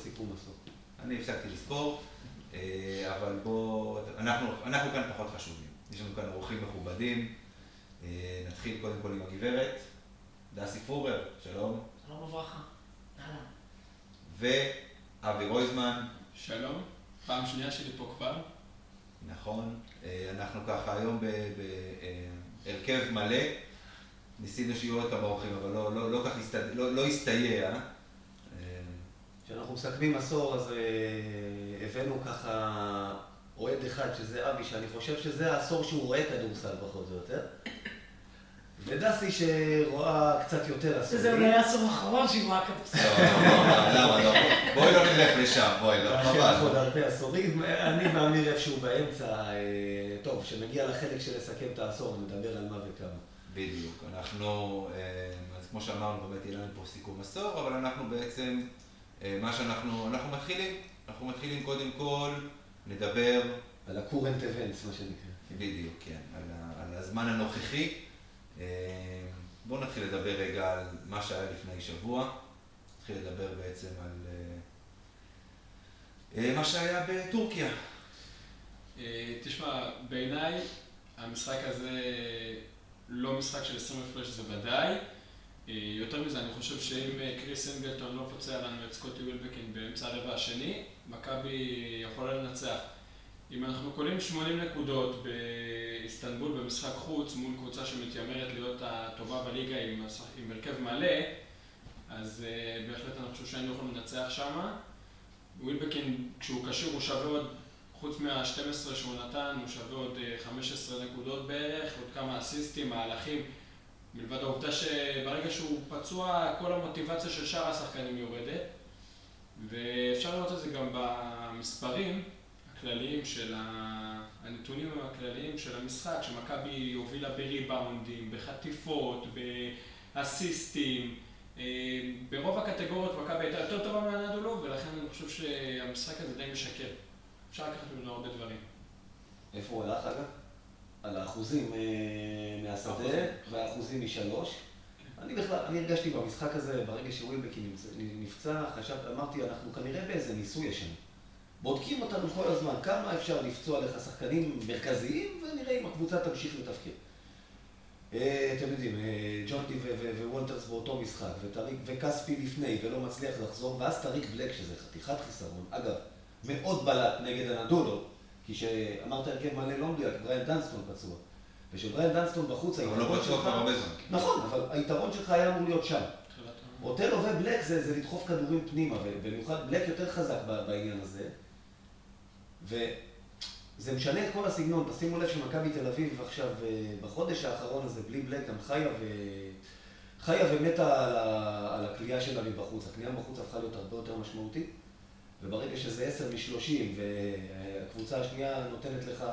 לסיכום עשור. אני הפסקתי לספור, אה, אבל בואו, אנחנו, אנחנו כאן פחות חשובים. יש לנו כאן אורחים מכובדים. אה, נתחיל קודם כל עם הגברת, דסי פורר, שלום. שלום וברכה. ואבי רויזמן, שלום, פעם שנייה שלי פה כבר. נכון. אה, אנחנו ככה היום בהרכב מלא. ניסינו שיהיו עוד כמה אורחים, אבל לא, לא, לא כך. לא, לא הסתייע. כשאנחנו מסכמים עשור, אז אה, הבאנו ככה אוהד אחד, שזה אבי, שאני חושב שזה העשור שהוא רואה כדורסל פחות או יותר. ודסי שרואה קצת יותר עשורים. זה אולי העשור האחרון שהיא רואה כדורסל. לא, לא, למה לא? בואי לא נלך לשם, בואי, לא, יש לך עוד חבל. הרבה עשורים, אני ואמיר איפשהו באמצע. אה, טוב, כשנגיע לחלק של לסכם את העשור, נדבר על מה וכמה. בדיוק. אנחנו, אה, אז כמו שאמרנו, באמת יהיה לנו פה סיכום עשור, אבל אנחנו בעצם, מה שאנחנו, אנחנו מתחילים. אנחנו מתחילים קודם כל לדבר, על ה-current events, מה שנקרא. בדיוק, כן, על, ה, על הזמן הנוכחי. אה, בואו נתחיל לדבר רגע על מה שהיה לפני שבוע. נתחיל לדבר בעצם על אה, אה, מה שהיה בטורקיה. אה, תשמע, בעיניי המשחק הזה לא משחק של 20 הפרש זה ודאי. אה, יותר מזה, אני חושב שאם אה, קריס אנגלטון לא פוצע לנו את סקוטי ווילבקין באמצע הרבע השני, מכבי יכולה לנצח. אם אנחנו קולים 80 נקודות באיסטנבול במשחק חוץ מול קבוצה שמתיימרת להיות הטובה בליגה עם, עם הרכב מלא, אז אה, בהחלט אני חושב שהיינו יכולים לנצח שמה. ווילבקין, כשהוא כשיר, הוא שווה עוד, חוץ מה-12 שהוא נתן, הוא שווה עוד אה, 15 נקודות בערך, עוד כמה אסיסטים, מהלכים. מלבד העובדה שברגע שהוא פצוע, כל המוטיבציה של שאר השחקנים יורדת. ואפשר לראות את זה גם במספרים הכלליים של ה... הנתונים הכלליים של המשחק, שמכבי הובילה בריבאונדים, בחטיפות, באסיסטים. אה, ברוב הקטגוריות מכבי הייתה יותר טובה מהנדולו, ולכן אני חושב שהמשחק הזה די משקר. אפשר לקחת ממנו הרבה דברים. איפה הוא הלך אגב? על האחוזים אה, מהשדה אחוזים. והאחוזים משלוש. אני בכלל, אני הרגשתי במשחק הזה, ברגע שווילבקין נפצע- חשבתי, אמרתי, אנחנו כנראה באיזה ניסוי ישן. בודקים אותנו כל הזמן, כמה אפשר לפצוע לך שחקנים מרכזיים, ונראה אם הקבוצה תמשיך לתפקד. אה, אתם יודעים, אה, ג'ונטי ווולטרס באותו משחק, וטריק- וכספי לפני, ולא מצליח לחזור, ואז טריק בלק, שזה חתיכת חיסרון. אגב, מאוד בלט נגד אנאדולו, כי שאמרת הרכב מלא לא מדויק, בריאן דנסטון פצוע. וכשבריאן דנסטון בחוץ, אבל לא היתרון בטוח שלך... כבר הרבה זמן. נכון, אבל היתרון שלך היה אמור להיות שם. אות'לו ובלק זה, זה לדחוף כדורים פנימה, ובמיוחד בלק יותר חזק בעניין הזה. וזה משנה את כל הסגנון. תשימו לב שמכבי תל אביב עכשיו, אה, בחודש האחרון הזה, בלי בלק, גם חיה ו... חיה ומתה על, ה... על הכלייה שלה מבחוץ. הכלייה מבחוץ הפכה להיות הרבה יותר משמעותית, וברגע שזה 10 מ-30, והקבוצה השנייה נותנת לך,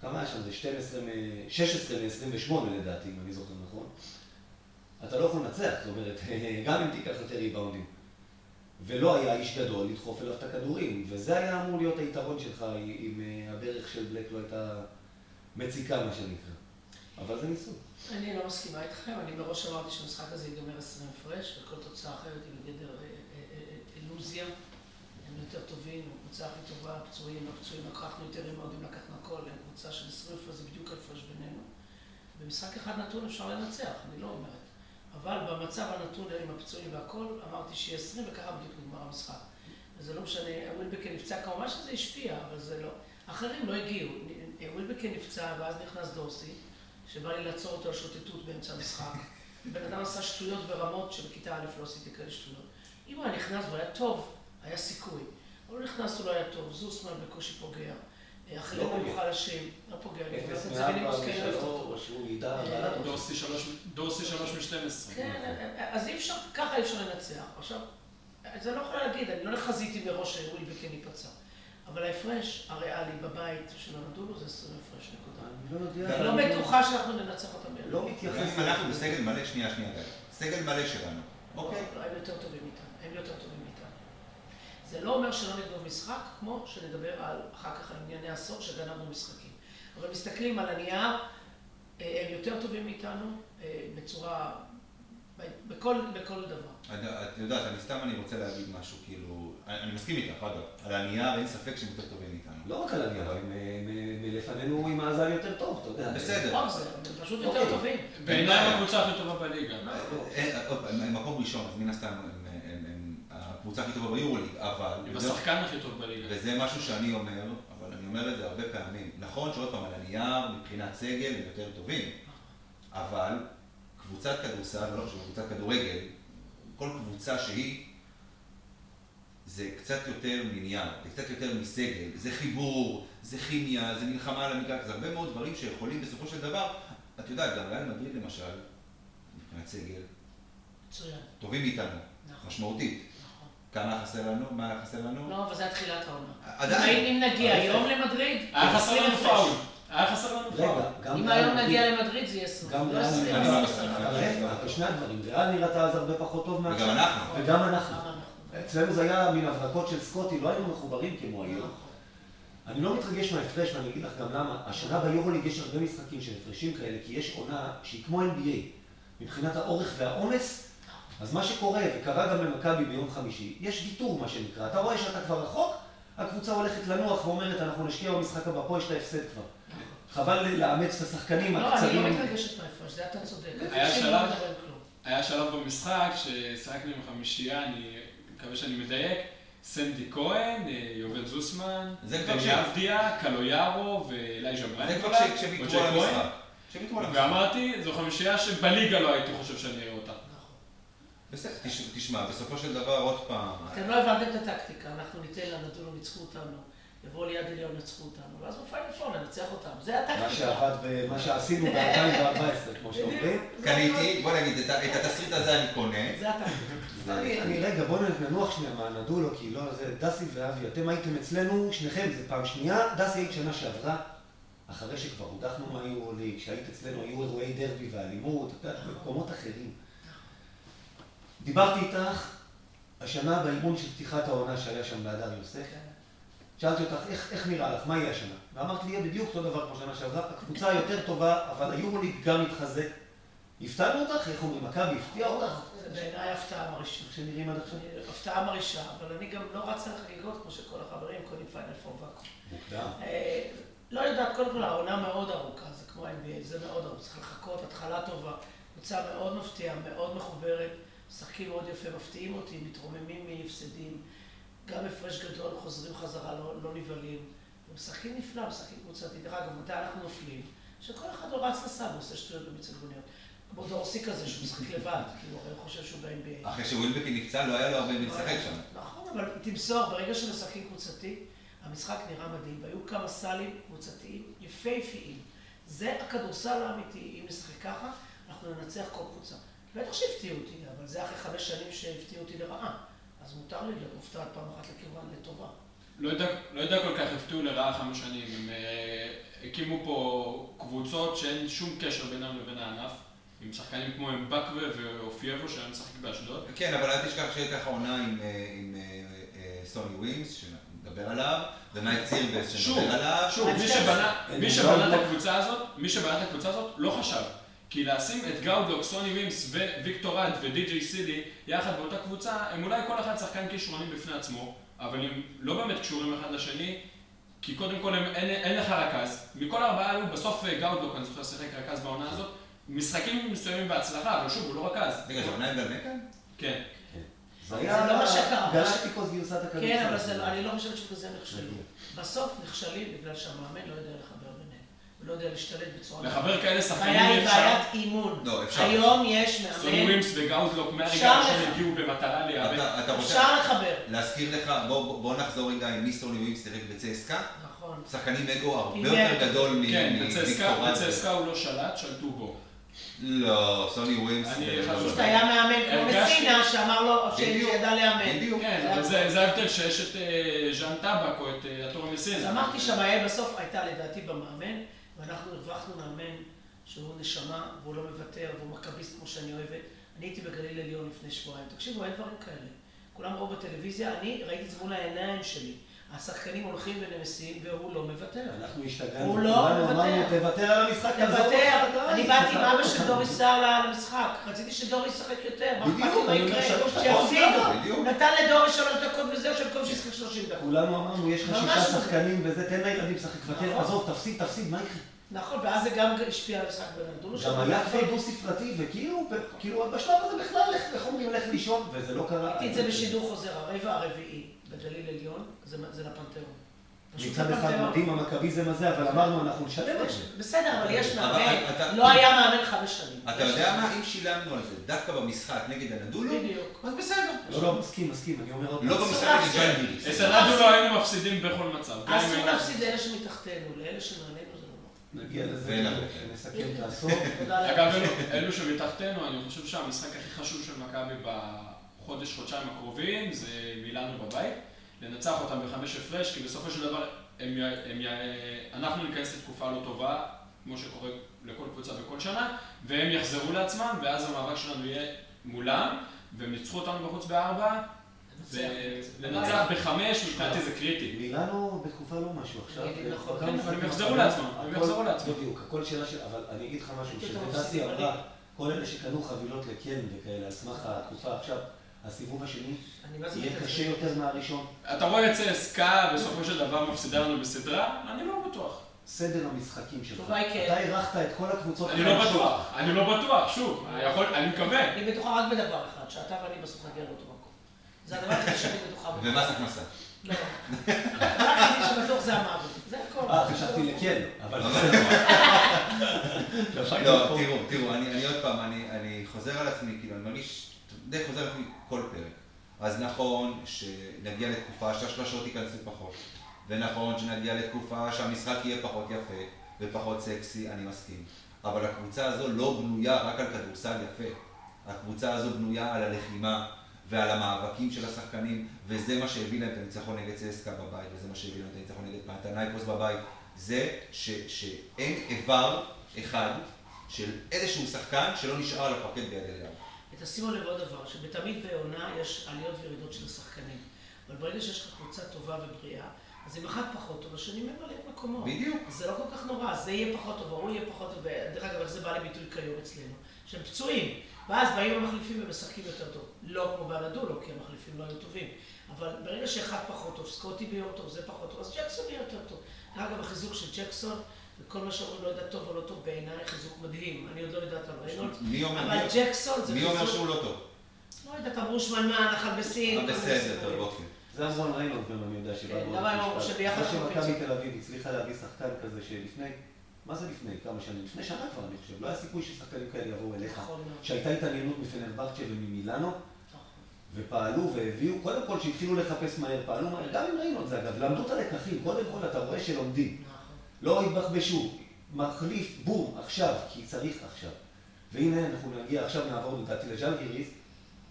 כמה היה שם? זה 12 מ... 16 מ-28 לדעתי, אם אני זוכר נכון. אתה לא יכול לנצח, זאת אומרת, גם אם תיקח יותר ריבאונדים. ולא היה איש גדול לדחוף אליו את הכדורים, וזה היה אמור להיות היתרון שלך אם אה, הברך של בלק לא הייתה מציקה, מה שנקרא. אבל זה ניסוי. אני לא מסכימה איתכם, אני מראש אמרתי שהמשחק הזה ייגמר 20 הפרש, וכל תוצאה אחרת היא בגדר אה, אה, אה, אילוזיה. יותר טובים, הקבוצה הכי טובה, פצועים, לא פצועים, לקחנו יותר רימודים, לקחנו הכל, קבוצה של 20 הפרש, זה בדיוק ההפרש בינינו. במשחק אחד נתון אפשר לנצח, אני לא אומרת. אבל במצב הנתון עם הפצועים והכל, אמרתי שיהיה 20 וככה בדיוק נגמר המשחק. וזה לא משנה, ווילבקין נפצע כמובן שזה השפיע, אבל זה לא. אחרים לא הגיעו. ווילבקין נפצע ואז נכנס דורסי, שבא לי לעצור אותו על שוטטות באמצע המשחק. בן אדם עשה שטויות ברמות שבכיתה א' לא עשיתי כאלה שטויות. אם הוא היה נכנס והוא היה טוב, היה סיכוי. הוא נכנס, הוא לא היה טוב, זוסמן בקושי פוגע. אחרים לא היו. חלשים, לא פוגע. אפס מארבע. ושלוש, הוא ידע, אה. דורסי שלוש- שלוש מ-12. כן, אז אי אפשר, ככה אי אפשר לנצח. עכשיו, זה לא יכול להגיד, אני לא חזיתי מראש שווילבקין ייפצע. אבל ההפרש הריאלי בבית של הנדולו זה 20 הפרש נקודה. אני לא יודע. אני לא בטוחה שאנחנו ננצח אותם ביחד. לא מתייחס... אם אנחנו בסגל מלא, שנייה, שנייה. סגל מלא שלנו, אוקיי? לא, הם יותר טובים מאיתנו, הם יותר טובים מאיתנו. זה לא אומר שלא נגנוב משחק, כמו שנדבר על, אחר כך על ענייני עשור שגנבנו משחקים. אבל מסתכלים על הנייר, אה, הם יותר טובים מאיתנו אה, בצורה, בכל, בכל דבר. את יודעת, אני סתם אני רוצה להגיד משהו, כאילו, אני מסכים איתך, אגב, על הנייר אין ספק שהם יותר טובים מאיתנו. לא רק על הנייר, הם מלפנינו עם מאזן יותר טוב, אתה יודע. בסדר. נכון, הם פשוט יותר אוקיי. טובים. בעיניי הקבוצה הכי טובה בליגה. אה, עוד פעם, הם מקום ראשון, אז מן הסתם הקבוצה הכי טובה ביורוליג, אבל... עם השחקן הכי טוב בליגה. וזה משהו שאני אומר, אבל אני אומר את זה הרבה פעמים. נכון שעוד פעם, על הנייר, מבחינת סגל, הם יותר טובים, אבל קבוצת כדורסל, לא חשוב, קבוצת כדורגל, כל קבוצה שהיא, זה קצת יותר מנייר, זה קצת יותר מסגל, זה חיבור, זה כימיה, זה מלחמה על המגרש, זה הרבה מאוד דברים שיכולים בסופו של דבר, את יודעת, גם ריאל מדריד למשל, מבחינת סגל, מצוין, טובים מאיתנו, נכון, משמעותית. כמה חסר לנו? מה היה חסר לנו? לא, אבל זה היה תחילת העונה. עדיין. אם נגיע היום למדריד, היה חסר 20 לנו. פאול. היה חסר לנו פאול. רגע, גם אם היום נגיע למדריד זה יהיה 20. גם לא ריאל 20, נראתה- אני לא 20. מסכים. אבל להפך, בשני הדברים, ריאל נראתה אז הרבה פחות טוב וגם מעכשיו. אנחנו. וגם אנחנו. אצלנו זה היה מין הברקות של סקוטי, לא היינו מחוברים כמו היום. נכון. אני לא מתרגש מההפרש, ואני אגיד לך גם למה. השנה ביורוליג יש הרבה משחקים של הפרשים כאלה, כי יש עונה שהיא כמו NBA. מבחינת האורך והעומס, אז מה שקורה, וקרה גם למכבי ביום חמישי, יש ויתור מה שנקרא. אתה רואה שאתה כבר רחוק, הקבוצה הולכת לנוח ואומרת, אנחנו נשקיע במשחק הבא, פה יש את ההפסד כבר. חבל לאמץ את השחקנים לא, אני הקצרים. לא מתרגשת מההפרש, זה אתה צודק. היה שלב- לא שלב במשחק ששיחקנו עם חמישייה, אני מקווה שאני מדייק, סנדי כהן, אה, יובל זוסמן, ש- יבדיה, קלויארו ואלייז'ה זה ברנד כבר אולי, כש- כשוויתרו וג'ק על כהן. המשחק. ואמרתי, זו חמישייה שבליגה לא הייתי חושב שאני אראה. נכון. בסדר, תש- תשמע, בסופו של דבר, עוד פעם, אתם לא הבנתם את הטקטיקה, אנחנו ניתן לנדונו, ניצחו אותנו, יבואו ליד עליון, ניצחו אותנו, ואז בפיינל פור ננצח אותם. זה מה הטקטיקה. שעבד, ב- מה שעשינו ב-2014, כמו שאומרים. קניתי, בוא נגיד, את התסריט הזה אני קונה. זה הטקטיקה. אני, אני רגע, בואו ננוח שנייה מהנדולו, כי לא, זה דסי ואבי, אתם הייתם אצלנו, שניכם, זה פעם שנייה, דסי היית שנה שעברה, אחרי שכבר הודחנו מהיורוליג, כשהיית אצלנו היו אירועי דרבי ואלימות, במקומות אחרים. דיברתי איתך השנה באימון של פתיחת העונה שהיה שם בהדר יוסף, כן. שאלתי אותך, איך, איך נראה לך, מה יהיה השנה? ואמרת לי, יהיה בדיוק אותו דבר כמו שנה שעברה, הקבוצה יותר טובה, אבל היורוליג גם מתחזק. הפתענו אותך? איך אומרים, מכבי הפתיע אותך? זה בעיניי הפתעה מרעישה. איך שנראים עד עכשיו? אני- הפתעה מרעישה, אבל אני גם לא רצה לחגיגות כמו שכל החברים קונים פיינל פור ואקום. מוקדם. אה, לא יודעת, קודם כל העונה מאוד ארוכה, זה כמו NBA, זה מאוד ארוך, צריך לחכות, התחלה טובה, קבוצה מאוד מפתיעה, מאוד מחוברת, משחקים מאוד יפה, מפתיעים אותי, מתרוממים מהפסדים, גם הפרש גדול, חוזרים חזרה, לא, לא נבהלים. משחקים נפלא, משחקים קבוצתי. דרך אגב, מתי אנחנו נופלים? שכל אחד הוא רץ לסב, עושה שטויות במצלגוניות. כמו דורסי כזה, שהוא משחק לבד, כאילו, הוא חושב שהוא ב-NBA. אחרי שווילבקי נפצע, לא היה לו הרבה מי לשחק שם. נכון, אבל תמסור, ברגע שמשחקים קבוצתי, המשחק נראה מדהים, והיו כמה סלים קבוצתיים יפהפיים. זה הכדורסל האמיתי, אם נשחק ככה, אנחנו ננצח כל קבוצה. בטח שהפתיעו אותי, אבל זה אחרי חמש שנים שהפתיעו אותי לרעה. אז מותר לי להיות מופתעת פעם אחת לכיוון לטובה. לא יודע, לא יודע כל כך הפתיעו לרעה חמש שנים. הם אה, הקימו פה קבוצות שאין שום קשר בינם לבין הענף. עם שחקנים כמו אמבקווה ואופייבו שהיה משחק באשדוד. כן, אבל אל תשכח שהייתה לך עונה עם, אה, עם אה, סוני ווינס, שנדבר עליו, ונייט סירבס, שוב, שנדבר עליו. שוב, מי מי שבנה את הקבוצה הזאת, מי שבנה את הקבוצה הזאת, לא חשב. כי לשים את גאודוק, סוני וימס וויקטור אד ודי.ג'יי סידי יחד באותה קבוצה, הם אולי כל אחד שחקן כישרונים בפני עצמו, אבל הם לא באמת קשורים אחד לשני, כי קודם כל הם, אין, אין לך רכז. מכל הארבעה היו, בסוף אה, גאודוק, אני זוכר, שיחק רכז בעונה הזאת, משחקים מסוימים בהצלחה, אבל שוב, הוא לא רכז. רגע, זה עונה עם גלמקה? כן. זה זה לא מה שקרה. גלקטיקוס גרסת הכדורסל. כן, אבל זה, לא- אני לא חושבת שבזה נכשלו. בסוף נכשלים בגלל שהמאמן לא יודע. הוא לא יודע להשתלט בצורה... לחבר כאלה שחקנים הבעיה אי היא אפשר. בעיית אימון. לא, אפשר. היום יש סוני מאמן, ווימס וגאודוק מהרגע אפשר הראשון. הגיעו במטרה להיאבק. אפשר לחבר. להזכיר לך, בוא נחזור רגע עם מי סוני שיחק בצסקה. נכון. שחקנים אגו הרבה יותר. גדול מ- כן, בצסקה, הוא לא שלט, שלטו בו. לא, סוני ווינס. אני חושב לא פשוט. היה מאמן כמו מסינה שאמר לו. שידע לאמן. בדיוק. כן, זה אבל ההבדל שיש את אה, ז'אן טבק או את אה, הטור אז המסינה. אמרתי שהבעיה בסוף הייתה לדעתי במאמן, ואנחנו הרווחנו מאמן שהוא נשמה, והוא לא מוותר, והוא מכביסט כמו שאני אוהבת. אני הייתי בגליל עליון לפני שבועיים, תקשיבו, אין דברים כאלה. כולם ראו בטלוויזיה, אני ראיתי את זה מול העיניים שלי. השחקנים הולכים ונמסים, והוא לא מוותר. אנחנו השתגענו, הוא לא מוותר. תוותר על המשחק, תעזוב תוותר, אני באתי עם אבא של דורי סער למשחק, רציתי שדורי ישחק יותר, בדיוק, מה יקרה, שיפסידו, בדיוק. נתן לדורי שלוש דקות וזהו, שבמקום שישחק שלושים דקות. כולנו אמרנו, יש לך שישה לא. שחקנים וזה, תן לילדים לשחק, תוותר, נכון. עזוב, תפסיד, תפסיד, מה יקרה? נכון, ואז זה גם השפיע על המשחק בין הדולו גם היה כבר דו ספרתי, וכאילו, כאילו, בשלב הזה בכלל, איך- אומרים, לך לישון, וזה לא קרה. ראיתי את זה בשידור חוזר, הרבע הרביעי בגליל עליון, זה לפנתיאון. פשוט מצד אחד. מדהים המכביזם הזה, אבל אמרנו, אנחנו נשלם על זה. בסדר, אבל יש מאמן, לא היה מאמן חמש שנים. אתה יודע מה? אם שילמנו על זה דווקא במשחק נגד הנדולו. אז בסדר. לא, לא, מסכים, מסכים, אני אומר עוד לא. במשחק נגד. ג'אנגיריס. אצל לא היינו מפסידים בכל מצב. אסור להפסיד לאלה שמתחתנו, לאלה שמעלינו זה. נגיע לזה. נסכם את העשור. לאל. אגב, אלו- שמתחתנו, אני חושב שהמשחק הכי חשוב של מכבי בחודש, חודשיים הקרובים, זה מילאנו בבית. לנצח אותם בחמש הפרש, כי בסופו של דבר הם, הם, אנחנו ניכנס לתקופה לא טובה, כמו שקורה לכל קבוצה בכל שנה, והם יחזרו לעצמם, ואז המאבק שלנו יהיה מולם, והם ניצחו אותנו בחוץ בארבע, ולנצח בחמש, מבחינתי זה קריטי. מילאנו בתקופה לא משהו עכשיו. נכון, כן, הם יחזרו לעצמם, הם יחזרו לעצמם. בדיוק, הכל שאלה של... אבל אני אגיד לך משהו, הייתי יותר שדסי מפסיד אמרה. כל אלה שקנו חבילות לקן וכאלה, על סמך התקופה עכשיו, הסיבוב השני זה יהיה. קשה יותר מהראשון. אתה רואה את צסקה בסופו של דבר מפסידה לנו בסדרה? אני לא בטוח. סדר המשחקים שלך. אתה אירחת את כל הקבוצות אני לא. בטוח, אני לא בטוח, שוב, אני יכול- אני מקווה. אני בטוחה רק בדבר אחד, שאתה ואני בסוף נגיע לאותו. זה הדבר היחידי שאני בטוחה בו. ומס הכנסה. לא. הדבר היחידי שבטוח זה המוות. זה הכל. אה, חשבתי לכן, אבל בסדר. לא, תראו, תראו, אני אני עוד פעם, אני אני חוזר על עצמי, כאילו, אני מרגיש, די חוזר על עצמי כל פרק. אז נכון שנגיע לתקופה שהשלושות ייכנסו פחות, ונכון שנגיע לתקופה שהמשחק יהיה פחות יפה ופחות סקסי, אני מסכים. אבל הקבוצה הזו לא בנויה רק על כדורסל יפה. הקבוצה הזו בנויה על הלחימה ועל המאבקים של השחקנים, וזה מה שהביא להם את הניצחון נגד צסקה בבית, וזה מה שהביא להם את הניצחון נגד פנתנייקוס בבית. זה ש, שאין איבר אחד של איזשהו שחקן שלא נשאר על הפרקט ביד אליהו. ותשימו לב עוד דבר, שבתמיד בעונה יש עליות וירידות של השחקנים. אבל ברגע שיש לך קבוצה טובה ובריאה, אז אם אחד פחות טוב, השני ממלא את מקומו. בדיוק. זה לא כל כך נורא, זה יהיה פחות טוב, ההוא יהיה פחות טוב, ודרך אגב, איך זה בא לביטוי כיום אצלנו? שהם פצועים, ואז באים המחליפים ומשחקים יותר טוב. לא כמו באנדולו, כי המחליפים לא היו טובים. אבל ברגע שאחד פחות טוב, סקוטי ביום טוב, זה פחות טוב, אז ג'קסון יהיה יותר טוב. אגב, החיזוק של ג'קסון, וכל מה שאומרים לא יודע טוב או לא טוב, בעיניי חיזוק מדהים. אני עוד לא יודעת על ריינולד, מי אומר, אבל מי, ג'קסון זה מי אומר. שהוא לא טוב? לא יודעת, אמרו שמנמן, אכל בסין. אה, בסדר. טוב, אוקיי. זה אמרון ריינולד גם, אני יודע, שבא כן, בעוד משפט. שביחד אחרי אנחנו שמכבי? תל אביב הצליחה להביא שחקן כזה שלפני, מה זה לפני? כמה שנים? לפני שנה כבר, אני חושב. לא היה סיכוי ששחקנים כאלה יבואו אליך. נכון. שהייתה התעניינות מפנרבכצ'ה וממילאנו. ופעלו והביאו, קודם כל שהתחילו לחפש מהר, פעלו מהר, גם עם ריינולד זה אגב, למדו את הלקחים, קודם כל אתה רואה שלומדים. נכון. לא התבחבשו, מחליף, בום, עכשיו, כי צריך עכשיו. והנה אנחנו נגיע, עכשיו נעבור לדעתי לז'לגיריס,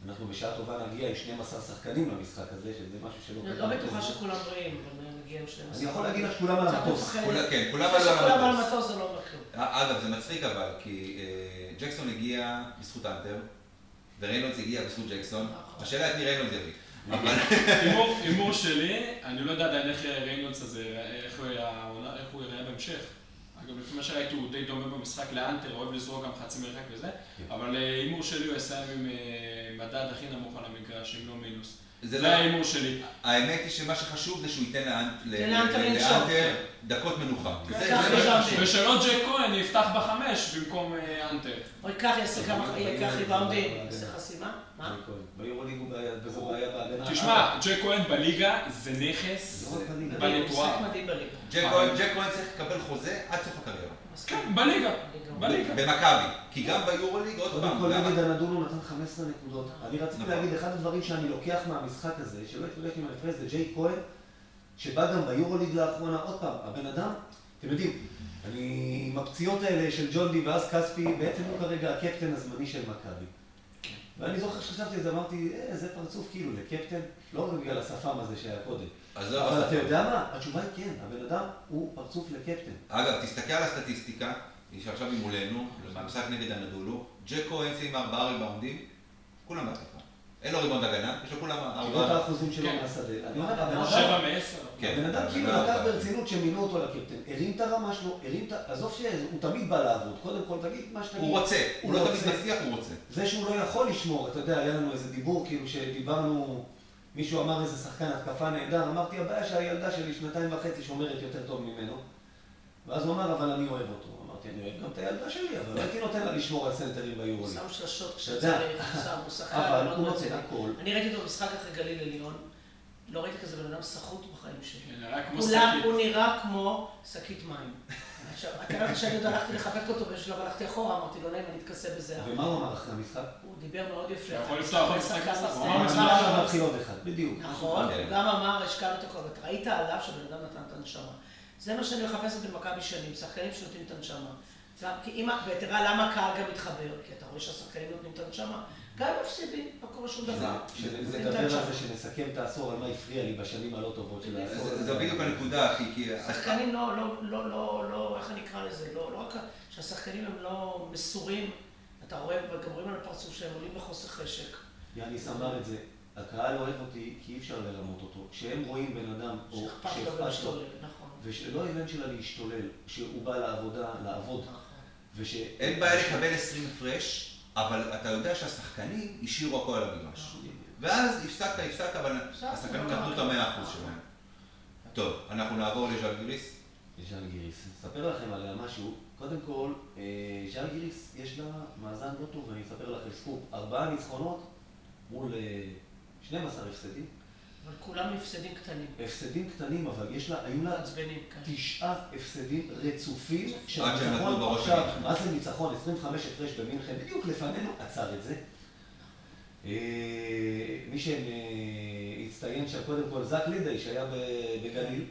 אנחנו בשעה טובה נגיע עם 12 שחקנים למשחק הזה, שזה משהו שלא אני לא בטוחה שכולם בריאים, אבל נגיע עם 12. אני יכול להגיד לך שכולם על המטוס. כן, כולם על המטוס. לא כלום. אגב, זה מצחיק אבל, כי אה, ג'קסון הגיע בזכות האנטר, וריינולדס הגיע בזכות ג'קסון. נכון. השאלה את מי ריינולדס יביא. אבל הימור- שלי, אני לא יודע עדיין איך יהיה ריינולדס הזה, איך הוא יראה- העונה- איך הוא יראה בהמשך. אגב, לפי מה שראיתי הוא די דומה במשחק לאנטר, אוהב לזרוק גם חצי מרחק וזה, אבל אה, הימור שלי הוא יסיים עם אה, מדד הכי נמוך על המגרש, אם לא מינוס. זה לא... ההימור שלי. האמת היא שמה שחשוב זה שהוא ייתן לאנטר דקות מנוחה. כן. ושלא ג'ק כהן יפתח בחמש במקום אה, אנטר. אוי, קח, יעשה כמה, ייקח ריבאונדים, יעשה חסימה? מה? ביורוליג הוא בעיה, וזו בעיה בהגנה. תשמע, ג'ק כהן בליגה זה נכס כהן- ג'ק כהן צריך לקבל חוזה עד סוף הקריירה. כן, בליגה, בליגה. במכבי. כי גם ביורוליג, עוד קודם פעם, כל גם- נגד הנדולו נתן 15 נקודות. אני רציתי נכון. להגיד, אחד הדברים שאני לוקח מהמשחק הזה, שלא התמודדתי עם ההפרש, זה ג'יי כהן, שבא גם ביורוליג לאחרונה, עוד פעם, הבן אדם, אתם יודעים, אני עם הפציעות האלה של ג'ון די ואז כספי, בעצם הוא כרגע הקפטן הזמני של מכבי. ואני זוכר שחשבתי על זה, אמרתי, אה, זה פרצוף כאילו לקפטן, לא רק בגלל השפם הזה שהיה קודם. עזוב, אבל אתה. יודע מה? התשובה היא כן, הבן אדם הוא פרצוף לקפטן. אגב, תסתכל על הסטטיסטיקה, היא שעכשיו היא מולנו, מהמשחק נגד הנדולו, ג'ק כהן עם ארבעה ריבאונדים, כולם בהתקפה. אין לו ריבון הגנה, יש לו כולם את ארבעה. האחוזים שלו כן. מהשדה. אני אומר, הבן אדם... שבע מעשר. כן. הבן אדם כאילו לקח. ברצינות שמינו אותו לקפטן, הרים את הרמה שלו, הרים את ה... עזוב שהוא תמיד בא לעבוד, קודם כל תגיד מה שתגיד. הוא רוצה, הוא לא תמיד. מצליח, הוא רוצה. זה שהוא לא יכול לשמור, אתה יודע, היה לנו איזה דיבור, כאילו שדיברנו, מישהו אמר איזה שחקן התקפה נהדר, אמרתי, הבעיה שהילדה שלי שנתיים וחצי שומרת יותר טוב ממנו. ואז הוא אמר, אבל אני אוהב אותו. אמרתי, אני אוהב גם את הילדה שלי, אבל לא הייתי נותן לה לשמור על סנטרים ביורוליג. שם שלשות. כשצריך, הוא שם, הוא שחקן אבל הוא נותן צדיק. הכל. אני ראיתי אותו במשחק אחרי גליל עליון, לא ראיתי כזה בן אדם סחוט בחיים שלי. כן. הוא נראה כמו שקית מים. עכשיו, אתה יודע שאני עוד הלכתי לחבק אותו באיזשהו שלב, הלכתי אחורה, אמרתי לו, נעים, אני אתכסה בזה. ומה הוא אמר אחרי המשחק? דיבר מאוד יפה. אתה יכול לפתוח עוד שחקן משחק נוסף, הוא. אמר מצוין. עוד אחד, בדיוק. נכון, כן. הוא גם אמר, השקענו את הכל, ואתה ראית עליו שבן אדם נתן את הנשמה. זה מה שאני מחפשת במכבי שנים, שחקנים שנותנים את הנשמה. גם כי אם, ותראה למה הקהל גם מתחבר, כי אתה רואה שהשחקנים נותנים את הנשמה, גם אם מפסידים, לא קורה שום דבר. את שנדבר על. זה, שנסכם את העשור, על מה הפריע לי בשנים הלא טובות של העשור. זה- זה בדיוק הנקודה, כי... כי- שחקנים לא, לא, לא, לא, לא, איך אני אקרא לזה, לא, לא רק שהשחקנים הם לא מסורים, אתה רואה, וגם רואים על הפרצוף שהם עולים בחוסר חשק. יאניס אמר את זה, הקהל אוהב אותי כי אי אפשר לרמות אותו. כשהם רואים בן אדם, או שאכפת לו נכון. ושלא העניין שלה להשתולל, שהוא בא לעבודה, לעבוד, נכון. וש... אין בעיה לקבל 20 הפרש, אבל אתה יודע שהשחקנים השאירו הכל על המגרש. ואז הפסקת, הפסקת, אבל השחקנים נתנו את. המאה אחוז שלהם. טוב, אנחנו נעבור לז'אל גיליס. ז'אן גיריס. אספר לכם עליה משהו. קודם כל, אה, ז'אן גיריס יש לה מאזן לא טוב, ואני אספר לך סקופ. ארבעה ניצחונות מול אה, 12 הפסדים. אבל כולם הפסדים קטנים, הפסדים קטנים, אבל יש לה, היו לה כאן. תשעה הפסדים רצופים עד שהם נתנו. בראש עכשיו. מה זה ניצחון? 25 הפרש במינכן, בדיוק לפנינו, עצר את זה. אה, מי שהצטיין שם, קודם כל, זק לידי, שהיה בגליל.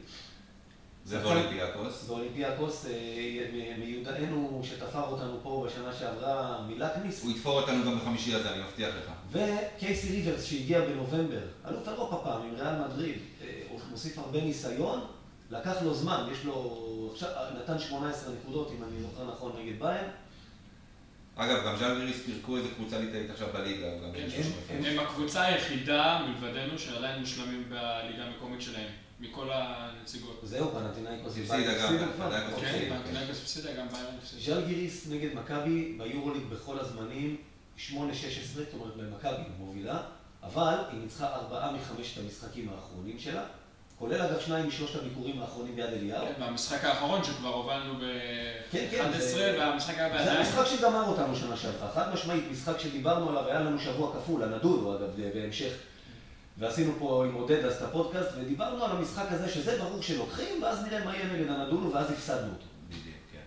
זה באולימפיאקוס. באולימפיאקוס, אה, מיודענו שתפר אותנו פה בשנה שעברה מילקניס. הוא יתפור אותנו גם בחמישי הזה, אני מבטיח לך. וקייסי ריברס שהגיע בנובמבר, אלוף אירופה פעם עם ריאל מדריד, אה, הוא מוסיף הרבה ניסיון, לקח לו זמן, יש לו, עכשיו, נתן 18 נקודות אם אני זוכר נכון נגד באיירן. אגב, גם ז'לגיריס פירקו איזה קבוצה ליטאית עכשיו בליגה. הם הקבוצה היחידה מלבדנו שעדיין מושלמים בליגה המקומית שלהם, מכל הנציגות. זהו, פנטינאיקוס הפסידה גם, הפסידו כבר. פנתינאיקוס אוקיי. הפסידה. כן, פנתינאיקוס הפסידה, גם ביירן הפסידה. ז'לגיריס נגד מכבי ביורוליג בכל הזמנים, 8-16, זאת אומרת במכבי מובילה, אבל היא ניצחה ארבעה מחמשת המשחקים האחרונים שלה, כולל אגב שניים משלושת הביקורים האחרונים ביד אליהו. כן, והמשחק האחרון שכבר הובלנו כן, כן, ב-11 זה- והמשחק היה זה בידיים. המשחק שגמר אותנו שנה שעברה, חד משמעית, משחק שדיברנו עליו, היה לנו שבוע כפול, הנדולו אגב, בהמשך. ועשינו פה עם עודד אז את הפודקאסט, ודיברנו על המשחק הזה, שזה ברור שלוקחים, ואז נראה מה יהיה נגד הנדולו, ואז הפסדנו אותו. בדיוק, כן.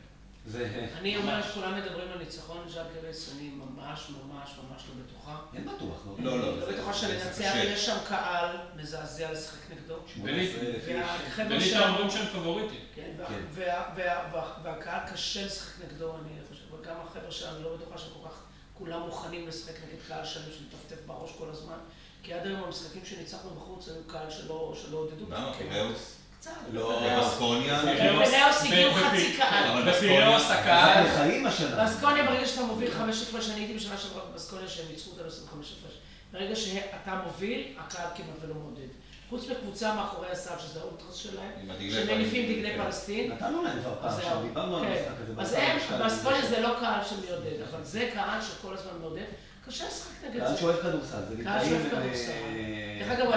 זה... אני אומרת, כולם מדברים על ניצחון ז'אק גרס, אני ממש ממש ממש לא בטוחה. אין בטוח, לא? לא, לא. לא בטוחה שננצח. יש שם קהל מזעזע לשחק נגדו. 18,000 איש. והחבר'ה וליטא שם, אומרים שהם פבוריטים. כן, כן. וה- וה- וה- והקהל קשה לשחק נגדו, אני חושב, וגם החבר'ה אני לא בטוחה שכל כך כולם מוכנים לשחק נגד קהל שלם שמטפטף בראש כל הזמן. כי עד היום המשחקים שניצחנו בחוץ היו קהל שלא שלא עודדו. למה? כן. פיראוס? קצת. לא. בבסקוניה? בנאוס הגיעו חצי קהל. אבל בפיראוס זה הקהל, לחיים השנה. בסקוניה, ברגע שאתה מוביל חמש הפרש, אני הייתי בשנה שעברה בבסקוניה שהם ניצחו אותנו 25 הפרש. ברגע שאתה מוביל, הקהל כמעט ולא מעודד. חוץ מקבוצה מאחורי הסל, שזה האולטרס שלהם, שמניפים דגלי כן. פלסטין. נתנו להם כבר פעם, אז שם. דיברנו על כן. המשחק הזה. אז הם, השנייה. באסקוניה זה לא קהל שמעודד, אבל זה קהל שכל הזמן מעודד. קשה לשחק נגד קהל זה. שאוהב כדורסל, זה קהל ליטאים שאוהב הם, כדורסל. אה, דרך אגב,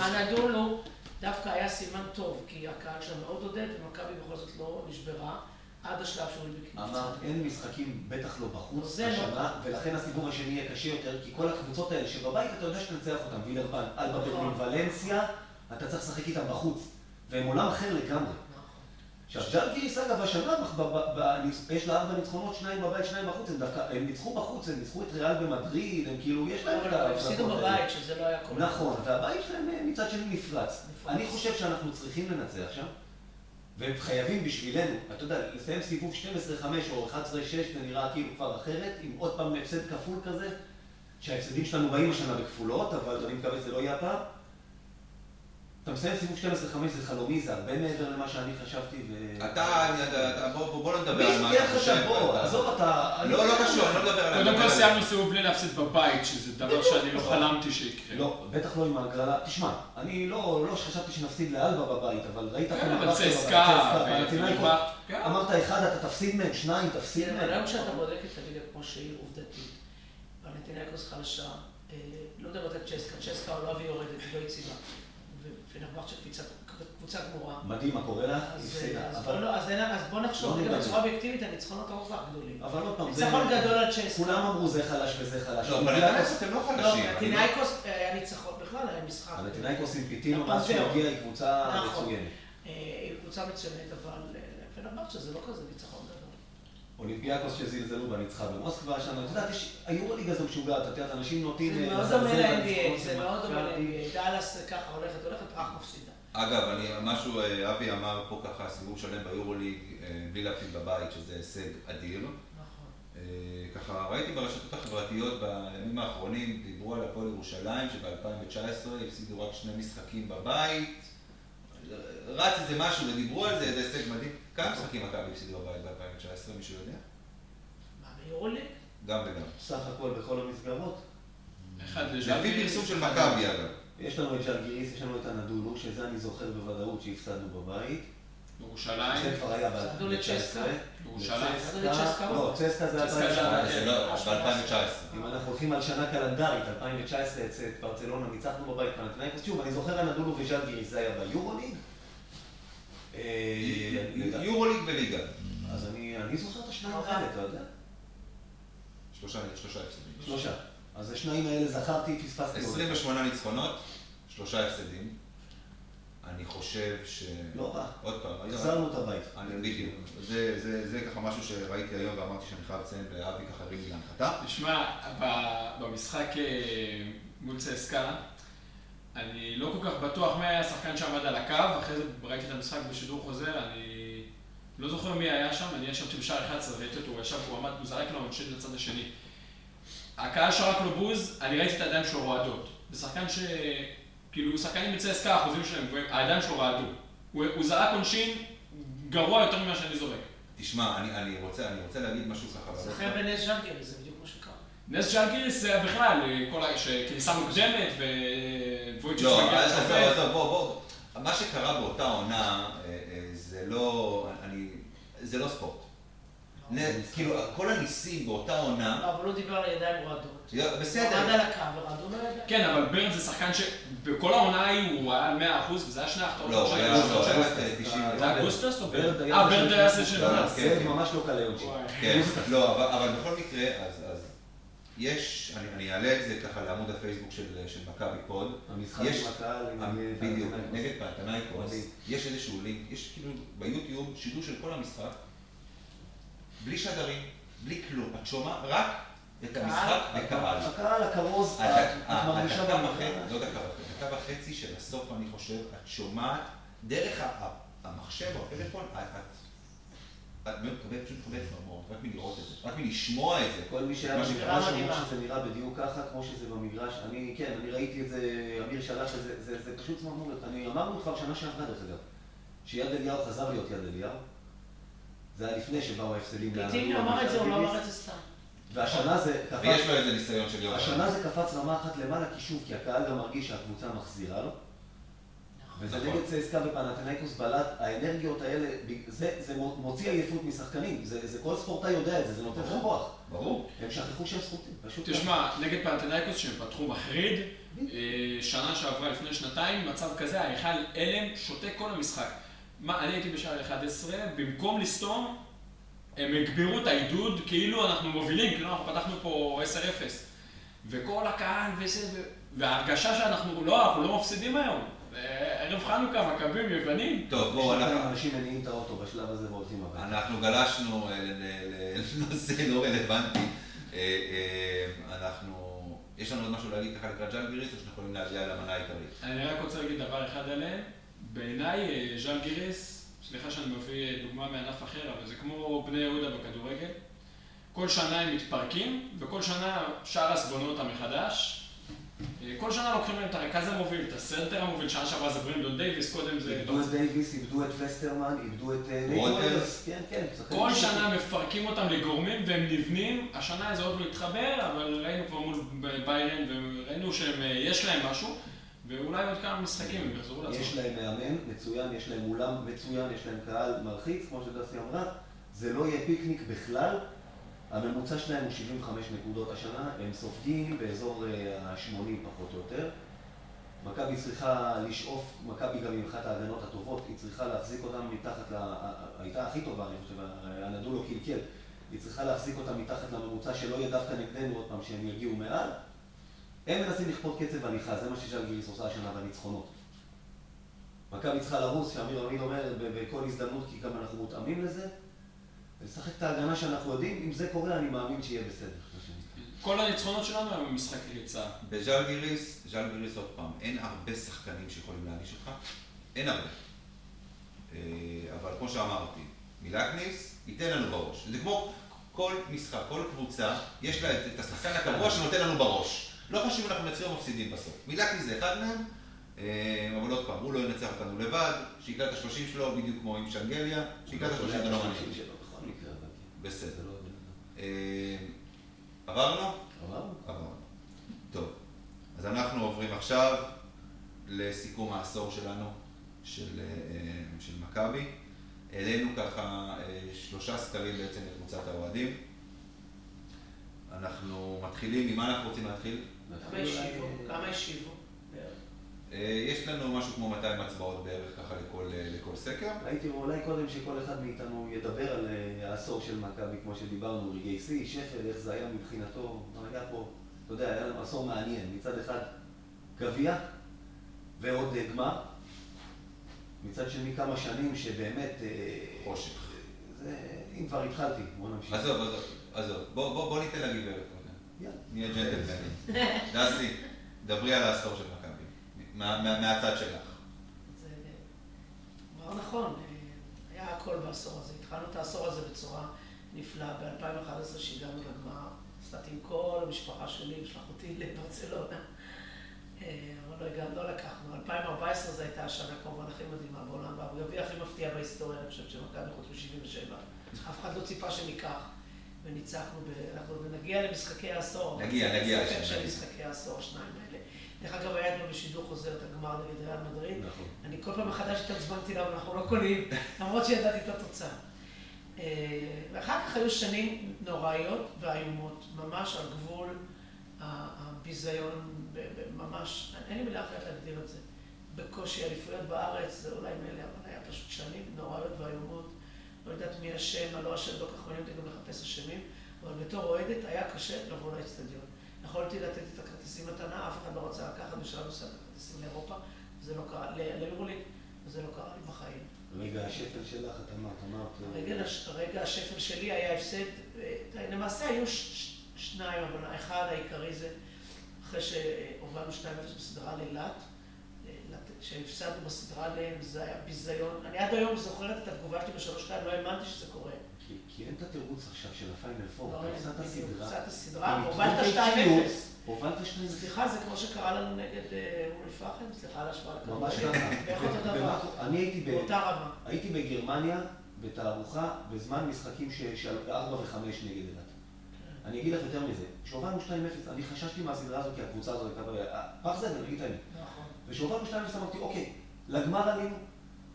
הנדולו- דווקא היה סימן טוב, כי הקהל שם מאוד עודד, ומכבי בכל זאת לא נשברה עד השלב שהוא נקפצה. אמרת, אין משחקים, בטח לא בחוץ, זה לא. השנה, ולכן הסיבוב השני יהיה קשה יותר, כי כל הקבוצות האלה שבבית אתה יודע שתנצח אותם, וילרבן, אלבה נכון. ברלין, ולנסיה, אתה צריך לשחק איתם בחוץ, והם עולם אחר לגמרי. ז'אלגיריס אגב השנה, יש לה ארבע ניצחונות, שניים בבית, שניים בחוץ, הם דווקא, הם ניצחו בחוץ, הם ניצחו את ריאל במדריד, הם כאילו, יש להם את אבל הם הפסידו. בבית, שזה לא היה כל נכון, והבית שלהם אה, מצד שני. נפרץ. אני חושב שאנחנו צריכים לנצח שם, והם חייבים בשבילנו, אתה יודע, לסיים סיבוב 12-5 או 11-6 זה נראה כאילו כבר אחרת, עם עוד פעם הפסד כפול כזה, שההפסדים שלנו באים השנה בכפולות, אבל אני מקווה שזה לא יהיה הפעם. אתה מסיים סיבוב 12-5 זה חלומי, זה הרבה מעבר למה שאני חשבתי ו... אתה, אני- אתה- בוא בוא- בוא לא נדבר על מה מי אתה כן חושב. חשב, בוא, אתה- עזוב אתה... לא, לא קשור, אני לא מדבר על... קודם כל סיימנו סיבוב בלי להפסיד בבית, שזה דבר שאני לא חלמתי שיקרה. לא, בטח לא עם ההגרלה. תשמע, אני לא לא שחשבתי שנפסיד לאלבה בבית, אבל ראית... כן, אבל בבית, צסקה, כן. אמרת אחד, אתה תפסיד מהם, שניים, תפסיד כן, מהם. היום כשאתה בודק את הליגה כמו שהיא עובדתית, פנטינאיקוס חלשה, אה, לא מדברת על צ'סקה, צ'סקה עולה ויורדת, היא לא יציבה. ופנרבכצ'ה קבוצה גמורה. מדהים מה קורה לה, אז, בוא, לא, אז, בוא נחשוב לא רגע. בצורה אובייקטיבית, הניצחונות הרוב כך גדולים. אבל עוד פעם, זה... ניצחון גדול על צ'סקה. כולם אמרו זה חלש וזה חלש. לא, אבל פנתינאיקוס הם לא לא, חלשים. לא- פנטינאיקוס היה ניצחון בכלל, היה משחק. פנתינאיקוס עם פיטינו, נכון, מאז שהוא זהו. הגיע, היא קבוצה נכון. מצוינת. אה, היא קבוצה מצוינת, אבל אה, פנרבכצ'ה זה לא כזה ניצחון גדול. אולימפיאקוס שזלזלו בה ניצחה במוסקבה השנה. את יודעת, יש- היורוליג הזה משוגעת, את יודעת, אנשים נוטים... זה אה, מאוד דומה ל-NBA, זה מאוד דומה. ל-NBA. דאלאס ככה הולכת, הולכת, אך מפסידה. אגב, אני, משהו, אה, אבי אמר פה ככה, סיבוב שלם ביורוליג, אה, בלי להפסיד בבית, שזה הישג אדיר. נכון. ככה, ראיתי ברשתות החברתיות בימים האחרונים, דיברו על הפועל ירושלים, שב-2019 הפסידו רק שני משחקים בבית. רץ איזה משהו ודיברו על זה, זה הישג מדהים. כמה משחקים מכבי הפסידו בבית ב-2019, מישהו יודע? מה, ביורוליג? גם וגם. סך הכל בכל המסגרות. לז'לגיריס, פרסום של מכבי אגב. יש לנו את ז'לגיריס, יש לנו את הנדולו, שזה אני זוכר בוודאות שהפסדנו בבית. ירושלים, זה כבר היה הפסדנו ב-2019. לצ'סקה. ירושלים. לא, צסקה זה צסקה זה 2017. זה לא, ב-2019. אם אנחנו הולכים על שנה קלנדרית, 2019 את ברצלונה ניצחנו בבית פנתנאיקוס. שוב, אני זוכר הנדולו וז'לגיריס, זה היה ביורוליג. אה, יורוליג וליגה. אז אני אני זוכר את השניים האלה, אתה יודע? שלושה שלושה הפסדים. שלושה. אז השניים האלה זכרתי, פספסתי. עוד. 28 ניצחונות, שלושה הפסדים. אני חושב ש... לא רע. עוד פעם, החזרנו את הבית. אני בדיוק. זה, זה, זה ככה משהו שראיתי היום ואמרתי שאני חייב לציין ואבי ככה הרים לי להנחתה. תשמע, במשחק אה, מול צסקה, אני לא כל כך בטוח מי היה השחקן שעמד על הקו, אחרי זה ראיתי את המשחק בשידור חוזר, אני לא זוכר מי היה שם, אני ישבתי בשער 11, ראיתי אותו, הוא ישב, הוא עמד, הוא זרק לו עונשין לצד השני. הקהל שרק לו בוז, אני ראיתי את הידיים שלו רועדות. זה שחקן ש... כאילו, שחקנים מצסקה, האחוזים שלהם גבוהים, הידיים שלו רעדו. הוא, הוא זרק עונשין גרוע יותר ממה שאני זורק. תשמע, אני, אני, רוצה, אני רוצה להגיד משהו ככה. זוכר בנס ז'אנגרי, זה בדיוק. נס ז'אלגיריס זה בכלל, כל ה... שכניסה מוקדמת וויצ'יץ' לא, מגיע עזוב, לשופט. עזוב, בוא, בוא. מה שקרה באותה עונה, אה, אה, זה לא, אני, זה לא ספורט. נ- כאילו, כל הניסים באותה עונה, לא, אבל הוא דיבר על ידיים רועדות. לא, הוא בסדר. עמד על הקו ורעדו לו ידיים. כן, אבל ברנד זה שחקן שבכל העונה ההיא הוא היה על 100% וזה היה שני החטאות לא, הוא. היה לא, לא, לא, היה לא, 90. לא, זה היה גוסטוס או ברד? היה אה, ברד היה זה של- של... לא, ברד. כן, זה ממש לא קליוצ'י. וואי. כן, לא, אבל, בכל מקרה, אז יש, אני, אני אעלה את זה ככה לעמוד הפייסבוק של, של מכבי פוד. המשחק עם הקהל, אה, בדיוק. נגד פנתנאיקוס, מדהים. יש איזשהו לינק, יש כאילו ביוטיוב שידור של כל המשחק, בלי שדרים, בלי כלום, את שומעת רק את המשחק וקהל. הקהל, הכרוז, את הדק- את מרגישה במגרש. לא דקה וחצי, דקה וחצי של הסוף, אני חושב, את שומעת דרך המחשב או הפלאפון, את- את את מקבלת, פשוט מקבלת צמרמורת, רק מלראות את זה, רק מלשמוע את זה. כל מי שהיה מה במגרש מדהימה. שזה נראה בדיוק ככה, כמו שזה במגרש. אני, כן, אני ראיתי את זה, אמיר שלח את זה, זה, זה פשוט צמרמורת. אני אמרנו כבר שנה שעברה, דרך אגב, שיד אליהו חזר להיות יד אליהו. זה היה לפני שבאו ההפסדים. פיטיני אמר את זה, הוא לא. אמר את זה סתם. והשנה זה ויש קפץ, לו איזה ניסיון של יום. השנה זה קפץ רמה אחת למעלה, כי שוב, כי הקהל גם מרגיש שהקבוצה מחזירה לו. וזה נכון. נגד צסקה ופנתנאיקוס בלט, האנרגיות האלה, זה, זה מוציא עייפות משחקנים, זה, זה כל ספורטאי יודע את זה, זה נותן לך כוח. ברור. הם שכחו שהם זכותים, פשוט תשמע, נגד פנתנאיקוס שהם פתחו מחריד, אה, שנה שעברה לפני שנתיים, מצב כזה, ההיכל הלם שותה כל המשחק. מה, אני הייתי בשער 11, במקום לסתום, הם הגבירו את העידוד כאילו אנחנו מובילים, כאילו אנחנו פתחנו פה 10-0. וכל הקהל וזה, וההרגשה שאנחנו לא, אנחנו לא מפסידים היום. אה, ערב חנוכה, מכבים, יוונים. טוב, בואו, אנחנו- אנשים מניעים את האוטו בשלב הזה והולכים הביתה. אנחנו גלשנו אה, לנושא לא רלוונטי. אה, אה, אנחנו, יש לנו עוד משהו להגיד ככה לקראת ז'לגיריס, או שאנחנו יכולים להגיע למנה העיקרית? אני רק רוצה להגיד דבר אחד עליהם. בעיניי, אה, ז'לגיריס, סליחה שאני מביא אה, דוגמה מענף אחר, אבל זה כמו בני יהודה בכדורגל. כל שנה הם מתפרקים, וכל שנה שאראס בונה אותם מחדש. אה, כל שנה לוקחים להם את הרכז המוביל, את הסנטר המוביל, שנה שעברה זה ברנדון דייוויס, קודם זה... איבדו את דייוויס, איבדו את וסטרמן, איבדו את אה. וולטרס. כן, כן. כל. שנה מפרקים אותם לגורמים והם נבנים, השנה זה עוד לא התחבר, אבל ראינו כבר מול ביירן וראינו שיש להם משהו, ואולי עוד כמה משחקים הם יחזרו לעצמם. יש להם מאמן מצוין, יש להם אולם מצוין, יש להם קהל מלחיץ, כמו שדסי אמרה, זה לא יהיה פיקניק בכלל. הממוצע שלהם הוא 75 נקודות השנה, הם סופגים באזור ה-80 פחות או יותר. מכבי צריכה לשאוף, מכבי גם עם אחת ההגנות הטובות, היא צריכה להחזיק אותם מתחת ל... הייתה הכי טובה, אני חושב, הנדולו קלקל. היא צריכה להחזיק אותם מתחת לממוצע, שלא יהיה דווקא נגדנו עוד פעם שהם יגיעו מעל. הם מנסים לכפות קצב הליכה, זה מה שז'לגיריס עושה השנה בניצחונות. מכבי צריכה לרוץ, שאמיר עמיד אומר בכל הזדמנות, כי גם אנחנו מותאמים לזה, ולשחק את ההגנה שאנחנו יודעים, אם זה קורה, אני מאמין שיהיה בסדר. כל הניצחונות שלנו הם במשחק ריצה. בז'לגיריס, ז'לגיריס עוד פעם, אין הרבה שחקנים שיכולים להעניש אותך, אין הרבה. אה, אבל כמו שאמרתי, מילקניס ייתן לנו בראש. זה כמו כל משחק, כל קבוצה, יש לה את, את השחקן הקבוע שנותן לנו בראש. לא חשוב אם אנחנו מנצחים או מפסידים בסוף. מילקניס זה אחד מהם, אה, אבל עוד פעם, הוא לא ינצח אותנו לבד, שיקרא את השלושים שלו בדיוק כמו עם שנגליה, שיקרא את השלושים. שלו, בכל מקרה, אבל כן. בסדר. לא. אה, עברנו? אמרנו? עברנו. טוב, אז אנחנו עוברים עכשיו לסיכום העשור שלנו, של, אה, של מכבי. העלינו ככה אה, שלושה סקלים בעצם לקבוצת האוהדים. אנחנו מתחילים, ממה אנחנו רוצים להתחיל? כמה השיבו? כמה השיבו? בערך. אה, יש לנו משהו כמו 200 הצבעות בערך ככה לכל, אה, לכל סקר. הייתי אומר, אולי קודם שכל אחד מאיתנו ידבר על אה, העשור של מכבי, כמו שדיברנו, רגעי שיא, שפל, איך זה היה מבחינתו. היה פה, אתה יודע, היה לנו עשור מעניין. מצד אחד, גביע ועוד אה, גמר. מצד שני, כמה שנים שבאמת... אה, חושך. זה, אם כבר התחלתי, בוא נמשיך. עזוב, עזוב, עזוב. בוא, בוא, בוא ניתן לגברת. יאללה. נהיה ג'נטלמנים. דסי, דברי על העשור של מכבי, מה- מה- מהצד שלך. זה דבר נכון, אה, היה הכל בעשור הזה. התחלנו את העשור הזה בצורה נפלאה. ב-2011 שהגענו לגמר, נסעתי עם כל המשפחה שלי, ושלח אותי לברצלונה. אה, אבל לא הגענו, לא לקחנו. 2014 זו הייתה השנה כמובן הכי מדהימה בעולם, והגביע הכי מפתיע בהיסטוריה, אני חושבת שמכבי חוץ מ-77. אף אחד לא ציפה שניקח, וניצחנו, ב- אנחנו נגיע למשחקי העשור. נגיע, נגיע נגיע. משחקי העשור, השניים האלה. דרך אגב, היה אתמול בשידור חוזר את הגמר נגד ריאל מדריד. נכון. אני כל פעם מחדש התעצבנתי לה, ואנחנו לא קונים, למרות שידעתי את התוצאה. אה, ואחר כך היו שנים נוראיות ואיומות, ממש על גבול הביזיון, ממש, אין לי מילה אחרת להגדיר את זה. בקושי אליפויות בארץ, זה אולי מילא, אבל היה פשוט שנים נוראיות ואיומות. לא יודעת מי אשם, מה לא אשם, לא כך מעניין אותי גם לחפש אשמים, אבל בתור אוהדת היה קשה לבוא לאצטדיון. יכולתי לתת את הכרטיסים מתנה, אף אחד לא רצה לקחת בשלב מסוים את הכרטיסים לאירופה, זה לא קרה, ליורוליג, וזה לא קרה לי בחיים. רגע השפל שלך, את אמרת, אמרת... אה, רגע, הש- רגע השפל שלי היה הפסד, אה, למעשה היו שניים, אבל האחד העיקרי זה אחרי שהובלנו 2-0 בסדרה לאילת, אה, שהפסדנו בסדרה עליהם, זה היה ביזיון. אני עד היום זוכרת את התגובה שלי בשלוש-שתיים, לא האמנתי שזה קורה. כי- אין את התירוץ עכשיו של הפיינל פור, לא, אתה הפסדת בדיוק, סדרה. הפסדת סדרה, עם הובלת יתרון 2-0. באיטיות, הובלת 2-0. סליחה, זה כמו שקרה לנו נגד אה, אום אל-פחם, סליחה על לכדורגל. ממש ככה. בערך אותו דבר, אני הייתי באותה רמה. הייתי בגרמניה בתערוכה בזמן משחקים של 4 ו-5 נגד אילת. אני אגיד לך יותר מזה, כשהובלנו 2-0, אני חששתי מהסדרה הזאת כי הקבוצה הזאת הייתה... ב- פח זבל, נגיד את האמת. נכון. וכשהובלנו 2-0 אמרתי, אוקיי, לגמר עלינו,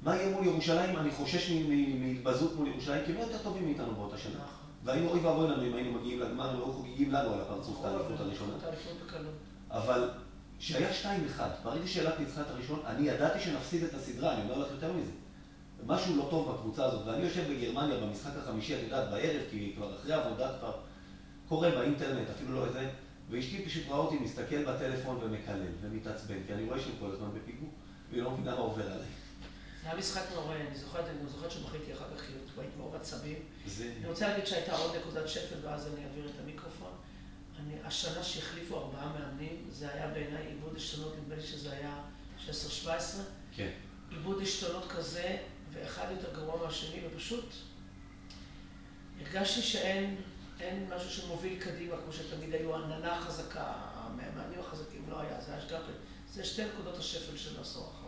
מה יהיה מול ירושלים? אני חושש מהתבזות מול ירושלים, כי הם לא יותר טובים מאיתנו באותה שנה. נכון. והיינו, אוי ואבוי לנו אם היינו מגיעים לגמר, הם היו חוגגים לנו על הפרצוף את האליפות הראשונה. אבל כשהיה 2-1, ברגע שאילת ניצחה את הראשון, אני ידעתי שנפסיד את הסדרה, אני אומר לך יותר מזה. משהו לא טוב בקבוצה הזאת, ואני יושב בגרמניה במשחק החמישי, את יודעת, בערב, כי כבר אחרי עבודה כבר קורא באינטרנט, אפילו לא איזה, ואשתי פשוט ראה אותי מסתכל בטלפון ומקלל ומתעצבן, כי אני רואה שהם כל הזמן בפיגור, והיא לא מבינה מה עובר עליי. זה היה משחק נורא, אני זוכרת, אני זוכרת שבכיתי אחר כך, כי הייתי מאוד עצבים. אני רוצה להגיד שהייתה עוד נקודת שפל, ואז אני אעביר את המיקרופון. אני, השנה שהחליפו ארבעה מאמנים, זה היה בעיניי עיבוד עשתונות, נדמה לי שזה היה 16-17. כן. עיבוד עשתונות כזה, ואחד יותר גרוע מהשני, ופשוט הרגשתי שאין אין משהו שמוביל קדימה, כמו שתמיד היו עננה חזקה, המאמנים החזקים לא היה, זה היה שתי, זה שתי נקודות השפל של האחרון.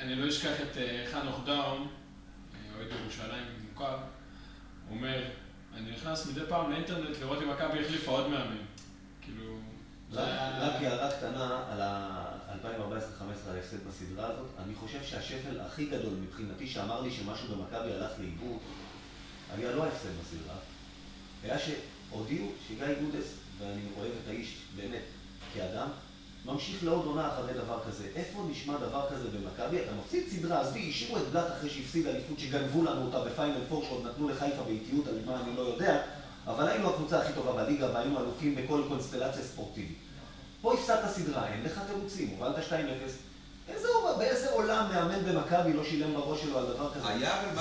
אני לא אשכח את אה, חנוך דאום, אה, אוהד ירושלים מוכר, אומר, אני נכנס מדי פעם לאינטרנט לראות אם מכבי החליפה עוד מאמן. כאילו... רק הערה קטנה על ה-2014-2015 ההפסד בסדרה הזאת. אני חושב שהשפל הכי גדול מבחינתי שאמר לי שמשהו במכבי הלך לאיבוד, היה לא ההפסד בסדרה, היה שהודיעו שגיא גודס, ואני אוהב את האיש באמת כאדם, ממשיך לעוד עונה אחרי דבר כזה. איפה נשמע דבר כזה במכבי? אתה מפסיד סדרה, עזבי, השאירו את בלאט אחרי שהפסיד אליפות שגנבו לנו אותה בפיינל פור שעוד נתנו לחיפה באיטיות, על מה אני לא יודע, אבל היינו הקבוצה הכי טובה בליגה והיינו אלופים בכל קונסטלציה ספורטיבית. פה הפסדת סדרה, אין לך תירוצים, הובלת 2-0. באיזה עולם מאמן במכבי לא שילם בראש שלו על דבר כזה?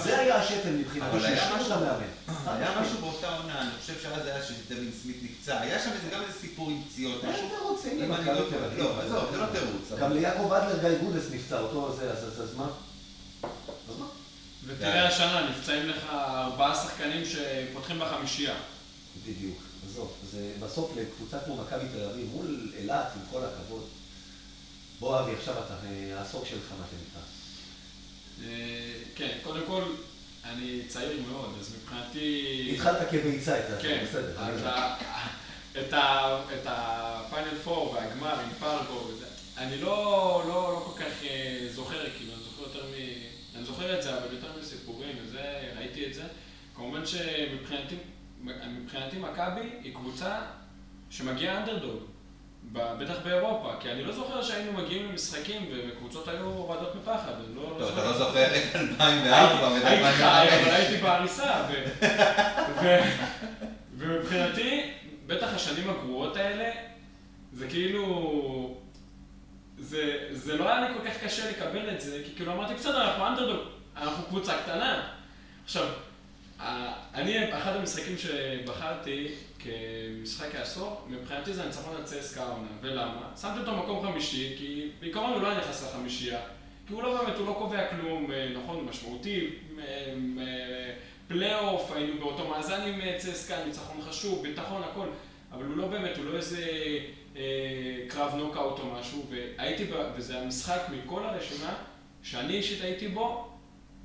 זה היה השפל מבחינתי, שהשאירו את המאמן. היה משהו באותה עונה, אני חושב שאז היה שדווין סמית נפצע, היה שם גם איזה סיפור עם פציעות, אין תירוצים למכבי תל אביב. לא, עזוב, זה לא תירוץ. גם ליעקב אדלר גיא גודס נפצע, אותו זה, אז מה? אז מה? ותראה השנה, נפצעים לך ארבעה שחקנים שפותחים בחמישייה. בדיוק, עזוב, בסוף לקבוצה כמו מכבי תל אביב, מול אילת, עם כל הכבוד. בוא אבי, עכשיו אתה, העשור שלך, מה שנקרא. כן, קודם כל, אני צעיר מאוד, אז מבחינתי... התחלת כביצה את זה, כן, בסדר. את הפיינל פור והגמר עם פרגו, אני לא, לא, לא כל כך זוכר, כאילו, אני זוכר יותר מ... אני זוכר את זה, אבל יותר מסיפורים, וזה, ראיתי את זה. כמובן שמבחינתי, מכבי היא קבוצה שמגיעה אנדרדוג. בטח באירופה, כי אני לא זוכר שהיינו מגיעים למשחקים וקבוצות היו רועדות מפחד. טוב, אתה לא זוכר את 2004 הייתי חי, אבל הייתי בעריסה. ומבחינתי, בטח השנים הגרועות האלה, זה כאילו... זה לא היה לי כל כך קשה לקבל את זה, כי כאילו אמרתי, בסדר, אנחנו אנדרדוג, אנחנו קבוצה קטנה. עכשיו, אני, אחד המשחקים שבחרתי כמשחק העשור, מבחינתי זה הניצחון על צסקה העונה. ולמה? שמתי אותו במקום חמישי, כי בעיקרון הוא לא נכנס לחמישייה. כי הוא לא באמת, הוא לא קובע כלום, נכון, משמעותי, פלייאוף, היינו באותו מאזן עם צסקה, ניצחון חשוב, ביטחון, הכל. אבל הוא לא באמת, הוא לא איזה אה, קרב נוקאוט או משהו, והייתי, וזה המשחק מכל הרשימה, שאני אישית הייתי בו,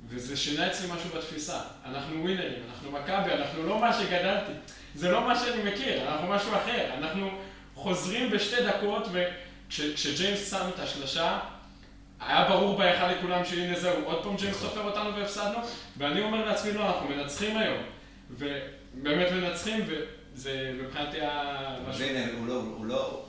וזה שינה אצלי משהו בתפיסה. אנחנו ווינרים, אנחנו מכבי, אנחנו לא מה שגדלתי. זה לא מה שאני מכיר, אנחנו משהו אחר. אנחנו חוזרים בשתי דקות, וכשג'יימס שם את השלושה, היה ברור בהיכל לכולם שהנה זהו, עוד פעם ג'יימס תופר אותנו והפסדנו, ואני אומר לעצמי, לא, אנחנו מנצחים היום. ובאמת מנצחים, וזה מבחינתי היה משהו...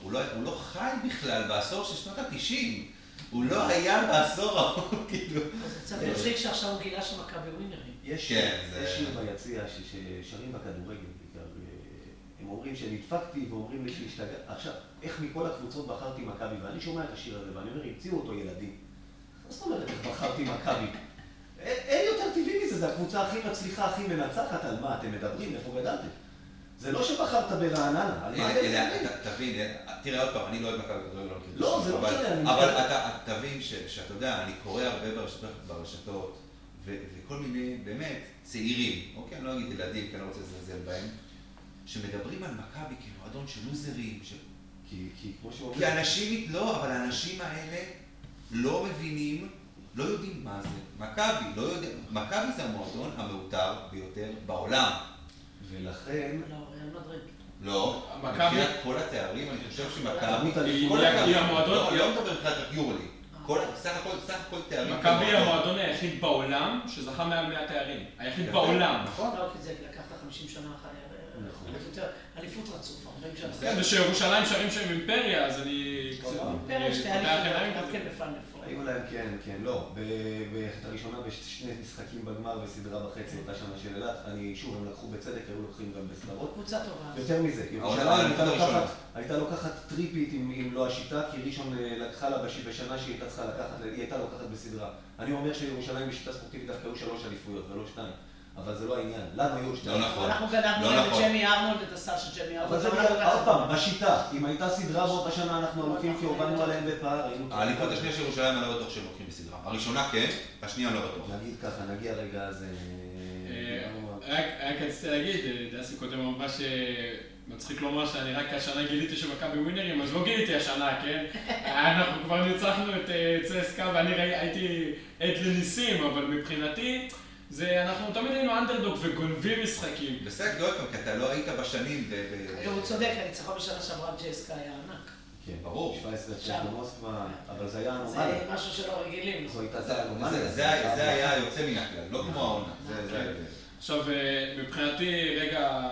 הוא לא חי בכלל בעשור של שנות התשעים. הוא לא היה בעשור ההוא, כאילו. זה מצחיק שעכשיו הוא גילה שמכבי ווינרים. יש שיר ביציע ששרים בכדורגל הם אומרים שנדפקתי ואומרים לי שהשתגע... עכשיו, איך מכל הקבוצות בחרתי מכבי, ואני שומע את השיר הזה, ואני אומר, המציאו אותו ילדים. מה זאת אומרת איך בחרתי מכבי? אין יותר טבעי מזה, זו הקבוצה הכי מצליחה, הכי מנצחת, על מה אתם מדברים, איפה גדלתם? זה לא שבחרת ברעננה, על מה אתם? תבין, תראה עוד פעם, אני לא אוהב מכבי כדורגל, לא, זה לא משנה, אבל אתה תבין שאתה יודע, אני קורא הרבה ברשתות, וכל מיני, באמת, צעירים, אוקיי, אני לא אגיד ילדים, כי אני לא רוצה לזלזל בהם, שמדברים על מכבי כמועדון של לוזרים, כי כמו שאומרים... כי אנשים, לא, אבל האנשים האלה לא מבינים, לא יודעים מה זה. מכבי, לא יודע, מכבי זה המועדון המעוטר ביותר בעולם. ולכן... לא, ריאל מדריד. לא, מכבי- מבחינת כל התארים, אני חושב שמכבי... היא- כל היא התארים- המועדון- לא, לא מדבר מבחינת היורוליג. כל- סך הכל, סך הכל תארים. מכבי היא. המועדון היחיד בעולם שזכה מעל 100 תארים. היחיד בעולם. נכון. לא, כי זה לקח את 50 שנה אחרי... אליפות רצוף, 40 שנה. בסדר. כן, ושירושלים שרים שהם אימפריה, אז אני... קצת- פעם. פרק שתי אליפות, גם. כן. היו להם, כן, כן, לא. ב- את הראשונה בשני משחקים בגמר וסדרה וחצי אותה שנה של אילת. אני, שוב, הם לקחו בצדק, היו לוקחים גם בסדרות. קבוצה טובה. יותר מזה, ירושלים הייתה. לוקחת- טריפית אם לא השיטה, כי ראשון אה, לקחה לה בש- בשנה שהיא הייתה צריכה לקחת, היא הייתה לוקחת בסדרה. אני אומר שירושלים בשיטה ספורטיבית דווקא היו שלוש אליפויות ולא שתיים. אבל זה לא העניין, לנו היו שתיים. לא נכון. אנחנו גנבנו לא את נכון. ג'מי ארנולד, את הסל של ג'מי ארנולד. אבל זה עוד פעם, בשיטה, אם הייתה סדרה באותה שנה אנחנו אלופים כי הובלנו עליהם בפער, היינו... האליפות השנייה של ירושלים, אני לא בטוח שהם לוקחים בסדרה. הראשונה כן, השנייה לא בטוח. נגיד ככה, נגיע רגע אז... אה, אה, רק רציתי להגיד, אה, דסי קודם אמרה שמצחיק לומר שאני רק השנה גיליתי שמכבי ווינרים, אז לא גיליתי השנה, כן? אנחנו כבר ניצחנו את צסקה ואני הייתי עד לניסים, אבל מבחינתי, זה, אנחנו תמיד היינו אנדרדוג וגונבים משחקים. בסדר, עוד פעם, כי אתה לא היית בשנים ב... הוא צודק, הניצחון בשנה שעברה ג'סקה היה ענק. כן, ברור. 17 הפרש במוסקבה, אבל זה היה זה אנומליה. משהו שלא רגילים. זו הייתה זה- זה אנומליה. זה- זה היה- זה יוצא מן הכלל, לא כמו העונה. זה- זה כן. ההבדל. עכשיו, אה, מבחינתי, רגע,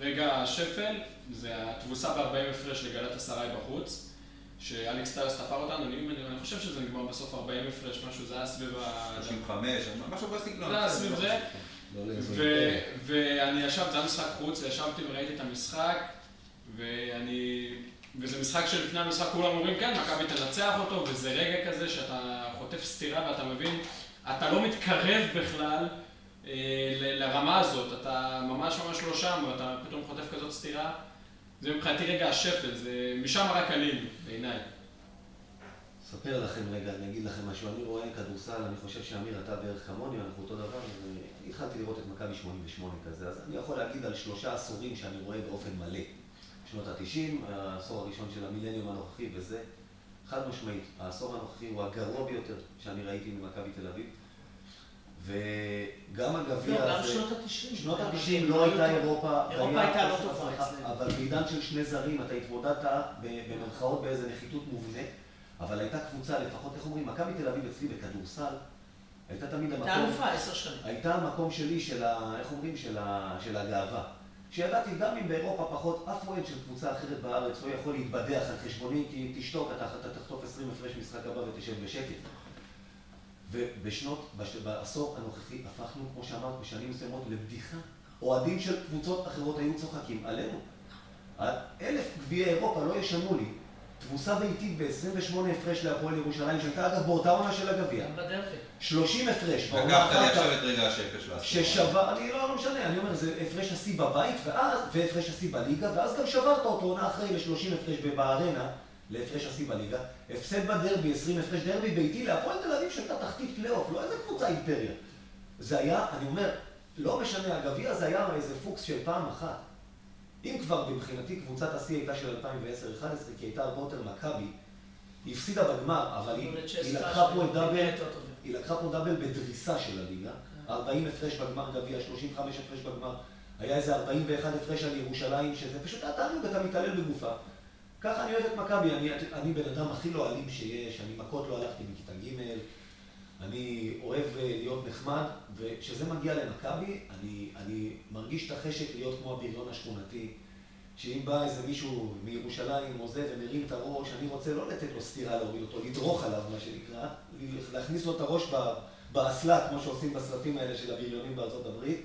רגע השפל, זה התבוסה ב-40 הפרש לגלת אסריי בחוץ, שאלכס טיוס תפר אותנו, אני, אני, אני חושב שזה נגמר בסוף 40 הפרש, משהו, זה היה סביב ה... 35, משהו בסגנון. זה היה סביב זה, לא ו- אימפריה. ואני ישבתי, זה היה משחק חוץ, ישבתי וראיתי את המשחק, ואני... וזה משחק שלפני המשחק כולם אומרים, כן, מכבי תנצח אותו, וזה רגע כזה שאתה חוטף סטירה ואתה מבין, אתה לא מתקרב בכלל אה, ל- לרמה הזאת, אתה ממש ממש לא שם, ואתה פתאום חוטף כזאת סטירה. זה מבחינתי רגע השפל, זה משם רק עלינו, בעיניי. אספר לכם רגע, אני אגיד לכם משהו. אני רואה כדורסל, אני חושב שאמיר, אתה בערך כמוני, אנחנו אותו דבר. אני אני התחלתי לראות את מכבי 88 כזה, אז אני יכול להגיד על שלושה עשורים שאני רואה באופן מלא. שנות ה-90, העשור הראשון של המילניום הנוכחי וזה. חד משמעית, העשור הנוכחי הוא הגרוע ביותר שאני ראיתי ממכבי תל אביב. וגם הגביע לא, גם הזה... שנות ה-90. שנות ה-90 לא הייתה אירופה. אירופה הייתה לא טובה אצלנו. אבל בעידן של שני זרים אתה התמודדת במרכאות באיזה נחיתות מובנית, אבל הייתה קבוצה, לפחות, איך אומרים, מכבי תל אביב אצלי בכדורסל, הייתה תמיד הייתה המקום, אלופה עשר שנים. הייתה המקום שלי של ה... איך אומרים? של, הגאווה. שידעתי גם אם באירופה פחות, אף אוהד של קבוצה אחרת בארץ לא יכול להתבדח על חשבוני, כי תשתוק, אתה, אתה תחטוף 20 הפרש משחק הבא ותשב בשקט. ובשנות, בש, בעשור הנוכחי הפכנו, כמו שאמרת, בשנים מסוימות לבדיחה. אוהדים של קבוצות אחרות היו צוחקים עלינו. אלף גביעי אירופה לא ישנו לי. תבוסה ביתית ב-28 הפרש להפועל ירושלים, שהייתה אגב באותה עונה של הגביע. גם בדרבי. 30 הפרש. לקחת לי עכשיו את רגע השפל של העשור. ששבר, אני לא, לא משנה, אני אומר, זה הפרש השיא בבית, ואז, והפרש השיא בליגה, ואז גם שברת אותו עונה אחרי ל-30 הפרש בארנה, להפרש השיא בליגה. הפסד בדרבי, 20 הפרש דרבי ביתי, להפועל תל אביב שהייתה תחתית פלייאוף, לא איזה קבוצה אימפריה. זה היה, אני אומר, לא משנה, הגביע זה היה איזה פוקס של פעם אחת. אם כבר מבחינתי קבוצת השיא הייתה של 2010-2011, כי הייתה הרבה יותר מכבי, היא הפסידה בגמר, אבל היא, היא לקחה פה את דאבל. היא לקחה פה דאבל בדריסה של הליגה, 40 הפרש בגמר גביע, 35 הפרש בגמר, היה איזה 41 הפרש על ירושלים, שזה פשוט היה תענוג, אתה מתעלל בגופה. ככה אני אוהב את מכבי, אני, אני בן אדם הכי לא אלים שיש, אני מכות לא הלכתי מכיתה ג', אני אוהב אה, להיות נחמד, וכשזה מגיע למכבי, אני, אני מרגיש את החשק להיות כמו הבריון השכונתי, שאם בא איזה מישהו מירושלים או זה ומרים את הראש, אני רוצה לא לתת לו סטירה להוריד אותו, לדרוך עליו, מה שנקרא, להכניס לו את הראש באסלה, כמו שעושים בסרטים האלה של הבריונים בארצות הברית,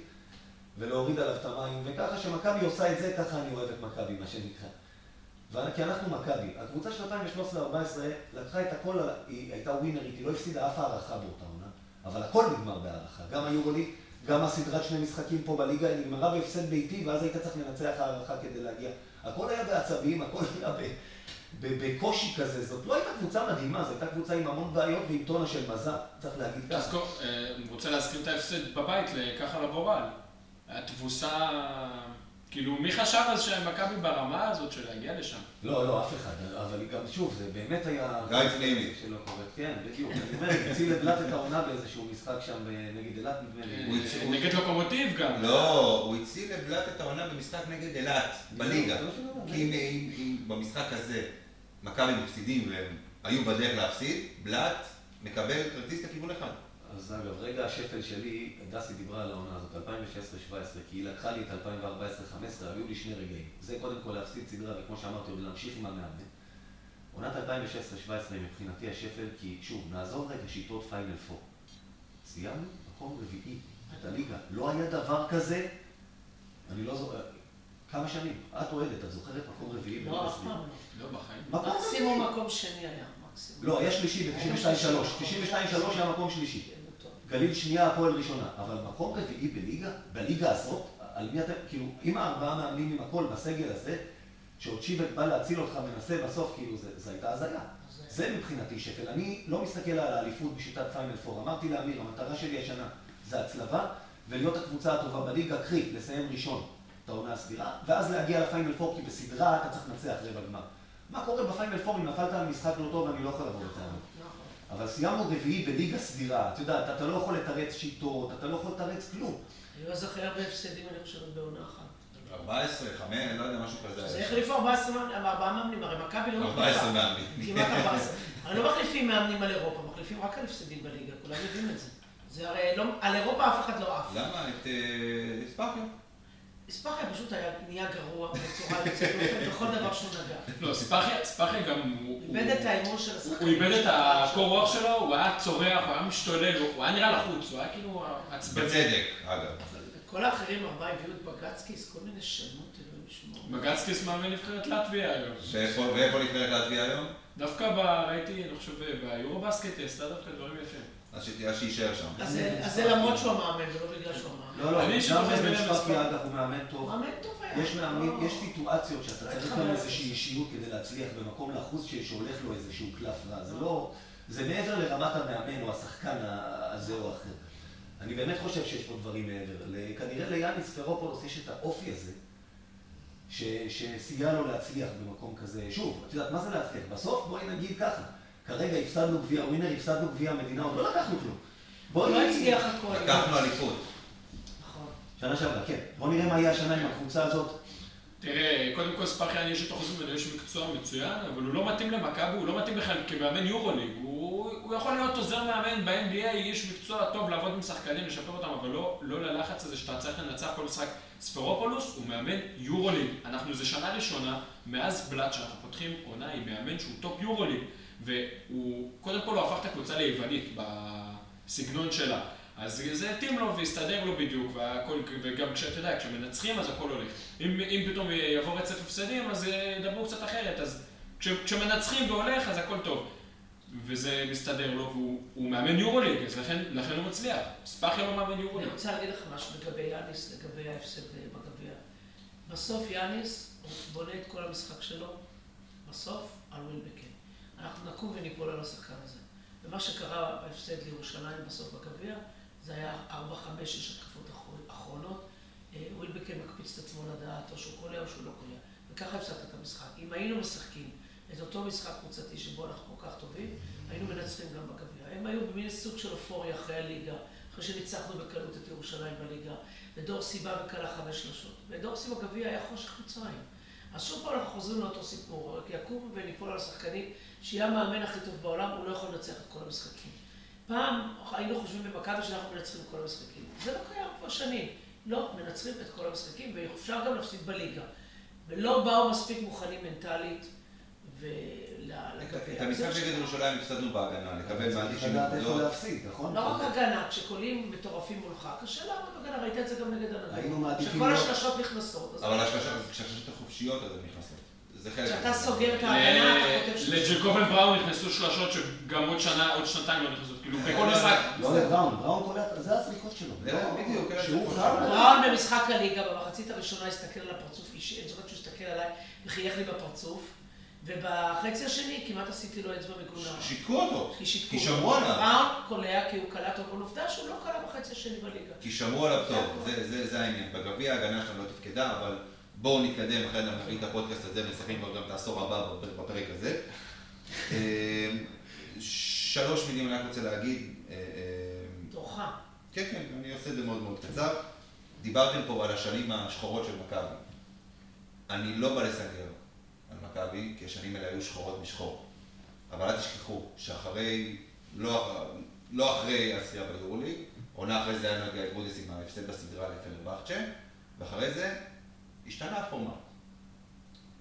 ולהוריד עליו את המים, וככה שמכבי עושה את זה, ככה אני אוהב את מכבי, מה שנקרא. כי אנחנו מכבי. הקבוצה של 2013-2014 לקחה את הכל, היא הייתה ווינרית, היא לא הפסידה אף הערכה באותה עונה, אבל הכל נגמר בהערכה. גם היורוליג, גם הסדרת שני משחקים פה בליגה, היא נגמרה בהפסד ביתי, ואז היית צריך לנצח הערכה כדי להגיע. הכל היה בעצבים, הכל היה ב- בקושי כזה. זאת לא הייתה קבוצה מדהימה, זו הייתה קבוצה עם המון בעיות ועם טונה של מזל, צריך להגיד ככה. תזכור, אה, אני רוצה להזכיר את ההפסד בבית לככה לגורל. התבוסה, כאילו, מי חשב אז שמכבי ברמה הזאת של להגיע לשם? לא, לא, אף אחד, אבל גם, שוב, זה באמת היה... גיא פנימי. שלא קורה, כן, בדיוק. אני אומר, הציל לבלט את העונה באיזשהו משחק שם אה, נגד אילת, נדמה לי. הוא- נגד לוקומוטיב גם. לא, הוא הציל לבלאט את העונה במשחק נגד אילת, בליגה. מה שאני אומר. כי אם במשחק הזה מכבי מפסידים והם היו בדרך להפסיד, בלאט מקבל כרטיס לכיוון אחד. אז אגב, רגע השפל שלי, דסי דיברה על העונה הזאת, 2016-2017, כי היא לקחה לי את 2014-2015, היו לי שני רגעים. זה קודם כל להפסיד סדרה, וכמו שאמרתי, עוד להמשיך עם המאמן. עונת 2016-2017 היא מבחינתי השפל, כי שוב, נעזוב רגע שיטות פיינל פור. סיימנו מקום רביעי את הליגה. לא היה דבר כזה, אני לא זוכר, כמה שנים? את אוהדת, את זוכרת מקום רביעי? לא, אף? פעם לא. לא בחיים. מקום מקסימום רביעי. מקום שני היה. לא, היה שלישי ב-92-3. 92-3 היה מקום שלישי. גליל שנייה, הפועל ראשונה. אבל מקום רביעי בליגה, בליגה הזאת, על מי אתם, כאילו, אם הארבעה מאמנים עם הכל בסגל הזה, שעוד שיבק בא להציל אותך מנסה בסוף, כאילו, זה הייתה הזיה. זה מבחינתי שפל. אני לא מסתכל על האליפות בשיטת פיינל פור. אמרתי לאמיר, המטרה שלי השנה זה הצלבה, ולהיות הקבוצה הטובה בליגה, קרי, לסיים ראשון את העונה הסבירה, ואז להגיע לפיינל פור, כי בסדרה אתה צריך לנצח רבע גמר. מה קורה בפיינל פור אם נפלת על משחק לא טוב, אני לא יכול לבוא בטענות. אבל סיימנו רביעי בליגה סדירה, את יודעת, אתה לא יכול לתרץ שיטות, אתה לא יכול לתרץ כלום. אני לא זוכר הרבה הפסדים, אני חושבת, בעונה אחת. 14, 5, לא יודע, משהו כזה. זה החליפו 14 מאמנים, ארבעה מאמנים, הרי מכבי לא 14 מאמנים. כמעט 14. הרי לא מחליפים מאמנים על אירופה, מחליפים רק על הפסדים בליגה, כולם יודעים את זה. זה הרי לא, על אירופה אף אחד לא עף. למה? את אה, ספארקיה. ספאחיה פשוט היה נהיה גרוע בצורה יוצאת דופן בכל דבר שהוא נגע. לא, ספאחיה, גם... הוא- איבד את האמון של השחקנים. הוא איבד את הקור רוח שלו, הוא היה צורח, הוא היה משתולל, הוא היה נראה לחוץ, הוא היה כאילו עצבני. בצדק, אגב. כל האחרים, ארבעה הביאו את בגצקיס, כל מיני שמות, אלוהים ישמור. בגצקיס מאמן נבחרת לטביה היום. ואיפה נבחרת להטביע היום? דווקא. ראיתי, אני חושב, ביורו בסקט, עשתה דווקא דברים יפים. אז שת- אז שיישאר שם. אז זה- זה למרות שהוא המאמן, ולא בגלל שהוא המאמן. לא, לא, אני גם אישית חושב בן שזה ספאקי, מספר. אגב, הוא מאמן טוב. מאמן טוב היה. יש מאמנים, לא- יש סיטואציות שאתה לא צריך גם. איזושהי אישיות כדי להצליח במקום לחוץ שהולך לו איזשהו קלף רע. זה לא... זה מעבר לרמת המאמן או השחקן הזה או האחר. אני באמת חושב שיש פה דברים מעבר. כנראה ליאניס פרופולוס יש את האופי הזה, ש- שסייע לו להצליח במקום כזה. שוב, את יודעת, מה זה להצליח? בסוף בואי נגיד ככה, כרגע הפסדנו גביע ווינר, הפסדנו גביע המדינה, עוד לא לקחנו כלום. בואי... לא הצליח הכל. לקחנו אליפות. נכון. שנה שעברה, כן. בואו נראה מה יהיה השנה עם הקבוצה הזאת. תראה, קודם כל ספאחיה יש את אחוז ממנו, יש מקצוע מצוין, אבל הוא לא מתאים למכבי, הוא לא מתאים בכלל כמאמן יורוליג. הוא, הוא יכול להיות עוזר מאמן ב-NBA, איש מקצוע טוב לעבוד עם שחקנים, לשפר אותם, אבל לא, לא ללחץ הזה שאתה צריך לנצח כל משחק. ספרופולוס הוא מאמן יורוליג. אנחנו, זו שנה ראשונה, מאז בלאט שאנחנו פותחים עונה עם מאמן שהוא טופ יורוליג. והוא, קודם כל הוא הפך את הקבוצה ליוונית בסגנון שלה. אז זה התאים לו והסתדר לו בדיוק, והכל, וגם כשאתה יודע, כשמנצחים אז הכל הולך. אם, אם פתאום יבוא רצף הפסדים, אז ידברו קצת אחרת, אז כש, כשמנצחים והולך, אז הכל טוב. וזה מסתדר לו, והוא הוא מאמן יורוליג, אז לכן, לכן הוא מצליח. ספאחיה לא מאמן אני יורוליג. רוצה להגיד לך משהו לגבי יאניס, לגבי ההפסד בגביע. בסוף יאניס, הוא בונה את כל המשחק שלו, בסוף על ווילבקן. אנחנו נקום וניפול על השחקן הזה. ומה שקרה בהפסד לירושלים בסוף בגביע, זה היה 4-5-6 התקפות אחר- אחרונות. אה, ווילבקן מקפיץ את עצמו לדעת, או שהוא קולע או שהוא לא קולע. וככה הפסדת את המשחק. אם היינו משחקים את אותו משחק קבוצתי שבו אנחנו כל כך טובים, היינו מנצחים גם בגביע. הם היו במין סוג של אופוריה אחרי הליגה, אחרי שניצחנו בקלות את ירושלים בליגה, ודורסי בא וכלה חמש שלושות. ודורסי בגביע היה חושך מצרים. אז שוב פעם אנחנו חוזרים לאותו סיפור, רק יקום וניפול על השחקנים, שיהיה המאמן הכי טוב בעולם, הוא לא יכול לנצח את כל המשחקים. פעם היינו חושבים במכבי שאנחנו מנצחים את כל המשחקים. זה לא קיים כבר שנים. לא, מנצחים את כל המשחקים, ואפשר גם להפסיד בליגה. ולא באו מספיק מוכנים מנטלית ולגביע. את המשחק נגד ירושלים הפסדנו בהגנה, לקבל מעל 90 לדעת איפה נקודות. להפסיד, נכון? לא רק הגנה, כשקולים מטורפים מולך, קשה לעמוד בהגנה, ראית את זה גם נגד הנדל. היינו מעדיפים שכל להיות- השלשות נכנסות. אבל השלשות כשהשלשות החופשיות אז הן נכנסות. זה חלק. כשאתה. סוגר את ההגנה, אתה חוטף. לג'קובן בראון נכנסו שלשות שגם עוד שנה, עוד שנתיים לא נכנסות. כאילו, בכל משחק... לא לבראון, בראון קולע, זה הסליחות שלו. לא- בדיוק, אלה שהוא. שלו. בראון במשחק הליגה, במחצית הראשונה הסתכל על הפרצוף אישי, אני זוכרת שהוא הסתכל עליי וחייך לי בפרצוף, ובחצי השני כמעט עשיתי לו אצבע מגונה. שיתקו אותו. כי שיתקו כי אותו. שמרו עליו. בראון קולע כי הוא קלע טוב, אבל עובדה שהוא לא קלע בחצי השני בליגה. כי שמרו עליו זה טוב, הכל. זה- זה זה העניין. בגביע ההגנה שלנו לא תפקדה, אבל בואו נתקדם, אחרי זה נביא את הפודקאסט הזה ונסכם כבר גם את העשור הבא בפרק- הזה. אה, שלוש מילים אני רק רוצה להגיד. אה, אה, תורך. כן, כן, אני עושה את זה מאוד מאוד קצר. דיברתם פה על השנים השחורות של מכבי. אני לא בא לסנגר על מכבי, כי השנים האלה היו שחורות משחור. אבל אל תשכחו שאחרי, לא, לא אחרי הזכייה ביורוליג, עונה אחרי זה היה נגע גודס עם ההפסד בסדרה לפנרבכצ'ה, ואחרי זה השתנה הפורמט.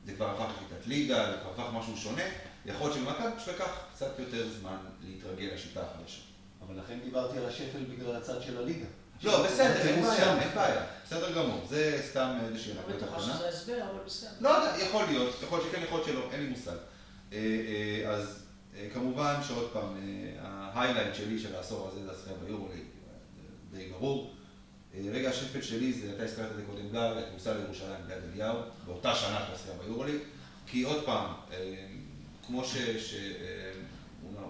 זה כבר הפך לשיטת ליגה, זה כבר הפך משהו שונה. יכול להיות שלמכבי פשוט לקח קצת יותר זמן להתרגל לשיטה החדשה. אבל לכן דיברתי על השפל בגלל הצד של הליגה. לא, בסדר, אין בעיה. אין בעיה. בסדר גמור, זה סתם איזושהי לא נקודה בטוחה קטנה. שזה הסבר, אבל בסדר. לא יודע, יכול להיות, יכול להיות שכן, יכול להיות שלא, אין לי מושג. אה, אה, אז אה, כמובן שעוד פעם, ההיילייט שלי של העשור הזה זה הזכייה ביורוליג, זה די ברור. אה, רגע השפל שלי זה, אתה הזכרת את זה קודם גל, הכניסה לירושלים ביד אליהו, באותה שנה הזכייה ביורוליג, כי עוד פעם, אה, כמו ש... ש- אה,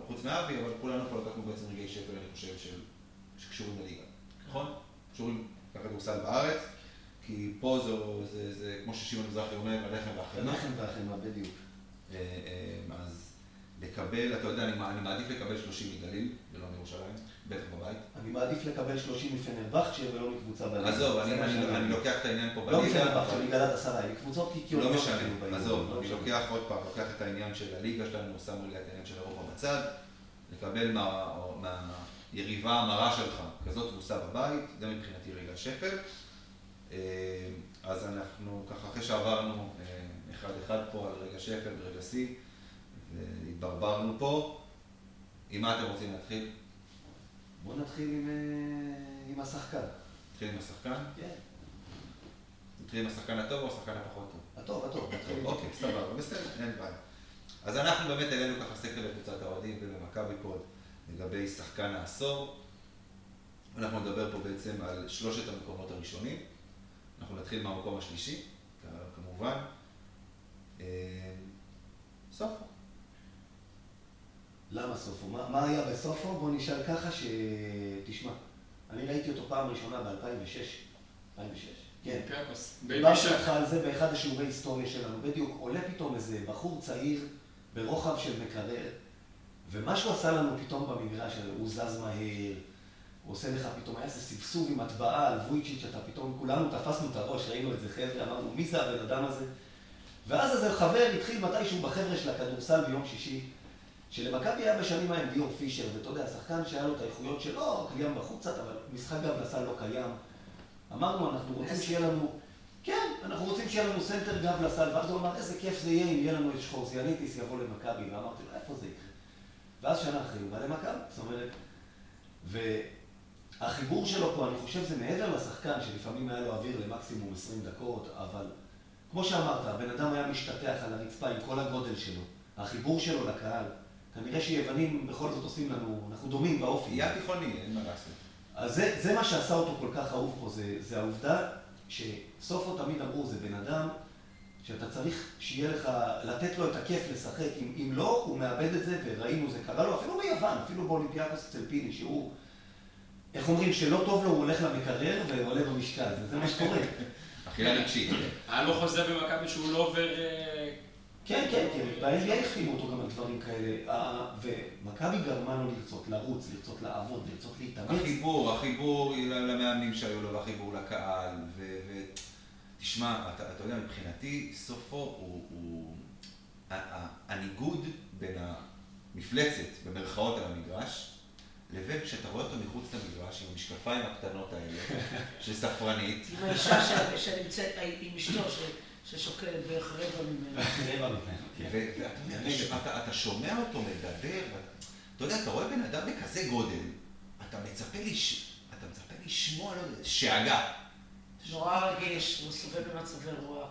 חוץ מאבי, אבל כולנו פה לקחנו בעצם רגעי שפל, אני חושב, של- שקשורים לליגה, נכון? שקשורים לכדורסל בארץ, כי פה זו, זה, זה, כמו ששמעון מזרחי אומר, הלחם והחמאה. הלחם והחמאה, בדיוק. אז לקבל, אתה יודע, אני אני מעדיף לקבל 30 מגליל, ולא מירושלים, בטח בבית. אני מעדיף לקבל 30 מפנרבכצ'ה ולא מקבוצה בליגה. עזוב, אני-. לוקח את העניין פה לא בליגה. מפנרבכצ'ה, אבל- מגלת עשרה, הן קבוצות קיקיוניות. לא משנה, עזוב, לא אני. לוקח עוד פעם, לוקח את העניין של הליגה שלנו, שם רגע את העניין של אירופה בצד, לקבל מה- מהיריבה המרה שלך כזאת תבוסה בבית, זה מבחינתי רגע שפל. אה, אז אנחנו ככה, אחרי שעברנו אה, אחד אחד פה על רגע שפל ורגע שיא, והתברברנו פה, עם מה אתם רוצים להתחיל? בוא נתחיל עם, אה, עם השחקן. נתחיל עם השחקן? כן. נתחיל עם השחקן הטוב או השחקן הפחות טוב? הטוב, הטוב. נתחיל אוקיי, סבבה, בסדר, אין בעיה. אז אנחנו באמת העלינו ככה סקר לקבוצת האוהדים ולמכבי פוד לגבי שחקן העשור. אנחנו נדבר פה בעצם על שלושת המקומות הראשונים. אנחנו נתחיל מהמקום השלישי, כמובן. אה, סוף. למה סופו? מה, מה היה בסופו? בוא נשאל ככה ש... תשמע, אני ראיתי אותו פעם ראשונה ב-2006. 2006? כן. אולימפיאקוס. דיברתי איתך. על זה באחד השיעורי היסטוריה שלנו. בדיוק, עולה פתאום איזה בחור צעיר ברוחב של מקרר, ומה שהוא עשה לנו פתאום במגרש, הוא זז מהר, הוא עושה לך פתאום, היה איזה סבסוב עם הטבעה על וויצ'יץ', אתה פתאום, כולנו תפסנו את הראש, ראינו את זה חבר'ה, אמרנו, מי זה הבן אדם הזה? ואז איזה חבר התחיל מתישהו בחבר'ה של הכדורסל ביום שישי, שלמכבי היה בשנים ההם ליאור פישר, ואתה יודע, שחקן שהיה לו את האיכויות שלו, קיים בחוץ קצת, אבל משחק גם לסל לא קיים. אמרנו, אנחנו רוצים שיהיה לנו... כן, אנחנו רוצים שיהיה לנו סנטר גב לסל, ואז הוא אמר, איזה כיף זה יהיה אם יהיה לנו את סחורצאניטיס יבוא למכבי, ואמרתי לו, איפה זה יקרה? ואז שנה אחרי הוא בא למכבי, זאת אומרת, והחיבור שלו פה, אני חושב, זה מעבר לשחקן, שלפעמים היה לו אוויר למקסימום 20 דקות, אבל כמו שאמרת, הבן אדם היה משתטח על הרצפה עם כל הגודל שלו, החיבור שלו לקהל, כנראה שיוונים בכל זאת עושים לנו, אנחנו דומים באופי. יהיה תיכוני, אין מה לעשות. אז זה, זה מה שעשה אותו כל כך אהוב פה, זה, זה העובדה שסופו תמיד אמרו, זה בן אדם שאתה צריך שיהיה לך, לתת לו את הכיף לשחק, אם, אם לא, הוא מאבד את זה, וראינו, זה קרה לו אפילו ביוון, אפילו באולימפיאקוס אצל פיני, שהוא, איך אומרים, שלא טוב לו, הוא הולך למקרר ועולה במשקל, זה, זה מה שקורה. אכילה רגשית. היה לו חוזה במכבי שהוא לא עובר... כן, כן, כן, ב-NBA החתימו אותו גם על דברים כאלה, אה, ומכבי גרמה לו לרצות לרוץ, לרצות לעבוד, לרצות להתאמץ. החיבור, החיבור למאמנים שהיו לו, והחיבור לקהל, ותשמע, אתה, אתה יודע, מבחינתי, סופו הוא, הניגוד בין המפלצת, במרכאות על המגרש, לבין כשאתה רואה אותו מחוץ למגרש, עם המשקפיים הקטנות האלה, של ספרנית, עם האישה שנמצאת, עם אשתו ש- ששוקלת בערך רבע ממנו. רבע ממנו, כן. ו- ואתה יודע, אתה שומע אותו מדבר, אתה יודע, אתה רואה בן אדם בכזה גודל, אתה מצפה לש- אתה מצפה לשמוע, לא יודע, שאגה. נורא רגיש, הוא סובל במצבי רוח.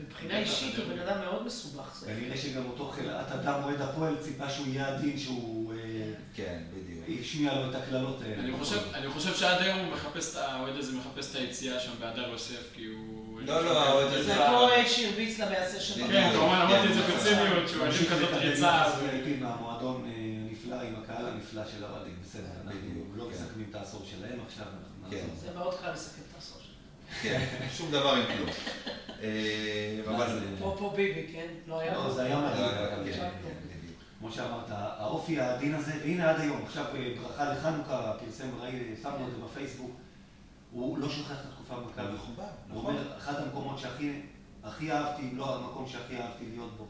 מבחינה אישית הוא בן אדם מאוד מסובך. כנראה שגם אותו חלאת אדם אוהד הפועל ציפה שהוא יהיה עדין, שהוא אה, כן, בדיוק. השמיע לו את הקללות האלה. אני חושב, אני חושב שעד היום הוא מחפש, את ה- האוהד הזה מחפש את היציאה שם בהדר יוסף, כי הוא... לא, לא, זה אותו שהרביץ למעשה של כן, כן, כן, כמובן אמרתי את זה כן. בציניות, שהוא אוהדים כזאת ריצה. ו- VIP מהמועדון אה, הנפלא, עם הקהל הנפלא של האוהדים. בסדר, אנחנו בדיוק, לא כן. מסכמים את העשור שלהם עכשיו, אנחנו כן. נעזוב. זה מאוד קל לסכם את העשור שלנו. כן, שום דבר עם כלום. אה, פה ביבי, כן? לא היה... לא, זה היה לא, מדהים. לא, כן, כן, כן. כן. כמו שאמרת, האופי העדין הזה, והנה עד היום, עכשיו אה, ברכה לחנוכה, פרסם, ראי, שמנו את זה בפייסבוק, הוא לא שוכח את התקופה במכבי. מכובד, הוא נכון. אומר, אחד המקומות שהכי הכי אהבתי, אם לא המקום שהכי אהבתי להיות בו.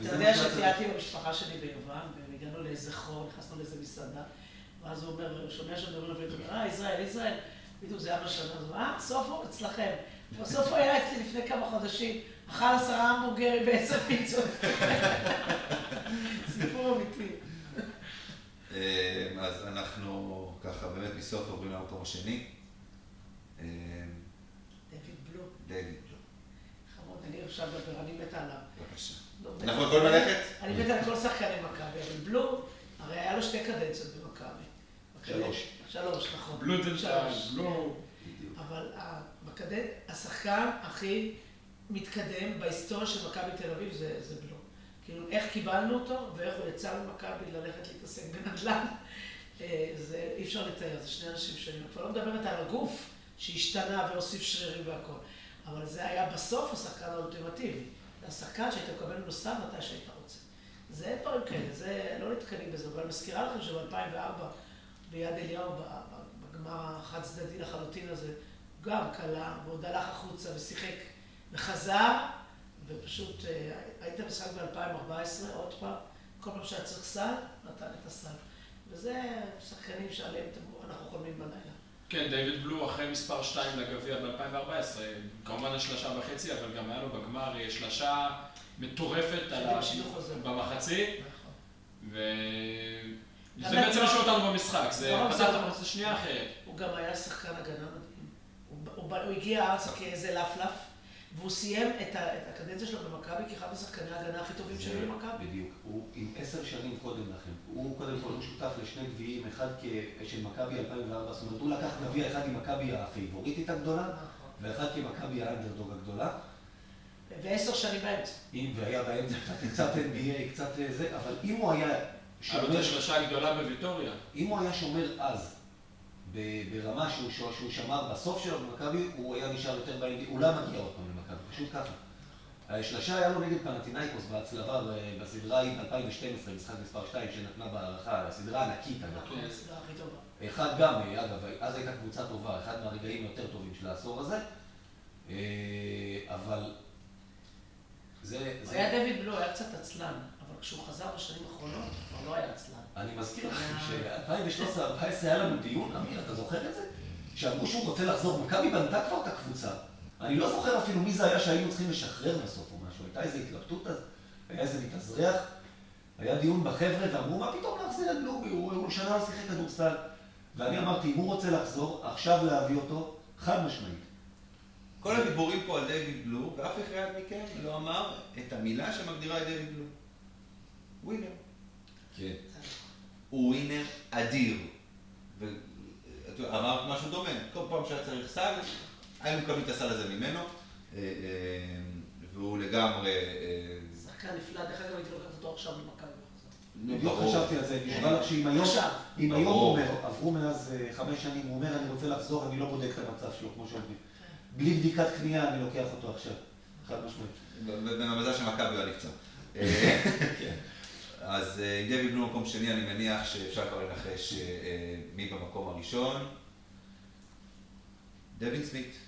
אתה יודע שאתה- שטיילתי במשפחה שלי ביוון, והגענו לאיזה חור, נכנסנו לאיזה מסעדה, ואז הוא אומר, הוא שומע הוא אומר, אה, ישראל, ישראל, בדיוק זה אבא שלנו, אז הוא אה, סופו אצלכם. בסוף הוא היה אצלי לפני כמה חודשים, אכל עשרה המבורגרים בעשר פיצות. סיפור אמיתי. אה, אז אנחנו ככה באמת מסוף עוברים למקום השני. דויד בלו, דיוויד בלו, חמוד, אני עכשיו מדבר, אני מתה עליו. בבקשה. לא, אנחנו יכולים ללכת? אני מתה על כל שחקני מכבי, אבל בלו, הרי היה לו שתי קדנציות במכבי. שלוש. שלוש, נכון. בלוטנשטיין, שלוש. בלו. אבל בקדנט, השחקן הכי מתקדם בהיסטוריה של מכבי תל אביב זה, זה בלו. כאילו, איך קיבלנו אותו, ואיך הוא יצא ממכבי ללכת להתעסק בנדל"ן, אה, זה אי אפשר לתאר, זה שני אנשים שונים. אני כבר לא מדברת על הגוף שהשתנה והוסיף שרירים והכל. אבל זה היה בסוף השחקן האולטימטיבי. זה השחקן שהיית מקבל ממנו סל מתי שהיית רוצה. זה דברים כאלה, זה לא נתקלים בזה, אבל אני מזכירה לכם שב-2004, ביד אליהו, בגמר החד צדדי לחלוטין הזה, גם כלה, ועוד הלך החוצה ושיחק וחזר, ופשוט אה, היית משחק ב-2014, עוד פעם, כל פעם שהיה צריך סל, נתן את הסל. וזה שחקנים שעליהם אנחנו חולמים בלילה. כן, דיוויד בלו אחרי מספר 2 לגביע ב-2014, כמובן השלושה וחצי, אבל גם היה לו בגמר אה, שלשה מטורפת במחצית. נכון. וזה בעצם השאיר אותנו במשחק, זה לא פתח את המחצית השנייה אחרת. הוא גם היה שחקן הגנה מדהים. הוא הגיע ארצה כאיזה לפלף. והוא סיים את הקדנציה שלו במכבי כאחד משחקני ההגנה הכי טובים שהיו במכבי. בדיוק. הוא עם עשר שנים קודם לכן. הוא קודם כל שותף לשני גביעים, אחד של מכבי 2004, זאת אומרת, הוא לקח גביע אחד עם מכבי הפייבוריטית הגדולה, נכון. ואחד כמכבי האנדרדוג הגדולה. ועשר שנים באמצע. והיה באמצע קצת NBA, קצת זה, אבל אם הוא היה שומר... אבל שלושה גדולה בוויטוריה. אם הוא היה שומר אז, ברמה שהוא, שהוא שמר בסוף שלו במכבי, הוא היה נשאר יותר ב-NBA, הוא לא מגיע עוד פעם פשוט ככה. השלושה היה לו נגד פנטינאיקוס בהצלבה בסדרה עם 2012, משחק מספר 2 שנתנה בהערכה, הסדרה הענקית, אגב. כן, הסדרה הכי טובה. אחד גם, אגב, אז הייתה קבוצה טובה, אחד מהרגעים היותר טובים של העשור הזה, אה, אבל זה... היה דויד בלו, היה קצת עצלן. אבל כשהוא חזר בשנים האחרונות, כבר לא היה עצלן. אני מזכיר לכם ש-2013-2014 היה לנו דיון, אמיר, אתה זוכר את זה? שאמרו שהוא רוצה לחזור, מכבי בנתה כבר את הקבוצה. אני לא זוכר אפילו מי זה היה שהיינו צריכים לשחרר בסוף או משהו. הייתה איזו התלבטות אז, היה איזה מתאזרח. היה דיון בחבר'ה ואמרו, מה פתאום להחזיר את לובי, הוא שנה לא שיחק כדורסל. ואני אמרתי, אם הוא רוצה לחזור, עכשיו להביא אותו, חד משמעית. כל הדיבורים פה על דיוויד בלו, ואף אחד מכם לא אמר את המילה שמגדירה את דיוויד בלו. ווינר. כן. הוא ווינר אדיר. ואמרת משהו דומה, כל פעם שהיה צריך סל, היינו מקבלים את הסל הזה ממנו, אה, אה, והוא לגמרי... אה, שחקן נפלא, דרך אגב הייתי לוקח אותו עכשיו למכבי. בדיוק חשבתי על זה, נשמע לך שאם היום, אם היום הוא אומר, עברו מאז חמש שנים, הוא אומר אני רוצה לחזור, אני לא בודק את המצב שלו, כמו שאומרים. בלי בדיקת קנייה אני לוקח אותו עכשיו, חד משמעית. במזל שמכבי לא נפצע. כן. אז דבי בלו במקום שני, אני מניח שאפשר כבר לנחש מי במקום הראשון. דווין סמית.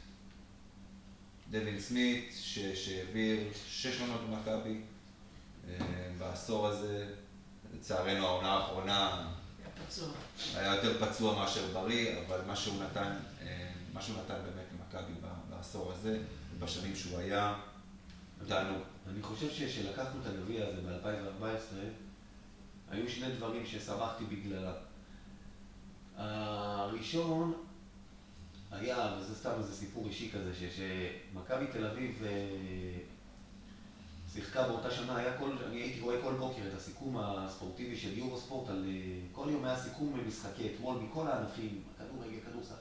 דווין סמית, שהעביר שש עונות במכבי אה, בעשור הזה. לצערנו העונה האחרונה... היה יותר פצוע מאשר בריא, אבל מה שהוא נתן, מה שהוא נתן באמת למכבי בעשור הזה, בשנים שהוא היה, תענוג. אני חושב שכשלקחנו את הגביע הזה ב-2014, היו שני דברים ששמחתי בגללם. הראשון היה, וזה סתם איזה סיפור אישי כזה, שמכבי תל אביב אה, שיחקה באותה שנה, היה כל, אני הייתי רואה כל בוקר את הסיכום הספורטיבי של יורו ספורט, על אה, כל יום היה סיכום משחקי אתמול מכל הענפים, כדורגל, כדורסל,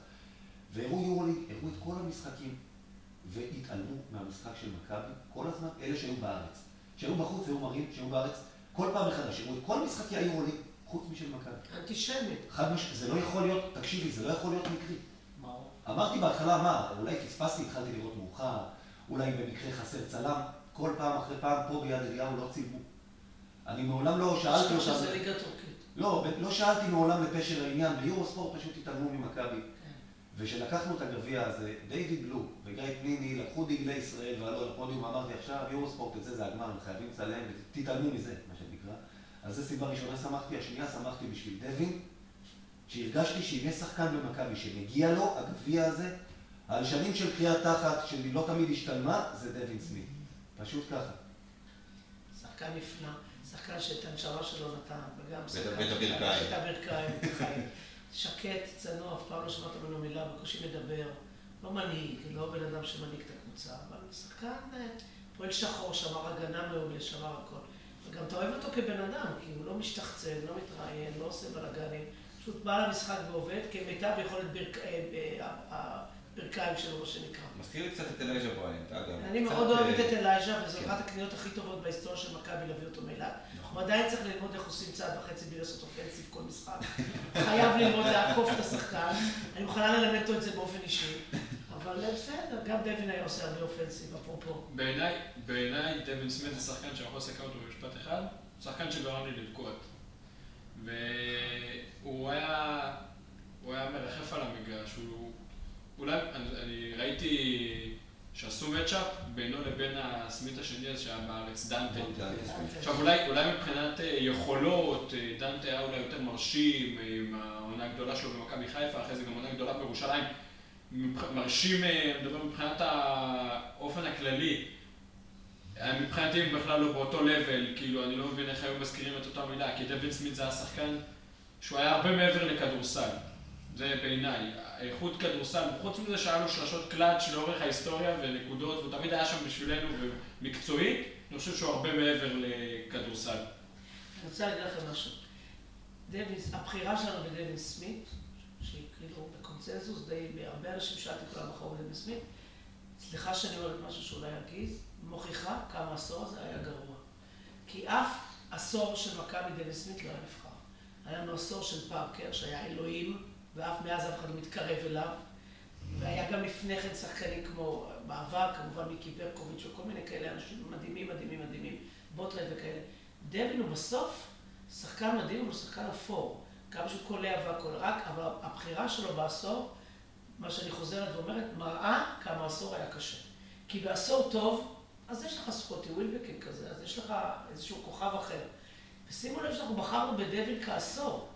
והראו יורו הראו את כל המשחקים, והתעלמו מהמשחק של מכבי כל הזמן, אלה שהיו בארץ. שהיו בחוץ היו מראים, שהיו בארץ, כל פעם מחדש, הראו את כל משחקי היו עולים, חוץ משל מכבי. אנטישמית. חד משמעית, זה לא יכול להיות, תקשיבי, זה לא יכול להיות מקרי. אמרתי בהתחלה, מה, אולי פספסתי, התחלתי לראות מאוחר, אולי במקרה חסר צלם, כל פעם אחרי פעם פה ביד אליהו לא צילמו. אני מעולם לא שאלתי אותם... שזה ליגה טורקית. לא, לא שאלתי מעולם לפשר העניין, ביורו ספורט פשוט התעלמו ממכבי. וכשלקחנו את הגביע הזה, דיוויד בלו וגיא פניני לקחו דגלי ישראל ועלו לפודיום, אמרתי עכשיו, יורו ספורט, את זה זה הגמר, הם חייבים לצלם, תתעלמו מזה, מה שנקרא. אז זו סיבה ראשונה שמחתי, השנייה שמחתי בשביל דווין, שהרגשתי שאם יש שחקן במכבי שמגיע לו, הגביע הזה, על שנים של קריאה תחת, שלי לא תמיד השתלמה, זה דווין סמית. פשוט ככה. שחקן נפלא, שחקן שאת הנשמה שלו נתן, וגם שחקן... בית הברכיים. בית הברכיים, שקט, צנוע, אף פעם לא שמעת ממנו מילה, בקושי מדבר. לא מנהיג, לא בן אדם שמנהיג את הקבוצה, אבל שחקן אה, פועל שחור, שמר הגנה מעולה, שמר הכל. וגם אתה אוהב אותו כבן אדם, כי הוא לא משתחצן, לא מתראיין, לא עושה בלאגנים, פשוט בא למשחק ועובד כמיטב יכולת ברק... אה, הברכיים שלו, מה שנקרא. מזכיר לי קצת את אלייז'ה בריינט, אגב. אני מאוד אוהבת אה, את אלייז'ה, וזו כן. אחת הקניות הכי טובות בהיסטוריה של מכבי להביא אותו מאילת. נכון. הוא עדיין צריך ללמוד איך עושים צעד וחצי בלי לעשות אופנסיב כל משחק. חייב ללמוד לעקוף את השחקן. אני מוכנה ללמד אותו את זה באופן אישי. אבל אה, בסדר, גם דווין היה עושה הרבה אופנסיב, אפרופו. בעיניי, בעיניי דווין סמית זה שחקן שאני יכול לסכם אותו במשפט אחד, שחקן שגרם לי לבכות. והוא היה, הוא היה מרחף על המגרש, הוא, אולי, אני, אני ראיתי שעשו מצ'אפ בינו לבין הסמית השני הזה שהיה בארץ, דנטה. עכשיו אולי, אולי מבחינת אה, יכולות, אה, דנטה היה אולי יותר מרשים, אה, עם העונה הגדולה שלו במכבי חיפה, אחרי זה גם עונה גדולה בירושלים. מרשים, מדבר מבחינת האופן הכללי. מבחינתי הם בכלל לא באותו לבל, כאילו אני לא מבין איך היו מזכירים את אותה מילה, כי דווין סמית זה היה שחקן שהוא היה הרבה מעבר לכדורסל. זה בעיניי. איכות כדורסל, חוץ מזה שהיה לו שלשות קלאץ' לאורך ההיסטוריה ונקודות, והוא תמיד היה שם בשבילנו ומקצועית, אני חושב שהוא הרבה מעבר לכדורסל. אני רוצה להגיד לכם משהו. דוויס, הבחירה שלנו בדווין סמית, שהיא כאילו בקונצנזוס, די בהרבה אנשים שאלתי כולם בחור בדווין סמית, סליחה שאני אומרת משהו שאולי ירגיז, מוכיחה כמה העשור הזה היה גרוע. כי אף עשור של מכבי דווין סמית לא היה נבחר. היה לנו עשור של פארקר, שהיה אלוהים, ואף מאז אף אחד לא מתקרב אליו. והיה גם לפני כן שחקנים כמו בעבר, כמובן מיקי ברקוביץ' וכל מיני כאלה אנשים מדהימים, מדהימים, מדהימים, בוטרד וכאלה. דווין הוא בסוף שחקן מדהים, הוא שחקן אפור. כמה שהוא קולע והכל, רק, אבל הבחירה שלו בעשור, מה שאני חוזרת ואומרת, מראה כמה העשור היה קשה. כי בעשור טוב, אז יש לך סקוטי ווילבקין כזה, אז יש לך איזשהו כוכב אחר. ושימו לב שאנחנו בחרנו בדווין כעשור,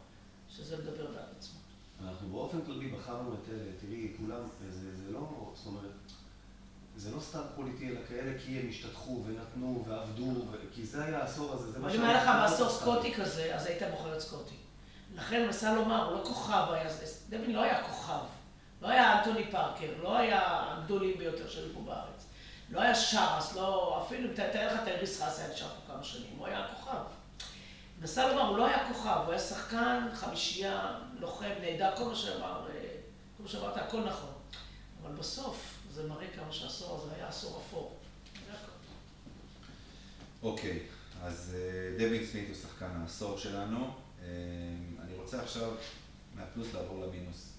שזה מדבר בעד עצמו. אנחנו באופן כללי בחרנו את אלה, תראי, כולם, זה, זה לא, זאת אומרת, זה לא סתם פוליטי, אלא כאלה כי הם השתתחו ונתנו ועבדו. כי זה היה העשור הזה, זה מה אבל אם היה לך בעשור סקוטי כזה, אז היית בוחר את סקוטי. לכן מנסה לומר, הוא לא כוכב, היה, דווין לא היה כוכב. לא היה אנטוני פארקר, לא היה הגדולים ביותר שהיו פה בארץ. לא היה שרס, לא, אפילו אם תאר לך את האריס חס היה נשאר פה כמה שנים, הוא היה כוכב. מנסה לומר, הוא לא היה כוכב, הוא היה שחקן, חמישייה, לוחם, נהדר, כל מה שאמר, אה, כל מה שאמרת, הכל נכון. אבל בסוף, זה מראה כמה שהעשור הזה היה עשור אפור. אוקיי, אז אה, דווין סמית הוא שחקן העשור שלנו. אה, אני רוצה עכשיו מהפלוס לעבור למינוס.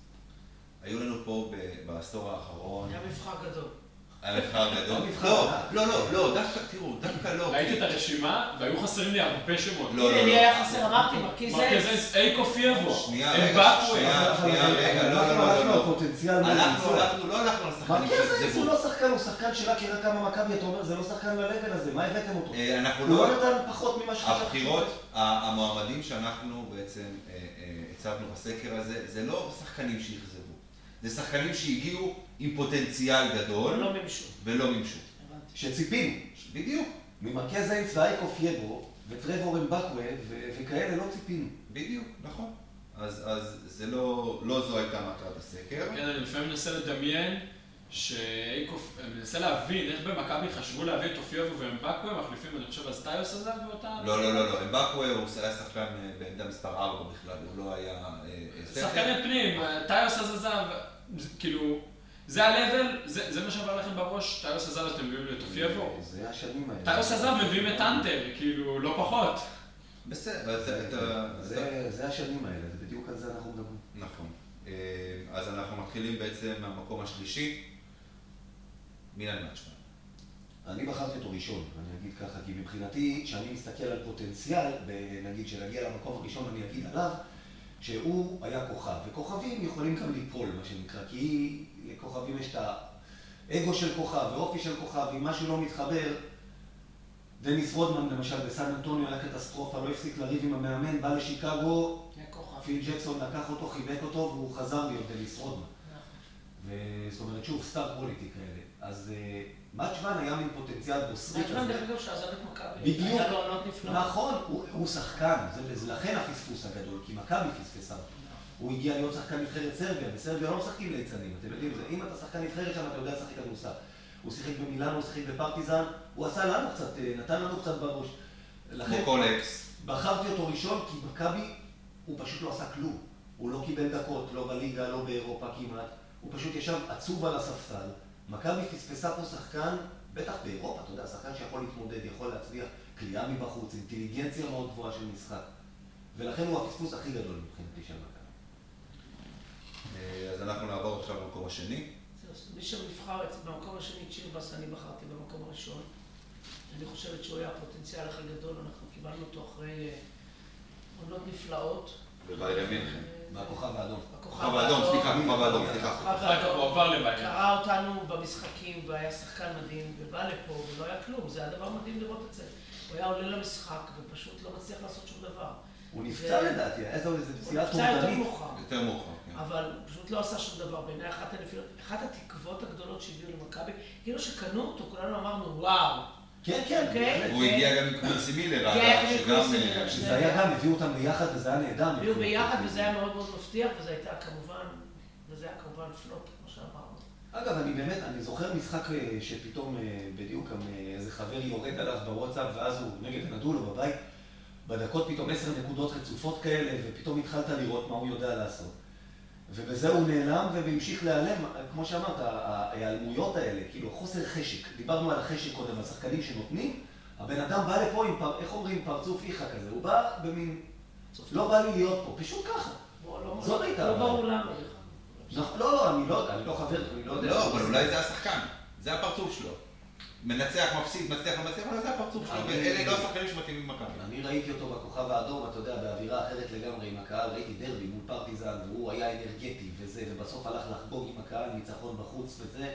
היו לנו פה בעשור האחרון, היה מבחר גדול. היה מבחר גדול. לא. לא, לא, לא, דווקא, תראו, דווקא לא. ראיתי את הרשימה והיו חסרים לי הרבה שמות. לא, הנה, לי היה חסר, אמרתי, מרקיז מרקזס, אייקו פיאבו, שנייה, רגע. שנייה. שנייה, רגע, לא, לא, לא, הלכנו לא. על פוטנציאל הלכנו, לא הלכנו על שחקנים מרקז הוא. לא שחקן, הוא שחקן שרק יראה כמה מכבי, אתה אומר, זה לא שחקן ל-level הזה, מה הבאתם אותו? אה, אנחנו הוא לא... לא נתן פחות ממה שחשבתי. הבחירות, המועמדים שאנחנו בעצם אה, אה, הצבנו בסקר הזה, זה לא שחקנים שאכזבו. זה שחקנים שהגיעו עם פוטנציאל גדול לא מימשו. ולא מימשו. שציפינו. בדיוק, ממרכז האינס ואייקו פייבו וטרבור אמבקווה וכאלה לא ציפינו. בדיוק, נכון. אז, אז זה לא, לא זו הייתה מטרת הסקר. כן, אני לפעמים מנסה לדמיין שאייקו, אני מנסה להבין איך במכבי חשבו להביא את אופיובו ואמבקווה, מחליפים, אני חושב, אז טיוס עזב באותה... לא, לא, לא, לא, אמבקווה הוא היה שחקן אה, בעמדה מספר 4 בכלל, הוא לא היה אה, אה. שחקני פנים, טיוס אז עזב, זה- כאילו, זה ה-level, זה זה מה שעבר לכם בראש, טיוס עזב אתם מביאים לי את אופיובו. זה השנים האלה. טיוס עזב מביאים את אנטר, כאילו, לא פחות. בסדר, אתה- אתה... זה זה השנים האלה, זה בדיוק על זה אנחנו מדברים. נכון. אה, אז אנחנו מתחילים בעצם מהמקום השלישי. מילן מאצ'מן. אני בחרתי אותו ראשון, אני אגיד ככה, כי מבחינתי, כשאני מסתכל על פוטנציאל, נגיד שנגיע למקום הראשון, אני אגיד עליו, שהוא היה כוכב, וכוכבים יכולים גם ליפול, מה שנקרא, כי לכוכבים יש את האגו של כוכב ואופי של כוכב, אם משהו לא מתחבר, דניס רודמן למשל בסן אנטוניו היה קטסטרופה, לא הפסיק לריב עם המאמן, בא לשיקגו. פיל ג'קסון לקח אותו, חיבק אותו, והוא חזר להיות דניס רודמן. וזאת אומרת, שוב, star quality כאלה. אז אה, מאצ'מן היה מין פוטנציאל בוסרי כזה. דרך אגב, שעזב את מכבי. בדיוק. היה לו עונות נפלאות. נכון, הוא, שחקן, לכן הפספוס הגדול, כי מכבי פספסה. הוא הגיע להיות שחקן נבחרת סרביה, בסרביה לא משחקים ליצנים, אתם יודעים, זה, אם אתה שחקן נבחרת שם אתה יודע לשחק כדורסל. הוא שיחק במילאנו, הוא שיחק בפרטיזן, הוא עשה לנו קצת, אה, נתן לנו קצת בראש. לכן כל אקס. בחרתי אותו ראשון, כי מכבי, הוא פשוט לא עשה כלום. הוא לא קיבל דקות, לא בליגה, לא באירופה כמעט. הוא פשוט ישב עצוב על הספסל, מכבי פספסה פה שחקן, בטח באירופה, אתה יודע, שחקן שיכול להתמודד, יכול להצליח, קליעה מבחוץ, אינטליגנציה מאוד גבוהה של משחק. ולכן הוא הפספוס הכי גדול מבחינתי. אה, אז אנחנו נעבור עכשיו למקום השני. מי שנבחר במקום השני, צ'ירבס, אני בחרתי במקום הראשון. אני חושבת שהוא היה הפוטנציאל הכי גדול, אנחנו קיבלנו אותו אחרי אה, עונות נפלאות. בביירן מינכן. מהכוכב האדום. כוכב האדום, סליחה, כוכב האדום, סליחה. הוא עבר האדום. קרא אותנו במשחקים והיה שחקן מדהים, ובא לפה ולא היה כלום, זה היה דבר מדהים לראות את זה. הוא היה עולה למשחק ופשוט לא מצליח לעשות שום דבר. הוא נפצע לדעתי, היה הוא פציעה נפצע יותר. מאוחר. כן. אבל פשוט לא עשה שום דבר. בעיניי אחת הנפילות, אחת התקוות הגדולות שהביאו למכבי, כאילו שקנו אותו, כולנו אמרנו, וואו. כן, כן. בהחלט. הוא הגיע גם עם קורסי מילר, הגיע אגב, עם שגם... אה, שזה היה גם, הביאו אותם ביחד וזה היה נהדר. הביאו. ביחד וזה היה מאוד מאוד מבטיח, וזה הייתה כמובן, וזה היה כמובן פלופ, כמו שאמרנו. אגב, אני באמת, אני זוכר משחק אה, שפתאום אה, בדיוק גם איזה חבר יורד עליו בוואטסאפ, ואז הוא נגד נדולו בבית, בדקות פתאום עשר נקודות רצופות כאלה, ופתאום התחלת לראות מה הוא יודע לעשות. ובזה הוא נעלם והמשיך להיעלם, כמו שאמרת, ההיעלמויות האלה, כאילו חוסר חשק, דיברנו על החשק קודם, על שחקנים שנותנים, הבן אדם בא לפה עם, פר, איך אומרים, פרצוף איכה כזה, הוא בא במין, לא בא לי להיות פה, פשוט ככה. לא- זאת הייתה לא. ברור למה. נכון, לא, לא, אני לא, אני לא חבר, אני לא יודע. לא, אבל אולי זה השחקן, זה הפרצוף שלו. מנצח, מפסיד, מצליח, לא מצליח, אבל זה הפרצוף שלו, ואלה לא השחקנים שמתאימים למכבי. אני ראיתי אותו בכוכב האדום, אתה יודע, באווירה אחרת לגמרי עם הקהל, ראיתי דרבי מול פרטיזן, והוא היה אנרגטי וזה, ובסוף הלך לחגוג עם הקהל ניצחון בחוץ וזה.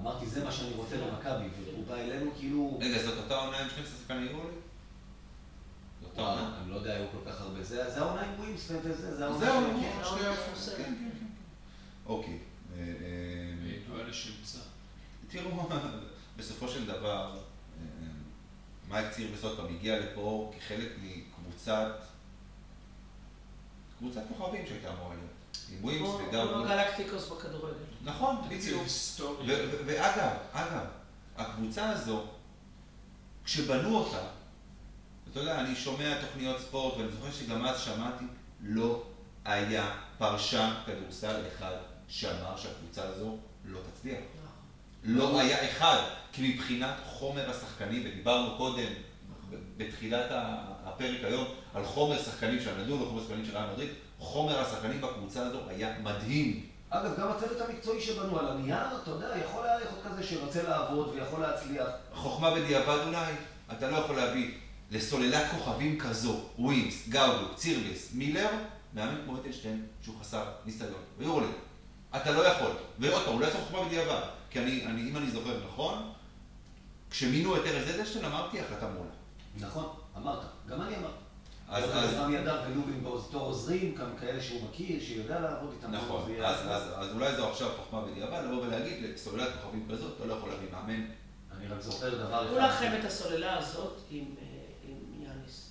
אמרתי, זה מה שאני רוצה במכבי, והוא בא אלינו כאילו... רגע, זאת אותה עונה עם 12 שחקני יורו? זאת אותה וואו, עונה. אני לא יודע, היו כל כך הרבה. זה זה העונה עם ווימסטון וזה, זה העונה של- נו, כן. כן, כן. אוקיי. אה, אה. תראו, בסופו של דבר, אה, מייק צירבס עוד פעם הגיע לפה כחלק מקבוצת, קבוצת כוכבים שהייתה אמורה להיות. עם ווימס כמו וגם... כמו גלקטיקוס בכדורגל. נכון, בדיוק. היסטורי. ו- ו- ואגב, אגב, הקבוצה הזו, כשבנו אותה, אתה יודע, אני שומע תוכניות ספורט, ואני זוכר שגם אז שמעתי, לא היה פרשן כדורסל אחד שאמר שהקבוצה הזו לא תצליח. לא היה אחד, כי מבחינת חומר השחקנים, ודיברנו קודם, בתחילת הפרק היום, על חומר שחקנים של הנדול וחומר שחקנים של רעיון מדריד, חומר השחקנים בקבוצה הזו היה מדהים. אגב, גם הצוות המקצועי שבנו על הנייר, אתה יודע, יכול היה להיות כזה שרוצה לעבוד ויכול להצליח. חוכמה בדיעבד אולי, אתה לא יכול להביא לסוללת כוכבים כזו, ווימס, גאודו, צירבס, מילר, מאמן כמו אטלשטיין שהוא חסר ניסיון, ויורלד. אתה לא יכול. ועוד פעם, אולי זו חוכמה בדיעבד, כי אני, אני, אם אני זוכר נכון, כשמינו את ארז אדלשטיין אמרתי החלטה מעולה. נכון, אמרת, גם אני אמרתי. אז, אז אז, רמי אדר ולובין בתור עוזרים, גם כאלה שהוא מכיר, שיודע לעבוד איתם. נכון, אז, אחלה. אז, אז אולי זו עכשיו חוכמה בדיעבד, לבוא ולהגיד לסוללת כוכבים כזאת, אתה לא יכול להביא מאמן. אני רק זוכר דבר קחו לכם את הסוללה הזאת עם אה, עם יאניס.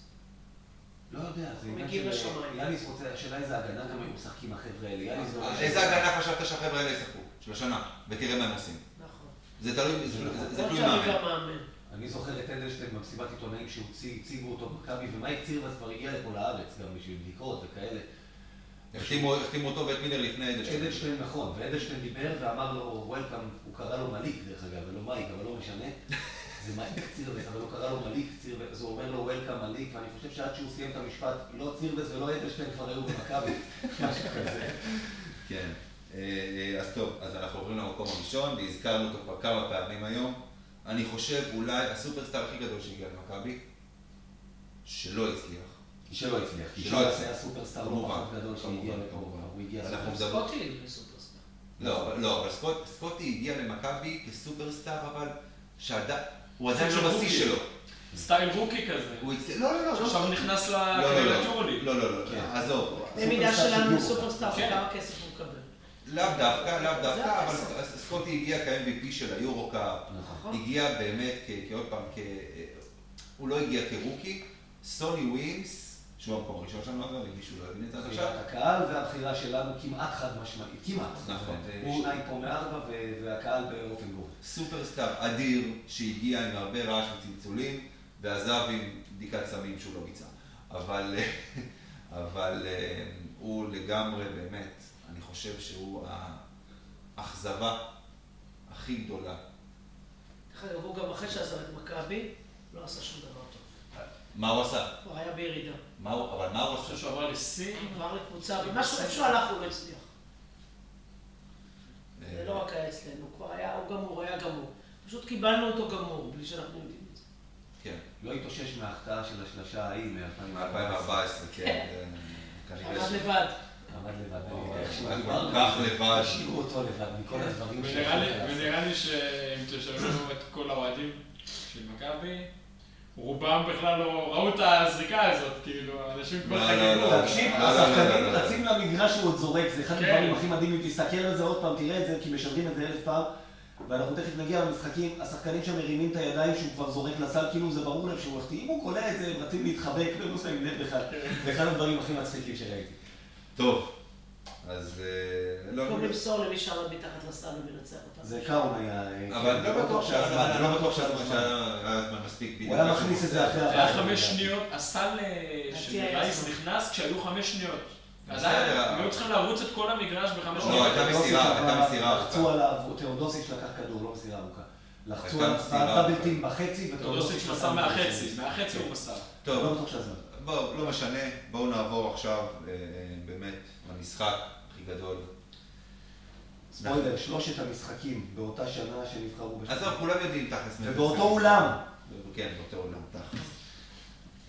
לא יודע, זה עניין מגיע של... לשמיים. יאניס רוצה, השאלה איזה הגנה גם היו משחקים החבר'ה האלה. אה, איזה הגנה חשבת שהחבר'ה האלה ישחקו? של השנה, ותראה מה הם עושים. נכון. זה תלוי, זה, לא תלוי מאמן. אני זוכר את אדלשטיין במסיבת עיתונאים שהציגו אותו במכבי, ומייק צירבס כבר הגיע לפה לארץ גם בשביל בדיקות וכאלה. החתימו החתימו אותו ואת מילר לפני אדלשטיין. אדלשטיין נכון, ואדלשטיין דיבר ואמר לו, וולקאם, הוא קרא לו מליק דרך אגב, ולא מייק, אבל לא משנה. זה מייק צירבס, אבל הוא קרא לו מליק צירבס, אז הוא אומר לו וולקאם מליק, ואני חושב שעד שהוא סיים את המשפט, לא צירבס ולא אדלשטיין כבר היו במכבי, משהו כזה. כן. אה, אה, אז טוב, אז אנחנו עוברים למקום הראשון, והזכרנו אותו כבר כמה פעמים היום. אני חושב אולי הסופרסטאר הכי גדול שהגיע למכבי, שלא הצליח. שלא הצליח, כי שלא הצליח. היה סופרסטאר לא פחות גדול שהגיע. מדברים- סקוטי סופרסטאר. לא, לא, אבל סקוט- סקוטי הגיע למכבי כסופרסטאר, אבל הוא עדיין לא של בשיא. שלו. סטייל רוקי כזה. הוא הצליח, לא, לא, לא. שעכשיו הוא נכנס לא, לא, לקריירת לא, יורוליג. לא, לא, לא, כן. עזוב. במידה סופרסטאר של שלנו יורו. סופרסטאר, כן. כמה כסף. לאו דווקא, לאו דווקא, אבל סקוטי הגיע כ-MVP של היורו-קאפ. נכון. הגיע באמת, כעוד פעם. הוא לא הגיע כרוקי. סוני ווימס, שהוא המקום הראשון שלנו, אגב, אם מישהו לא הבין את זה עכשיו. הקהל והבחירה שלנו כמעט חד משמעית, כמעט. נכון. שניים פה מארבע והקהל באופן גורף. סופרסטאר אדיר שהגיע עם הרבה רעש וצלצולים ועזב עם בדיקת סמים שהוא לא ביצע. אבל, אבל אה, הוא לגמרי באמת, חושב שהוא האכזבה הכי גדולה. דרך אגב, הוא גם אחרי שעזב את מכבי, לא עשה שום דבר טוב. מה הוא עשה? הוא היה בירידה. אבל מה הוא אני עשה? חושב שהוא עבר לסין. עבר לקבוצה, ומשהו, איפה שהוא הלך הוא לא הצליח. זה אה, לא רק היה אצלנו, הוא כבר היה, הוא גמור, היה גמור. פשוט קיבלנו אותו גמור, בלי שאנחנו יודעים את זה. כן, לא התאושש מההחטאה של השלשה ההיא מ-2014. מ-2014, כן. כן. אה, ש- לבד. עמד לבד. כך לבד. השאירו אותו לבד מכל כן. הדברים ונראה לי- שאם תשאלו את כל האוהדים של מכבי, רובם בכלל לא ראו את הזריקה הזאת, כאילו, אנשים כבר לא, לא, חגגו. לא. תקשיב, לא, לא, לא, השחקנים לא, לא. רצים למגרש שהוא עוד זורק, זה אחד כן. הדברים הכי מדהימים, תסתכל על זה עוד פעם, תראה את זה, כי משדרים את זה אלף פעם, ואנחנו תכף נגיע למשחקים, השחקנים שם מרימים את הידיים שהוא כבר זורק לסל, כאילו זה ברור להם שהוא החטיא, אם הוא קולע את זה, הם רצים להתחבק, והם לא שמים לב בכלל, זה אחד הדברים הכי מצחיקים שראיתי. טוב, אז אה, לא, במקום לא- למסור למי שעמד מתחת לסל ומנצח אותה. זה קאון היה... אה, אבל כן, לא בטוח שהזמן, אני לא בטוח שהזמן שהזמן. שהיה הזמן מספיק בדיוק. הוא היה מכניס את. זה אחרי. היה חמש שניות, הסל אה, של היה רייס. נכנס כשהיו חמש שניות. עדיין, היו צריכים לרוץ את כל המגרש בחמש לא, שניות. הייתה מסירה, הייתה מסירה ארוכה. לחצו עליו, תאודוסיץ' לקח כדור, לא מסירה ארוכה. לחצו עליו מסירה דאבלטים בחצי, תודוסיץ' מסר מהחצי, מהחצי הוא מסר. לא טוב, בטוח שהזמן. בואו, לא משנה, בואו נעבור עכשיו אה, באמת למשחק הכי גדול. ספוילר, שלושת המשחקים באותה שנה שנבחרו בשנה. עזוב, כולם יודעים תכלס. ובאותו. אולם. כן, באותו אולם, תכלס.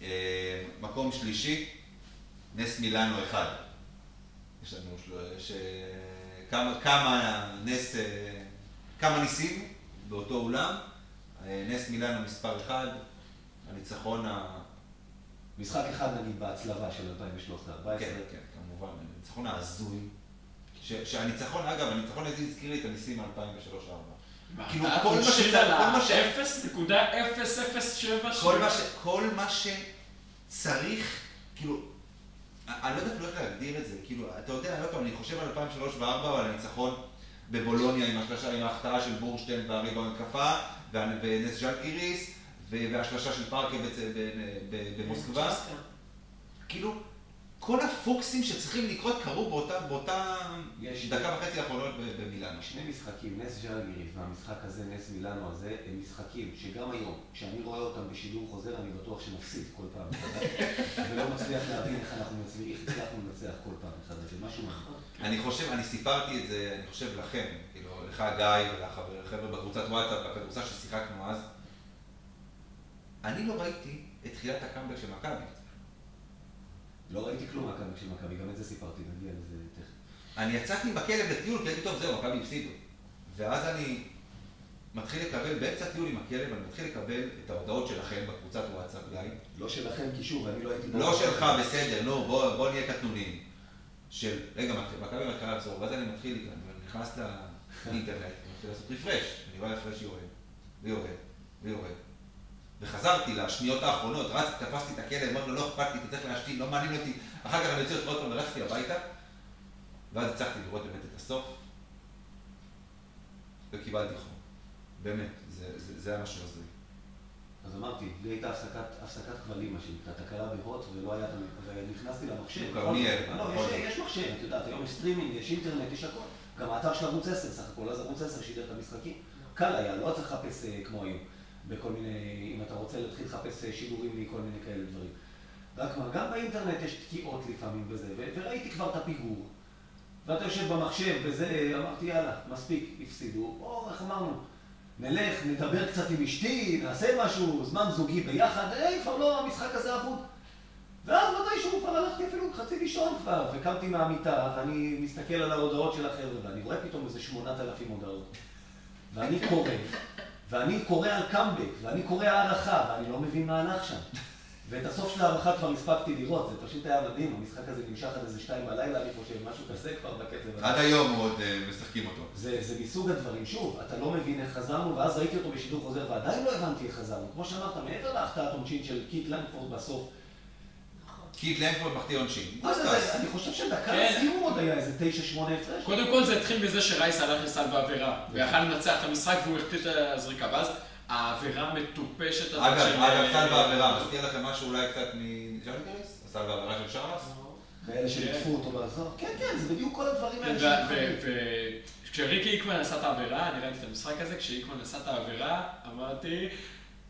אה, מקום שלישי, נס מילאנו אחד. יש לנו. יש, אה, כמה, כמה נס, אה, כמה ניסים באותו אולם. נס מילאנו מספר אחד, הניצחון ה... משחק אחד נגיד בהצלבה של 2013-2014. כן, כן, הניצחון ההזוי. ש- שהניצחון, אגב, הניצחון הזה הזכיר לי את הניסים מ-2003-2004. כאילו, כל מה שצריך- כל מה ש- ה-0.007 כל מה, שצריך, כאילו, אני לא יודע אפילו איך להגדיר את זה, כאילו, אתה יודע, לא פעם, אני חושב על 2003 ו-2004 ועל הניצחון בבולוניה עם השלושה, עם ההחטאה של בורשטיין והרי במתקפה, ונס ז'לגיריס, ו- והשלושה של ב- ב- במוסקבה. כאילו, כל הפוקסים שצריכים לקרות קרו באותה, באותה יש- דקה וחצי האחרונות במילאנו. שני משחקים, נס ז'לגיריס והמשחק הזה, נס מילאנו הזה, הם משחקים שגם היום, כשאני רואה אותם בשידור חוזר, אני בטוח שנפסיד כל פעם מחדש, ולא מצליח להבין איך אנחנו מצליחים, איך הצלחנו לנצח כל פעם מחדש, זה משהו. נכון. אני חושב, אני סיפרתי את זה, אני חושב לכם, כאילו, לך גיא ולחבר'ה בקבוצת וואטסאפ, בכדורסל ששיחקנו אז. אני לא ראיתי את תחילת הקאמבק של מכבי. לא ראיתי כלום מהקאמבק של מכבי, גם את זה סיפרתי, נגיע לזה תכף. אני יצאתי עם הכלב לטיול, כי הייתי טוב, זהו, מכבי הפסידו. ואז אני מתחיל לקבל, באמצע טיול עם הכלב, אני מתחיל לקבל את ההודעות שלכם בקבוצת וואטסאפ, גיא. לא שלכם, כי שוב, אני לא הייתי... לא שלך, בסדר, נו, בוא, בוא נהיה קטנונים. של, רגע, מכבי מתחילה לחזור, ואז אני מתחיל, אני נכנס לאינטרנט, מתחיל לעשות רפרש, אני רואה רפרש יורד, ויורד, ויורד. וחזרתי לשניות האחרונות, רצתי, תפסתי את הכלב, אמרתי לו, לא אכפת לי, אתה צריך להשתין, לא מעניין אותי. אחר כך אני יוצא עוד פעם ורצתי הביתה, ואז הצלחתי לראות באמת את הסוף, וקיבלתי חום. באמת, זה, זה, זה היה משהו הזוי. אז אמרתי, לי הייתה הפסקת, הפסקת כבלים, מה שנקרא, תקלה בהוט, ולא היה. ונכנסתי למחשב. כרמיאל, לא, יש. יש מחשב, את יודעת, היום יש סטרימינג, יש אינטרנט, יש הכל. גם האתר של ערוץ 10 סך הכל, אז ערוץ 10 שידר את המשחקים. קל היה, לא צריך לחפש אה, כמו היום, בכל מיני, אם אתה רוצה להתחיל לחפש אה, שידורים מכל מיני כאלה דברים. רק מה, גם באינטרנט יש תקיעות לפעמים וזה, ו- וראיתי כבר את הפיגור. ואתה יושב במחשב וזה, אמרתי יאללה, מספיק, הפסידו. או, איך אמרנו, נלך, נדבר קצת עם אשתי, נעשה משהו, זמן זוגי ביחד, היי, כבר לא, המשחק הזה אבוד. ואז מתישהו כבר הלכתי אפילו חצי לישון כבר, וקמתי מהמיטה, ואני מסתכל על ההודעות של החבר'ה, ואני רואה פתאום איזה שמונת אלפים הודעות. ואני קורא, ואני קורא על קאמבק, ואני קורא הערכה, ואני לא מבין מה הלך שם. ואת הסוף של ההערכה כבר הספקתי לראות, זה פשוט היה מדהים, המשחק הזה נמשך עד איזה שתיים בלילה, אני חושב, משהו כזה כבר בקצב. עד היום עוד אה, משחקים אותו. זה, זה מסוג הדברים, שוב, אתה לא מבין איך חזרנו, ואז ראיתי אותו בשידור חוזר, ועדיין לא הבנתי איך חזרנו. כמו שאמרת, מעבר להחטאת עונשין של קית' לנגפורד בסוף, נכון. קית' לנגפורד מחטיא עונשין. מה זה, זה, אני חושב שדקה כן. לסיום עוד היה איזה תשע, שמונה הפרש. קודם כל זה התחיל בזה שרייס הלך לסל בעבירה, ויכל לנצח את המשחק והוא החטיא את הזריקה, ואז העבירה המטופשת הזאת אגב. אגב, סל בעבירה, מזכיר לכם משהו אולי קצת מז'לגיריס? הסל בעבירה של שרלס? כאלה שליטפו אותו באזור. כן, כן, זה בדיוק כל הדברים האלה. כשריקי היקמן עשה את העבירה, אני ראיתי את המשחק הזה, כשהיקמן עשה את העבירה, אמרתי,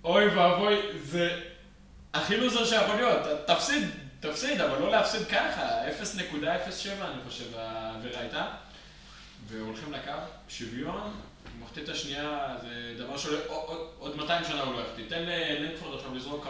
אוי ואבוי, זה הכי לוזר שיכול להיות, תפסיד, תפסיד, אבל לא להפסיד ככה, 0.07 אני חושב העבירה הייתה. והולכים לקו, שוויון, מחטיא את השנייה, זה דבר שעוד 200 שנה הוא לא יחטיא. תן ללנגפורד עכשיו לזרוק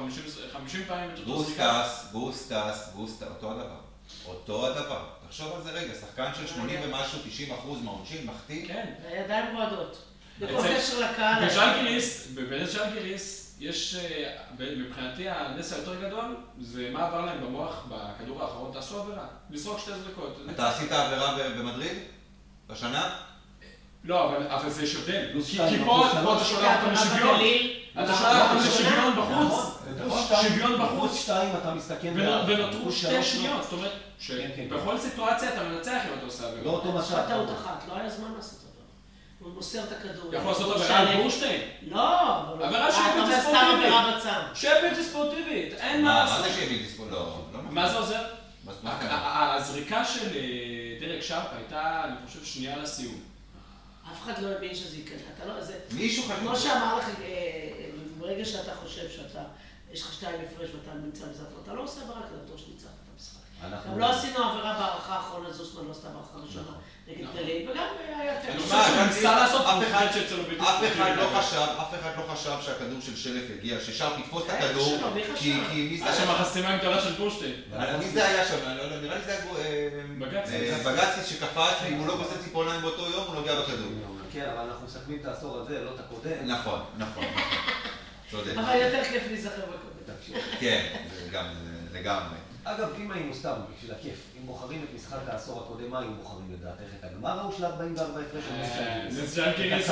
50 פעמים את אותו גוסטס, גוסטס, גוסטס, אותו הדבר. אותו הדבר. תחשוב על זה רגע, שחקן של 80 ומשהו, 90 אחוז מהעונשין, מחטיא. כן, הידיים רועדות. בכל קשר לקהל. בז'לגיריס, בבנס ז'לגיריס, יש, אה, מבחינתי הנס היותר גדול, זה מה עבר להם במוח בכדור האחרון, תעשו עבירה, לזרוק שתי זריקות. אתה עשית עבירה במדריד? בשנה? לא, אבל זה יש הבדל. כי פה אתה שולח אותם לשוויון. אתה שולח אותם לשוויון בחוץ. שוויון בחוץ. שתיים אתה מסתכן. ונותרו שתי שניות. זאת אומרת, שבכל סיטואציה אתה מנצח אם אתה עושה עבירה. לא אותו מצב. טעות אחת, לא היה זמן לעשות. הוא מוסר את הכדור. יכול לעשות עבירה על בורשטיין? לא. עבירה שהיא בלתי ספורטיבית. שהיא בלתי ספורטיבית. אין מה לעשות. מה זה שהיא בלתי ספורטיבית? לא. מה זה עוזר? הזריקה של דרק שרפ הייתה, אני חושב, שנייה לסיום. אף אחד לא הבין שזה ייכנס. אתה לא, זה... מישהו חשוב. כמו שאמר לך, ברגע שאתה חושב שאתה, יש לך שתיים הפרש ואתה נמצא בזה, אתה לא עושה עבירה כדי בטוח שניצחת את המשחק. גם לא עשינו עבירה בהערכה האחרונה, זוסמן לא עשתה בהערכה הראשונה נגד גליל, וגם היה... אף אחד לא חשב, אף אחד לא חשב שהכדור של שלף יגיע, ששארפ יתפוס את הכדור, כי מי זה... היה שם חסימה גדולה של בורשטיין. מי זה היה שם? נראה לי זה היה בג"ציס שקפץ, אם הוא לא גוסס ציפורניים באותו יום, הוא נוגע בכדור. כן, אבל אנחנו מסכמים את העשור הזה, לא את הקודם. נכון, נכון. צודק. אבל יותר כיף להיזכר בקודם. כן, לגמרי. אגב, אם היינו סתם, בשביל הכיף, אם בוחרים את משחק העשור הקודם, מה היינו בוחרים לדעתך? את הגמר ההוא של 44 הפרש של נס ז'לגיריס?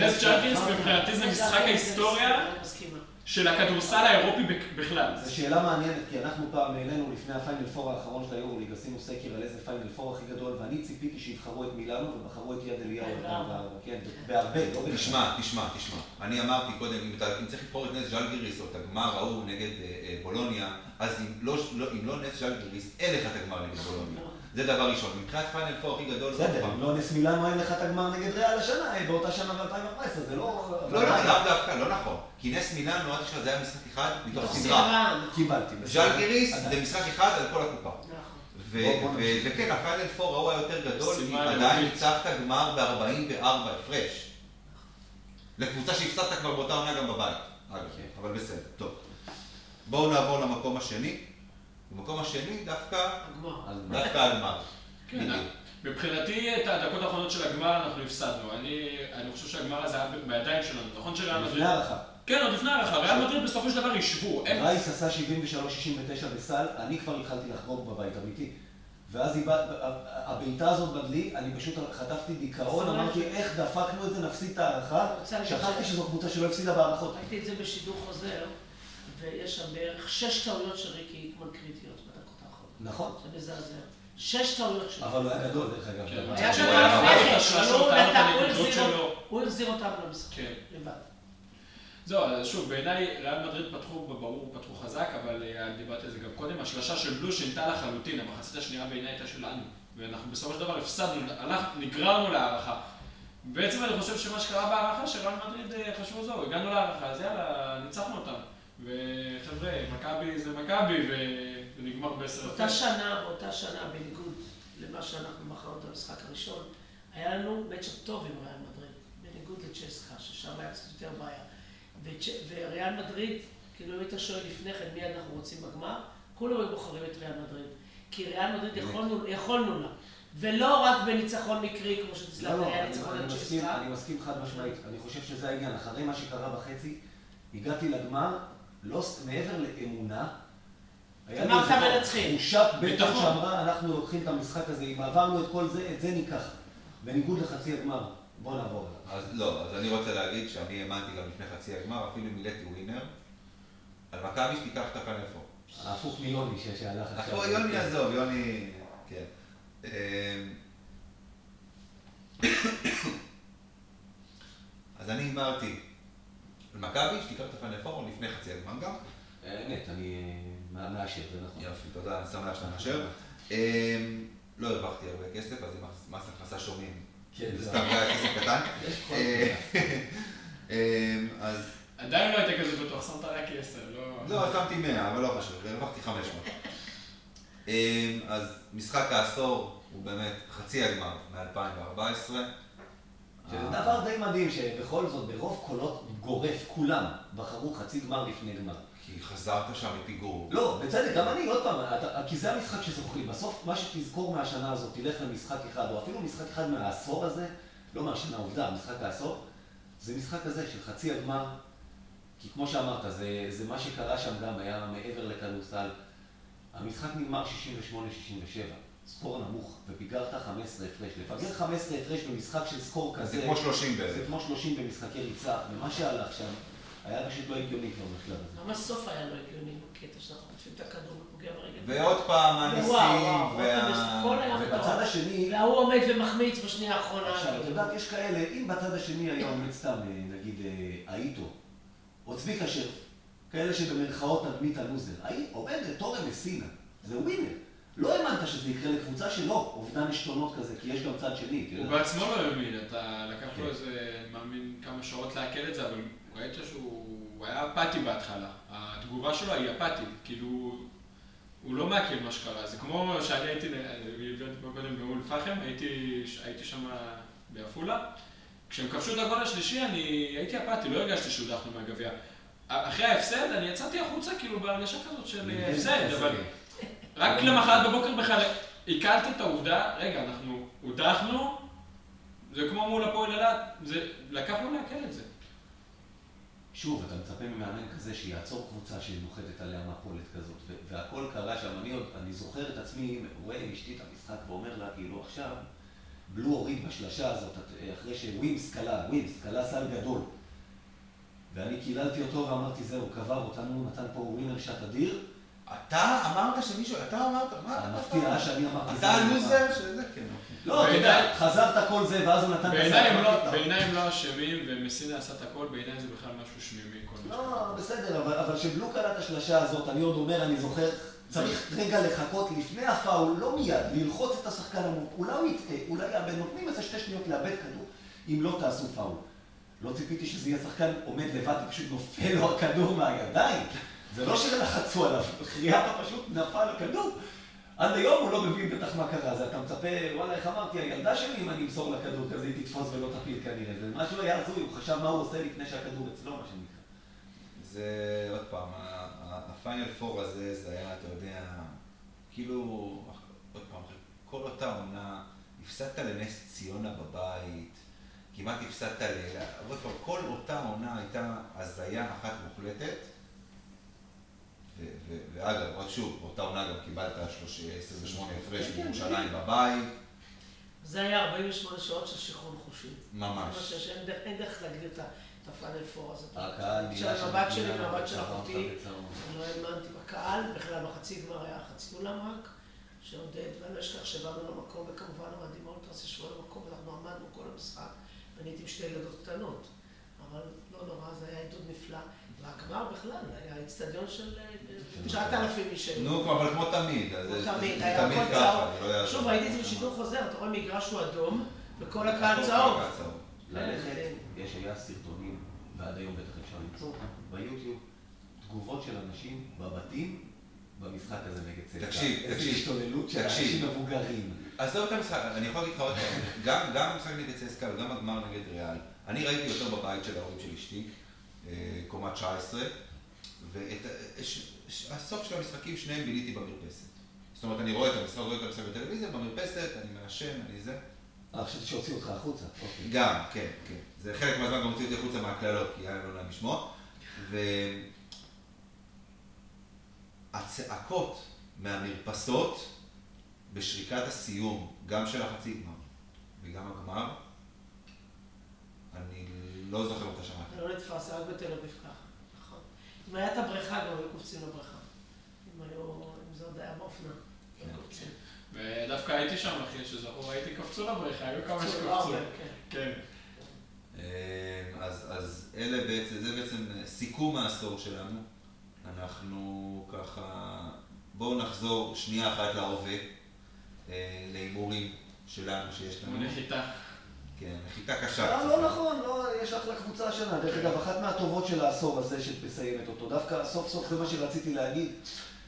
נס ז'לגיריס מבחינתי זה משחק ההיסטוריה של הכדורסל האירופי בכלל. זו שאלה מעניינת, כי אנחנו פעם העלינו לפני הפיינל פור האחרון של היורוליג, עשינו סקר על איזה פיינל פור הכי גדול, ואני ציפיתי שיבחרו את מילאנו ובחרו את יד אליהו. כן, בהרבה, לא בכלל. תשמע, תשמע, תשמע. אני אמרתי קודם, אם צריך לבחור את נס ג'לגיריס או את הגמר ההוא נגד בולוניה, אז אם לא נס ג'לגיריס, אין לך את הגמר נגד בולוניה. זה דבר ראשון. מבחינת פיינל פור הכי גדול... בסדר, אם לא נס מילאנו אין לך את הגמר נגד ריאל השנה, באותה שנה ב-2014, זה לא... לא, לא, לאו דווקא, לא נכון. כי נס מילאנו, עד עכשיו זה היה משחק אחד מתוך סדרה. קיבלתי. ז'לגיריס זה משחק אחד על כל הקופה. וכן, הפיינל פור ההוא היה יותר גדול, עדיין ניצחת גמר ב-44 הפרש. לקבוצה שהפסדת כבר באותה עונה גם בבית. אגב, אבל בסדר, טוב. בואו נעבור למקום השני. במקום השני דווקא הגמר. כן, מבחינתי את הדקות האחרונות של הגמר אנחנו הפסדנו. אני חושב שהגמר הזה היה בידיים שלנו, נכון שריאל מדריד? לפני הערכה. כן, עוד לפני הערכה. ריאל מדריד בסופו של דבר ישבו. רייס עשה 73-69 בסל, אני כבר התחלתי לחגוג בבית, אמיתי. ואז הבעיטה הזאת בדלי, אני פשוט חטפתי דיכאון, אמרתי איך דפקנו את זה, נפסיד את ההערכה, שכחתי שזו קבוצה שלא הפסידה בהערכות. ראיתי את זה בשידור חוזר. ויש שם בערך שש טעויות של ריקי איקמן קריטיות בדקות האחרונות. נכון. זה מזעזע. שש טעויות שלו. אבל הוא היה גדול, דרך אגב. כן. היה שם לפני כן, הוא החזיר אותם למשחק, כן. לבד. זהו, שוב, בעיניי ריאל מדריד פתחו, ברור, פתחו חזק, אבל אה, דיברתי על זה גם קודם, השלשה של בלו שינתה לחלוטין, המחצית השנייה בעיניי הייתה שלנו. ואנחנו בסופו של דבר הפסדנו, נגררנו להערכה. בעצם אני חושב שמה שקרה בהערכה, שריאל מדריד אה, חשבו זהו, הגענו להערכה, אז יאללה, ניצחנו אותם. וחבר'ה, מכבי זה מכבי, ונגמר בעשר אותה שנה, באותה שנה, בניגוד למה שאנחנו מכרנו את המשחק הראשון, היה לנו מצ'אפ טוב עם ריאל מדריד, בניגוד לצ'סקה, ששם היה קצת יותר בעיה. וריאל מדריד, כאילו אם היית שואל לפני כן מי אנחנו רוצים בגמר, כולם היו בוחרים את ריאל מדריד. כי ריאל מדריד יכולנו לה. ולא רק בניצחון מקרי, כמו שתסלח לי, היה ניצחון על צ'סקה. אני מסכים חד משמעית, אני חושב שזה העניין. אחרי מה שקרה בחצי, הגעתי לגמר, לא, מעבר לאמונה, היה לי איזו תחושת בטח שאמרה, אנחנו לוקחים את המשחק הזה, אם עברנו את כל זה, את זה ניקח. בניגוד לחצי הגמר. בוא נעבור אליו. אז לא, אז אני רוצה להגיד שאני האמנתי גם לפני חצי הגמר, אפילו מילאתי ווינר, על מכבי שתיקח את הפנפו. ההפוך מיוני שהלך עכשיו. יוני עזוב, יוני, כן. אמ, אז אני הימרתי מכבי, שתיקח את הפאנל פורום לפני חצי הזמן גם. אמת, אני מאשר, זה נכון. יופי, תודה, אני שמח שאתה מאשר. אמ, לא הרווחתי הרבה כסף, אז אם מס הכנסה שומעים, כן, זה סתם היה כסף קטן. אה. אה, אז עדיין לא היית כזה בטוח, שמת רק עשר, לא... לא, שמתי 100, אבל לא חשוב, הרווחתי 500. אה, אז משחק העשור הוא באמת חצי הגמר מ-2014. שזה דבר די מדהים, שבכל זאת, ברוב קולות גורף, כולם בחרו חצי גמר לפני גמר. כי חזרת שם מפיגור. לא, בצדק, גם אני, עוד פעם, אתה, כי זה המשחק שזוכרים. בסוף, מה שתזכור מהשנה הזאת, תלך למשחק אחד, או אפילו משחק אחד מהעשור הזה, לא מהשנה, עובדה, משחק העשור, זה משחק הזה של חצי הגמר, כי כמו שאמרת, זה, זה מה שקרה שם גם, היה מעבר לכדורסל. המשחק נגמר 68-67, סקור נמוך, ופיגרת 15 הפרש. לפגר 15 הפרש במשחק של סקור כזה, זה כמו 30 זה בערך. כמו 30 במשחקי ריצה, ומה שהלך שם היה פשוט לא הגיוני כבר בשלב הזה. גם הסוף היה לא הגיוני בקטע שאנחנו חוטפים את הכדור ופוגע ברגל. ועוד פעם הניסים, וה... היה ובצד. השני, וההוא עומד ומחמיץ בשנייה האחרונה. עכשיו, את. יודעת, יש כאלה, אם בצד השני היה עומד סתם, אה, נגיד, אה, האיטו, או צביקה שרף, כאלה שבמרכאות נדמית הלוזר, עומד תורם מסינה, זה ווינר. לא האמנת שזה יקרה לקבוצה שלו, אובדן עשתונות כזה, כי יש גם צד שני. הוא. בעצמו לא האמין, אתה לקח כן. לו איזה, מאמין, כמה שעות לעכל את זה, אבל ראית שהוא הוא היה אפאתי בהתחלה. התגובה שלו היא אפאתית, כאילו, הוא לא מעכל מה שקרה. זה כמו שאני הייתי, הבאתי פה קודם באום אל-פחם, הייתי, הייתי שם בעפולה. כשהם כבשו את הגול השלישי, אני הייתי אפאתי, לא הרגשתי שהודחנו מהגביע. אחרי ההפסד, אני יצאתי החוצה כאילו בהרגשה כזאת של כן, הפסד, אבל רק למחרת בבוקר בכלל עיכלתי את העובדה, רגע, אנחנו הודחנו, זה כמו מול הפועל אילת, זה לקח לו לעכל את זה. שוב, אתה מצפה ממאמן כזה שיעצור קבוצה שנוחתת עליה מפולת כזאת, והכל קרה שם, אני עוד, אני זוכר את עצמי, רואה עם אשתי את המשחק ואומר לה, כאילו עכשיו, בלו הוריד בשלשה הזאת, את- אחרי שווימס כלה, ווימס כלה סל גדול. ואני קיללתי אותו ואמרתי, זהו, קבר אותנו, נתן פה ווינר שט אדיר. אתה אמרת שמישהו, אתה אמרת, מה? המפתיע היה שאני אמרתי, אתה הלוזר שזה, כן. לא, אתה יודע, חזרת כל זה, ואז הוא נתן את אמרתי, לא-. בעיניי הם לא אשמים, ומסינה עשה את הכל, בעיניי זה בכלל משהו שמימי. לא, בסדר, אבל, כשבלו קלע את השלשה הזאת, אני עוד אומר, אני זוכר, צריך רגע לחכות לפני הפאול, לא מיד, ללחוץ את השחקן המוק, אולי הוא יטעה, אולי יאבד, נותנים איזה שתי שניות לאבד כדור, אם לא תעשו פאול. לא ציפיתי שזה יהיה שחקן עומד לבד, פשוט נופל לו הכדור מהידיים. זה לא שלחצו עליו, חייאטה פשוט נפל הכדור. עד היום הוא לא מבין בטח מה קרה, אז אתה מצפה, וואלה, איך אמרתי, הילדה שלי, אם אני אמסור לה כדור כזה, היא תתפוס ולא תפיל כנראה. זה משהו היה הזוי, הוא חשב מה הוא עושה לפני שהכדור אצלו, מה שנקרא. זה, עוד פעם, הפיינל פור הזה, זה היה, אתה יודע, כאילו, עוד פעם, כל אותה עונה, הפסדת לנס ציונה בבית, כמעט הפסדת ל... עוד פעם, כל אותה עונה הייתה הזיה אחת מוחלטת. ואגב, עוד שוב, באותה עונה גם קיבלת 30 28 הפרש כן, כן, בירושלים בבית, זה היה 48 שעות של שחרור חושי. ממש. אין דרך- להגדיר את הפאנל פור הזה. הקהל של נהיה שם המבט שלי והמבט של אחותי, לא האמנתי בקהל, בכלל בחצי גמר היה חצי אולם רק, שעודד, ואני לא אשכח שבאנו למקום, וכמובן המאדים האולטרס ישבו למקום, ואנחנו עמדנו כל המשחק, ואני הייתי עם שתי ילדות קטנות, אבל לא נורא, זה היה עידוד נפלא. והגמר בכלל, היה איצטדיון של אה, 9,000 איש. שהיו. נו, אבל כמו תמיד, כמו תמיד, היה הכל צהוב. לא. שוב, ראיתי את זה בשידור חוזר, אתה רואה מגרש הוא אדום, וכל הקהל צהוב. קהל צהוב. ללכת, יש היה סרטונים, ועד היום בטח אפשר למצוא אותם, ביוטיוב, תגובות של אנשים בבתים במשחק הזה נגד צדקה. תקשיב, איזו תקשיב, השתוללות של. אנשים מבוגרים. עזוב את המשחק, אני יכול להגיד לך עוד פעם, גם, המשחק נגד צסקה וגם הגמר נגד ריאל, אני ראיתי יותר בבית של ההורים של אשתי, אה, קומה 19, והסוף של המשחקים שניהם ביליתי במרפסת. זאת אומרת, אני רואה את המשחק, רואה את המשחק בטלוויזיה, במרפסת, אני מעשן, אני זה. אה, חשבתי שהוציאו אותך החוצה. אוקיי. גם, כן, כן. זה חלק מהזמן גם הוציא אותי החוצה מהקללות, כי היה לא נעים לשמוע. והצעקות מהמרפסות בשריקת הסיום, גם של החצי גמר וגם הגמר, אני לא זוכר אותה שמעתי. לא נתפס, רק בתל אביב. אם היה את הבריכה, גם היו קופצים לבריכה. אם היו, אם זה עוד היה באופנה. כן. ודווקא הייתי שם, אחי, שזכור, הייתי קפצו לבריכה, היו כמה שקפצו. כן. כן. אה, אז, אז אלה בעצם, זה בעצם סיכום העשור שלנו. אנחנו ככה, בואו נחזור שנייה אחת להווה, אה, להימורים שלנו שיש לנו. נחיתה. כן, נחיתה קשה. לא. לא נכון, לא, יש אחלה קבוצה השנה. דרך אגב, אחת מהטובות של העשור הזה שמסיימת אותו. דווקא סוף סוף זה מה שרציתי להגיד,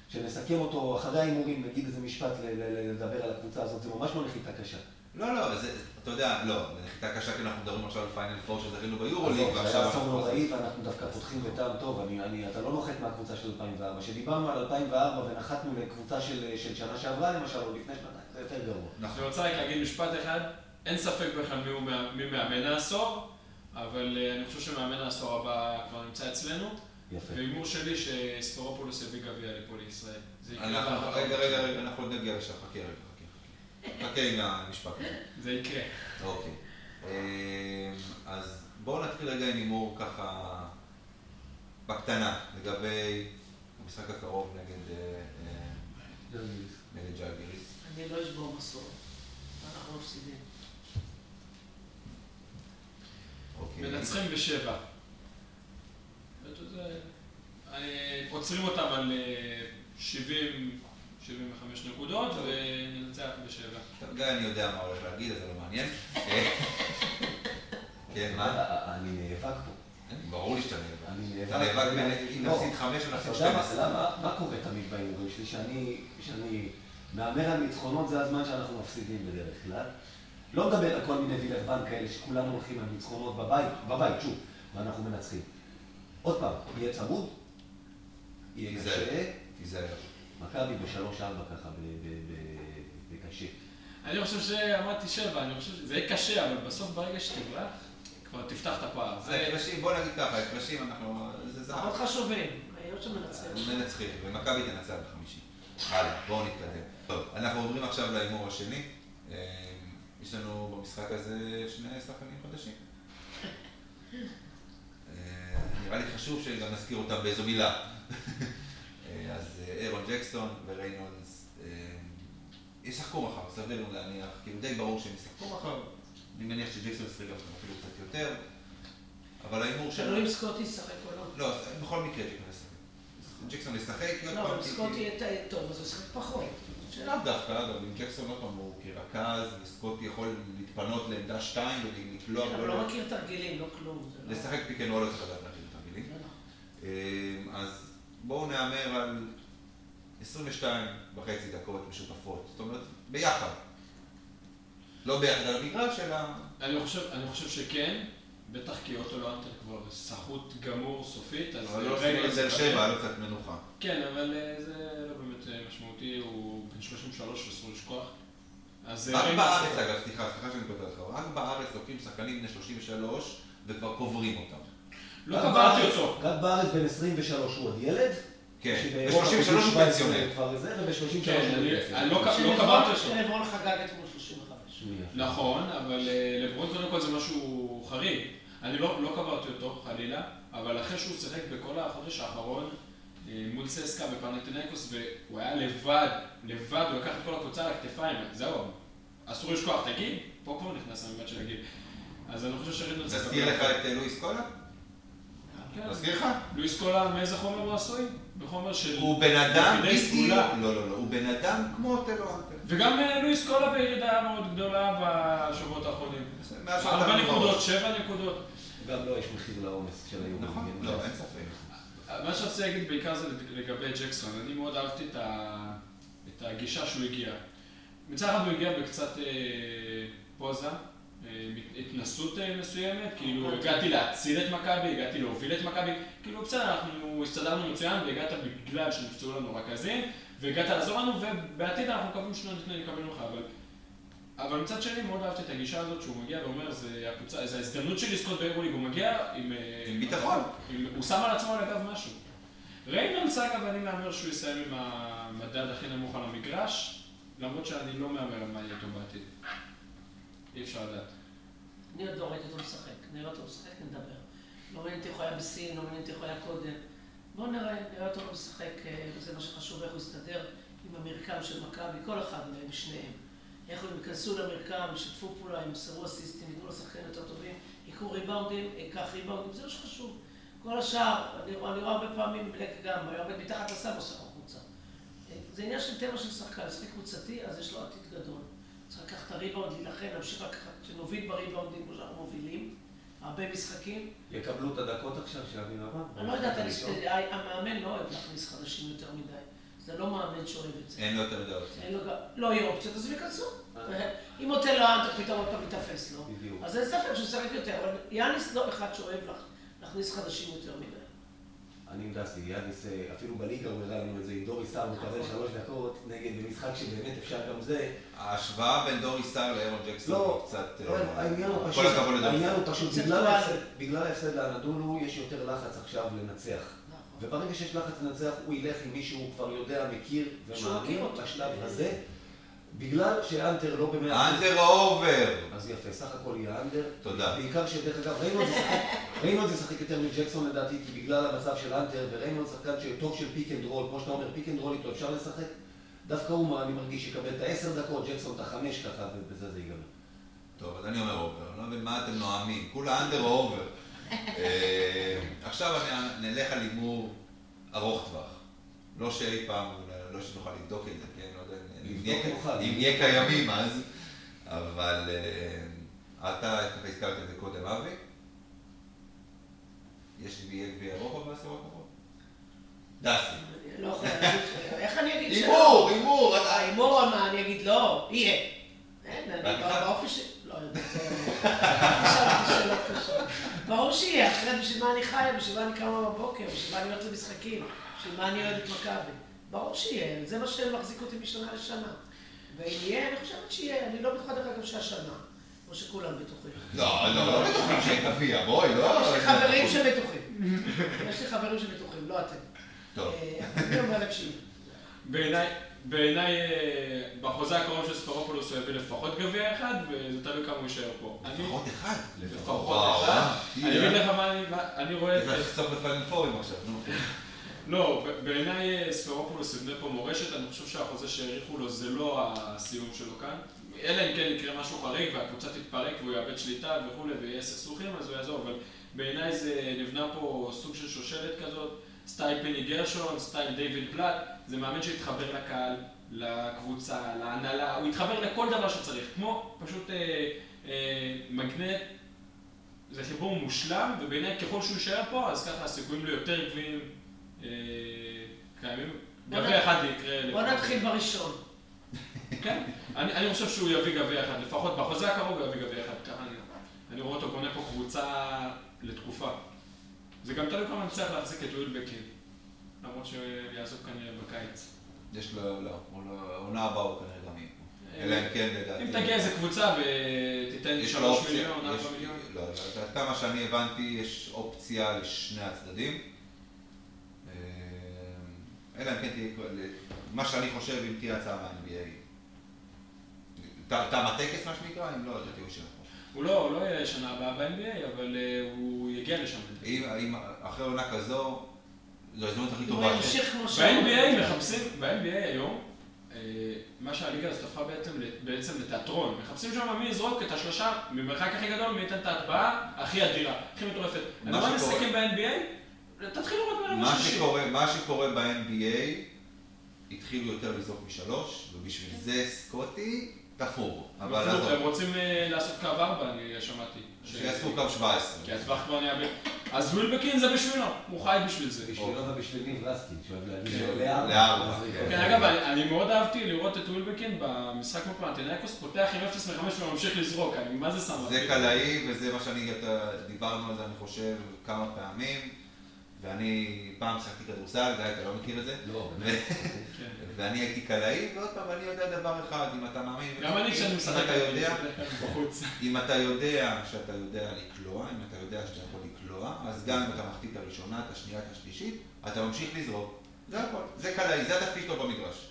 שנסכם אותו אחרי ההימורים, נגיד איזה משפט לדבר על הקבוצה הזאת. זה ממש לא נחיתה קשה. לא, לא, זה, אתה יודע, לא, נחיתה קשה כי אנחנו מדברים עכשיו על פיינל פור שזכינו ביורוליג, עזוב, זה ועכשיו היה אסון אנחנו... נוראי ואנחנו דווקא פותחים בטעם טוב. אני, אני, אתה לא נוחת מהקבוצה של 2004. כשדיברנו על 2004 ונחתנו לקבוצה של, של שנה שעברה למשל, או לפני שנתיים, זה יותר גרוע. נכון. אני רוצה רק להגיד משפט אחד, אין ספק בכלל מי הוא מי מאמן העשור, אבל אה, אני חושב שמאמן העשור הבא כבר נמצא אצלנו, יפה. והימור שלי שספורופולוס יביא גביע לפה לישראל. אנחנו, רגע, רגע, שלנו. רגע, אנחנו עוד נגיע לשם, חכה רגע, חכה, חכה. חכה עם המשפט הזה. זה יקרה. אוקיי. אמ, אז בואו נתחיל רגע עם הימור ככה בקטנה, לגבי המשחק הקרוב נגד אה, אה, נגד ג'אגיריס. אני לא אשבור מסורת. אנחנו מפסידים. אוקיי. מנצחים בשבע. עוצרים אותם על אה, 70, 75 נקודות וננצח בשבע. טוב, גיא, אני יודע מה הולך להגיד, אז זה לא מעניין. אה, כן, מה? אני נאבק פה. ברור לי שאתה נאבק. אני אתה נאבק, בין- אם לא. נפסיד חמש או אתה נפסיד יודע מה- 12. למה- מה קורה תמיד בהימורים שלי? שאני, שאני מהמר על ניצחונות, זה הזמן שאנחנו מפסידים בדרך כלל. לא מדבר על כל מיני וילרבן כאלה שכולנו הולכים על ניצחונות בבית, בבית, שוב, ואנחנו מנצחים. עוד פעם, יהיה צמוד, יהיה תיזהר. קשה, תיזהר. מכבי בשלוש-ארבע ככה, ב- ב- ב- בקשה. אני חושב שאמרתי שבע, אני חושב שזה יהיה קשה, אבל בסוף ברגע שתברח, כבר תפתח את הפער. זה... ההפרשים, בוא נגיד ככה, ההפרשים אנחנו... זה זהב. פחות חשובים. היות שמנצחים. מנצחים, ומכבי תנצח בחמישי. הלאה, בואו נתקדם. טוב, אנחנו עוברים עכשיו להימור השני. אה, יש לנו במשחק הזה שני שחקנים חדשים. אה, נראה לי חשוב שגם נזכיר אותם באיזו מילה. אה, אז אה, ארון ג'קסון וריינולדס אה, ישחקו מחר, סביר לנו להניח, כאילו די ברור שהם ישחקו מחר. אני מניח שג'קסון ישחק גם אפילו קצת יותר. אבל ההימור שלנו... תלוי אם סקוטי ישחק או לא. לא, בכל מקרה ג'קסון ישחק. ג'קסון ישחק, לא, אבל כי- סקוטי יהיה טוב, אז הוא ישחק פחות. לאו דווקא, אגב, אם ג'קסון עוד פעם הוא כרכז, וסקוטי יכול להתפנות לעמדה 2 ולקלוע, כן, אבל לא מכיר תרגילים, לא כלום. לא- לשחק pick and roll לא צריך לדעת להכין את התרגילים. זה נכון. אה, אז בואו נהמר על 22 וחצי דקות משותפות, זאת אומרת, ביחד. לא ביחד על המגרש, אלא... אני חושב, אני חושב שכן, בטח כי אוטו לאנטר כבר סחוט גמור סופית, אז אבל לא עושים את זה על זה שבע. היה לו קצת מנוחה. כן, אבל אה, זה לא באמת אה, משמעותי, הוא בן 33 אסור לשכוח. אז אה, רק בארץ, אגב, סליחה, סליחה שאני קוטע אותך, רק בארץ לוקחים שחקנים בני 33 וכבר קוברים אותם. לא קברתי אותו. גד בארץ בן 23 הוא עוד ילד. כן, שבאירופה ב-33 בגיל הוא 17 פנסיונר. כבר זה, וב-33 כן, הוא אני- לא שלברון- קברתי אותו. שלברון חגג אתמול 35. נכון, אבל לברון קודם כל זה משהו חריג. אני לא, לא קברתי אותו, חלילה, אבל אחרי שהוא שיחק בכל החודש האחרון אה, מול ססקה בפנטינקוס, והוא היה לבד, לבד, הוא לקח את כל הקבוצה על הכתפיים, זהו, אסור לשכוח, תגיד, פה כבר נכנס המבט של הגיל. אז אני חושב שרינולדס... נזכיר לך את אה, לואיס קולה? כן. נזכיר לך? לואיס קולה, מאיזה חומר הוא עשוי? בחומר של... הוא בן אדם סגולה. לא, לא, לא, הוא בן אדם כמו טלו אנטר. וגם אה, לואיס קולה בירידה מאוד גדולה בשבועות האחרונים. ארבע נקודות. שבע נקודות. גם לו יש מחיר לעומס של היום. נכון, לא, אין ספק. מה שרציתי להגיד בעיקר זה לגבי ג'קסון. אני מאוד אהבתי את, הגישה שהוא הגיע. מצד אחד הוא הגיע בקצת אה, פוזה, אה, התנסות מסוימת, כאילו הגעתי להציל את מכבי, הגעתי להוביל את מכבי, כאילו בסדר, אנחנו הסתדרנו מצוין והגעת בגלל שנפצעו לנו רכזים, והגעת לעזור לנו, ובעתיד אנחנו מקווים שלא נקבל ממך, אבל... אבל מצד שני מאוד אהבתי את הגישה הזאת שהוא מגיע ואומר, זה הקבוצה, זה ההזדמנות שלי לזכות באירוליג, הוא מגיע עם... אה, עם ביטחון. עם- הוא שם על עצמו על הגב משהו. ריינולדס אגב, אני מהמר שהוא יסיים עם המדד הכי נמוך על המגרש, למרות שאני לא מהמר על מה יהיה איתו בעתיד. אי אפשר לדעת. אני עוד לא ראיתי אותו משחק. נראה אותו משחק, נדבר. לא מעניין אותי איך הוא היה בסין, לא מעניין אותי איך הוא היה קודם. בואו נראה, נראה אותו משחק, אה, וזה מה שחשוב, איך הוא יסתדר עם המרקם של מכבי, כל אחד מהם, שניהם. איך הם ייכנסו למרקם, ישתפו פעולה, ימסרו אסיסטים, ייתנו לשחקנים יותר טובים, יקחו ריבאונדים, ייקח ריבאונדים, זה מה שחשוב. כל השאר, אני רואה אני רואה הרבה פעמים בלק גם, היה עומד מתחת לסל עושה החוצה. זה עניין של טבע של שחקן, לשחק קבוצתי, אז יש לו עתיד גדול. צריך לקחת את הריבאונד, להילחם, להמשיך לקחת, שנוביל בריבאונדים כמו שאנחנו מובילים, הרבה משחקים. יקבלו את הדקות עכשיו של אביב אמר? אני לא יודעת, המאמן לא אוהב להכניס חדשים יותר מדי. זה לא מאמן שאוהב את זה. אין לו יותר מדי גם, לא יהיו אופציות, אז הם ייכנסו. אה. אם נותן לו אנטר, פתאום עוד פעם מתאפס לו. בדיוק. אז אין ספק שהוא ישחק יותר, אבל יאניס לא אחד שאוהב להכניס חדשים יותר מדי. אני עם דסי, יאניס, אפילו בליגה הוא הראה לנו את זה, עם דורי סער מקבל. שלוש דקות נגד במשחק שבאמת אפשר גם זה. ההשוואה בין דורי סטאר לאירון ג'קסון לא, היא קצת... לא, אה, העניין הוא כל פשוט, הכבוד לדורי העניין סטאר. הוא פשוט, קונספטואלי. בגלל ההפסד- לאנדולו יש יותר לחץ עכשיו לנצח. נכון. וברגע שיש לחץ לנצח, הוא ילך עם מישהו הוא כבר יודע, מכיר ומאמין. בשלב הזה. בגלל שאנטר לא במאה אחוז. אנדר אובר! אז יפה, סך הכל יהיה אנדר. תודה. בעיקר שדרך אגב, ראינו את זה שחק- ראינו את זה שחק יותר מג'קסון לדעתי, כי בגלל המצב של אנטר, וראינו את שחקן שטוב של פיק אנד רול, כמו שאתה אומר, פיק אנד רול איתו אפשר לשחק. דווקא הוא, אני מרגיש, יקבל את העשר דקות, ג'קסון את החמש ככה, ובזה זה ייגמר. טוב, אז אני אומר over, אני לא מבין מה אתם נואמים, כולה under או over. אה, עכשיו אני- נלך על הימור ארוך טווח. לא שאי פעם, לא שנוכל לבדוק את זה, אם נהיה- קיימים אז, אבל אה, אתה הזכרת את זה קודם, אבי. יש גביע אירופה בעשור הקרוב? דסי. אני לא יכולה להגיד, איך אני אגיד שלא? הימור, הימור. ההימור, מה, אני אגיד לא? יהיה. אין, אני בהתחלה. באופי ש... לא יודעת, שאלות קשות. ברור שיהיה, אחרת בשביל מה אני חיה, בשביל מה אני קמה בבוקר, בשביל מה אני הולכת למשחקים, בשביל מה אני אוהדת מכבי. ברור שיהיה, זה מה שמחזיק אותי משנה לשנה. ואם יהיה, אני חושבת שיהיה, אני לא בטוחה דרך אגב שהשנה, כמו שכולם בטוחים. לא, לא, לא בטוחים שיהיה גביע, בואי, לא... יש לי חברים שבטוחים. יש לי חברים שבטוחים, לא אתם. טוב. אה, אני שיהיה. בעיניי, בעיניי אה, בחוזה הקרוב של ספרופולוס הוא יביא לפחות גביע אחד, וזה תלוי כמה הוא יישאר פה. לפחות אחד. לפחות אחד. אה? אני אגיד לך מה אני- רואה... צריך לחסוך בפיינל פורים עכשיו, נו. לא, בעיניי אה, ספרופולוס יבנה פה מורשת, אני חושב שהחוזה שהאריכו לו זה לא הסיום שלו כאן. אלא אם כן יקרה משהו חריג והקבוצה תתפרק והוא יאבד שליטה וכולי ויהיה סכסוכים אז הוא יעזוב, אבל בעיניי זה נבנה פה סוג של שושלת כזאת, סטייל פני גרשון, סטייל דיוויד פלאט, זה מאמן שהתחבר לקהל, לקבוצה, להנהלה, הוא התחבר לכל דבר שצריך, כמו פשוט אה, אה, מגנט, זה חיבור מושלם, ובעיניי ככל שהוא יישאר פה, אז ככה הסיכויים ליותר גביעים אה, קיימים. בוא גביע אחד יקרה. בוא. נתחיל בראשון. כן, אני, אני חושב שהוא יביא גביע אחד, לפחות בחוזה הקרוב הוא יביא גביע אחד, ככה אני, רואה אותו בונה פה קבוצה לתקופה. זה גם תלוי כמה נצטרך להחזיק את וויל בקין, למרות שהוא יעזוב כנראה בקיץ. יש לו, לא, הוא לא- העונה הבאה הוא כנראה גם יהיה. אלא אם כן, לדעתי. אם תגיע איזה קבוצה ותיתן יש לו 3 אופציה. מיליון, יש- 4 מיליון. לא, לא, עד כמה שאני הבנתי, יש אופציה לשני הצדדים. אלא אם כן תהיה, מה שאני חושב, אם תהיה הצעה מה-NBA. ת- תם הטקס, מה שנקרא, אם לא, אז תהיו שם. הוא לא, הוא לא יהיה שנה הבאה ב-NBA, אבל אה, הוא יגיע לשם. אם, אם אחרי עונה כזו, זו ההזדמנות הכי הוא טובה. ימשיך כמו ש... ב-NBA מחפשים, ב-NBA היום, אה, מה שהליגה הזאת הפכה בעצם, לתיאטרון. מחפשים שם מי יזרוק את השלושה ממרחק הכי גדול, מי ייתן את ההטבעה הכי אדירה, הכי מטורפת. אני מה לא שקורה- מסתכל ב-NBA, תתחיל לראות מרבע מה שישי. שקורה, מה שקורה ב-NBA, התחילו יותר לזרוק משלוש, ובשביל זה סקוטי תפור. אבל עזוב, הם רוצים אה, לעשות קו ארבע, אני שמעתי. שיעשו קו 17. כי הטווח כבר נהיה ב... אז וילבקין זה בשבילו, הוא חי בשביל זה. בשבילו ובשביל ניב רסקין, שאוהב להגיד כן. לארבע. כן. כן, אגב, אני מאוד אהבתי לראות את וילבקין במשחק מול פנאתינייקוס, פותח עם 0 מ-5 וממשיך לזרוק, אני מה זה שם? זה קלעי, וזה מה שאני, דיברנו על זה, אני חושב, כמה פעמים, ואני פעם שיחקתי כדורסל, גיא, אתה לא מכיר את זה? לא, באמת. כן. ואני הייתי קלעי, ועוד פעם, אני יודע דבר אחד, אם אתה מאמין... גם אני כשאני משחק, יודע. אם אתה יודע שאתה יודע לקלוע, אם אתה יודע שאתה יכול לקלוע, אז גם אם אתה מחטיא את הראשונה, את השנייה, את השלישית, אתה ממשיך לזרוק. זה הכל. זה קלעי, זה התפקיד שלו במגרש.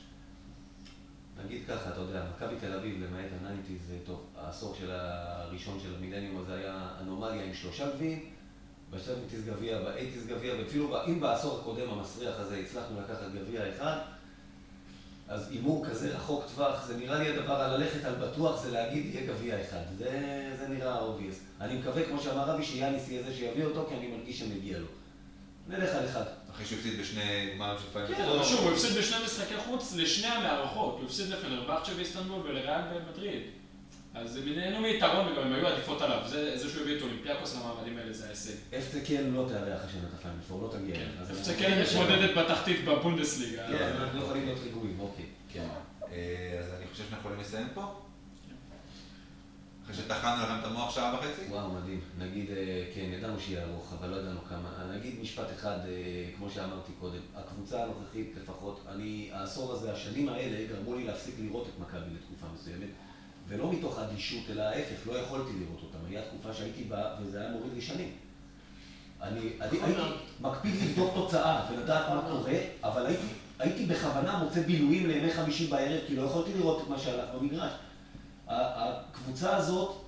נגיד ככה, אתה יודע, מכבי תל אביב, למעט ה nineties, זה טוב, העשור של הראשון של המילניום הזה היה אנומליה עם שלושה גביעים, ב seventies גביע, ב eighties גביע, ואפילו אם בעשור הקודם המסריח הזה הצלחנו לקחת גביע אחד, אז הימור כזה רחוק טווח, זה נראה לי הדבר ללכת על בטוח, זה להגיד יהיה גביע אחד. זה, זה נראה obvious. אני מקווה, כמו שאמר אבי, שיאניס יהיה זה שיביא אותו, כי אני מרגיש שמגיע לו. נלך על אחד. אחרי שהוא הפסיד בשני גמרים של final כן. אבל שוב, הוא הפסיד בשני משחקי חוץ לשני המערכות. הוא הפסיד לפנרבכצ'ה באיסטנבול ולריאל במדריד. אז הם נהנו מיתרון וגם הם היו עדיפות עליו. זה זה שהוא הביא את אולימפיאקוס למעמדים האלה, זה ההישג. אפצה כן לא תארח השנה את הפיינל פור, לא תגיע. כן, אנחנו- כן מתמודדת בתחתית בבונדסליגה. כן, אנחנו לא יכולים להיות רגועים, אוקיי. כן. אה, אז אני חושב שאנחנו יכולים לסיים פה. אחרי שטחנו לכם את המוח שעה וחצי. וואו, מדהים. נגיד, אה, כן, ידענו שיהיה ארוך, אבל לא ידענו כמה. נגיד משפט אחד, אה, כמו שאמרתי קודם, הקבוצה הנוכחית לפחות, אני, העשור הזה, השנים האלה, גרמו לי להפסיק לראות את מכבי לתקופה מסוימת, ולא מתוך אדישות, אלא ההפך, לא יכולתי לראות אותם. הייתה תקופה שהייתי בה, וזה היה מוריד לי שנים. אני, אני נכון הייתי. מקפיד לבדוק תוצאה ולדעת מה נכון. קורה, אבל הייתי, הייתי בכוונה מוצא בילויים לימי חמישי בערב, כי לא יכולתי לראות את מה שהלך במגרש. הקבוצה הזאת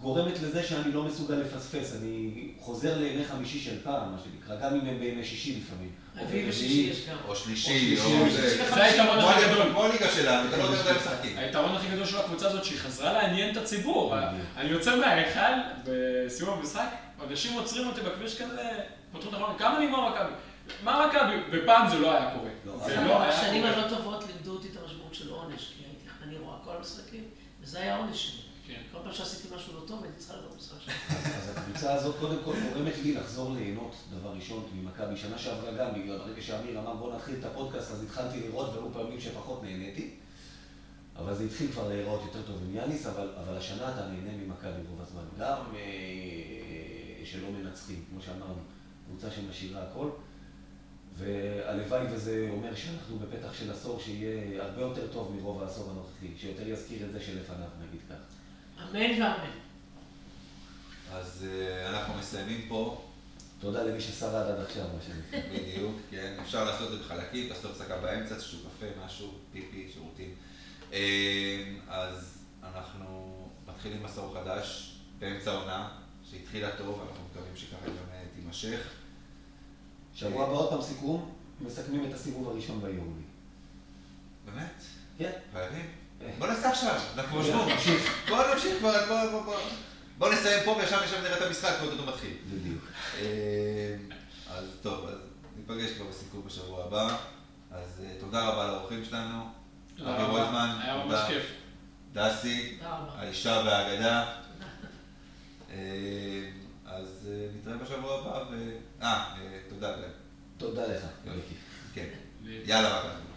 גורמת לזה שאני לא מסוגל לפספס. אני חוזר לימי חמישי של פעם, מה שנקרא, גם אם הם בימי שישי לפעמים. רביעי ושישי יש גם. או שלישי, או זה. שלישי. זה היתרון הכי גדול. כמו הליגה שלנו, אתה לא יודע הם משחקים. היתרון הכי גדול של הקבוצה הזאת שהיא חזרה לעניין את הציבור. אני יוצא מההיכל בסיום המשחק, אנשים עוצרים אותי בכביש כזה, פותחים את החלון, כמה נגמר מכבי? מה מכבי? ופעם זה לא היה קורה. לא, זה אבל לא היה השנים קורה. הלא טובות לימדו אותי את המשמעות של עונש, כי הייתי, אני רואה כל המשחקים, וזה היה העונש שלי. כן. כל פעם שעשיתי משהו לא טוב, הייתי צריכה משחק שלי. אז הקבוצה הזאת קודם כל גורמת לי לחזור ליהנות, דבר ראשון, ממכבי. שנה שעברה גם, בגלל ברגע שאמיר אמר בוא נתחיל את הפודקאסט, אז התחלתי לראות, והיו פעמים שפחות נהניתי. אבל זה התחיל כבר להיראות יותר טוב עם יאניס, אבל, אבל השנה אתה נהנה ממכבי רוב הזמן. גם אה, שלא מנצחים, כמו שאמרנו, קבוצה שמשאירה הכל. והלוואי וזה אומר שאנחנו בפתח של עשור שיהיה הרבה יותר טוב מרוב העשור הנוכחי, שיותר יזכיר את זה שלפניו, נגיד כך. אמן ואמן. אז אה, אנחנו מסיימים פה, תודה למי ששרד עד עכשיו, מה שנקרא. בדיוק, כן. אפשר לעשות את זה בחלקים, לעשות הפסקה באמצע, איזשהו קפה, משהו, פיפי, שירותים. אה, אז אנחנו מתחילים מסור חדש באמצע העונה, שהתחילה טוב, אנחנו מקווים שככה גם אה, תימשך. שבוע הבא עוד פעם סיכום, מסכמים את הסיבוב הראשון ביולי. באמת? כן. חייבים? בוא נעשה עכשיו, אנחנו. נמשיך. בוא נמשיך כבר, בוא, בוא, בוא. בוא נסיים פה וישר נשב נראה את המשחק ועוד אותו מתחיל. בדיוק. אה, אז טוב, אז ניפגש כבר בסיכום בשבוע הבא. אז אה, תודה רבה לאורחים שלנו. תודה אבי רבה. רויזמן, היה ממש תודה. כיף. דסי. האישה והאגדה. אה, אז אה, נתראה בשבוע הבא, ו... אה, תודה. תודה לך. כן. יאללה, מכבי.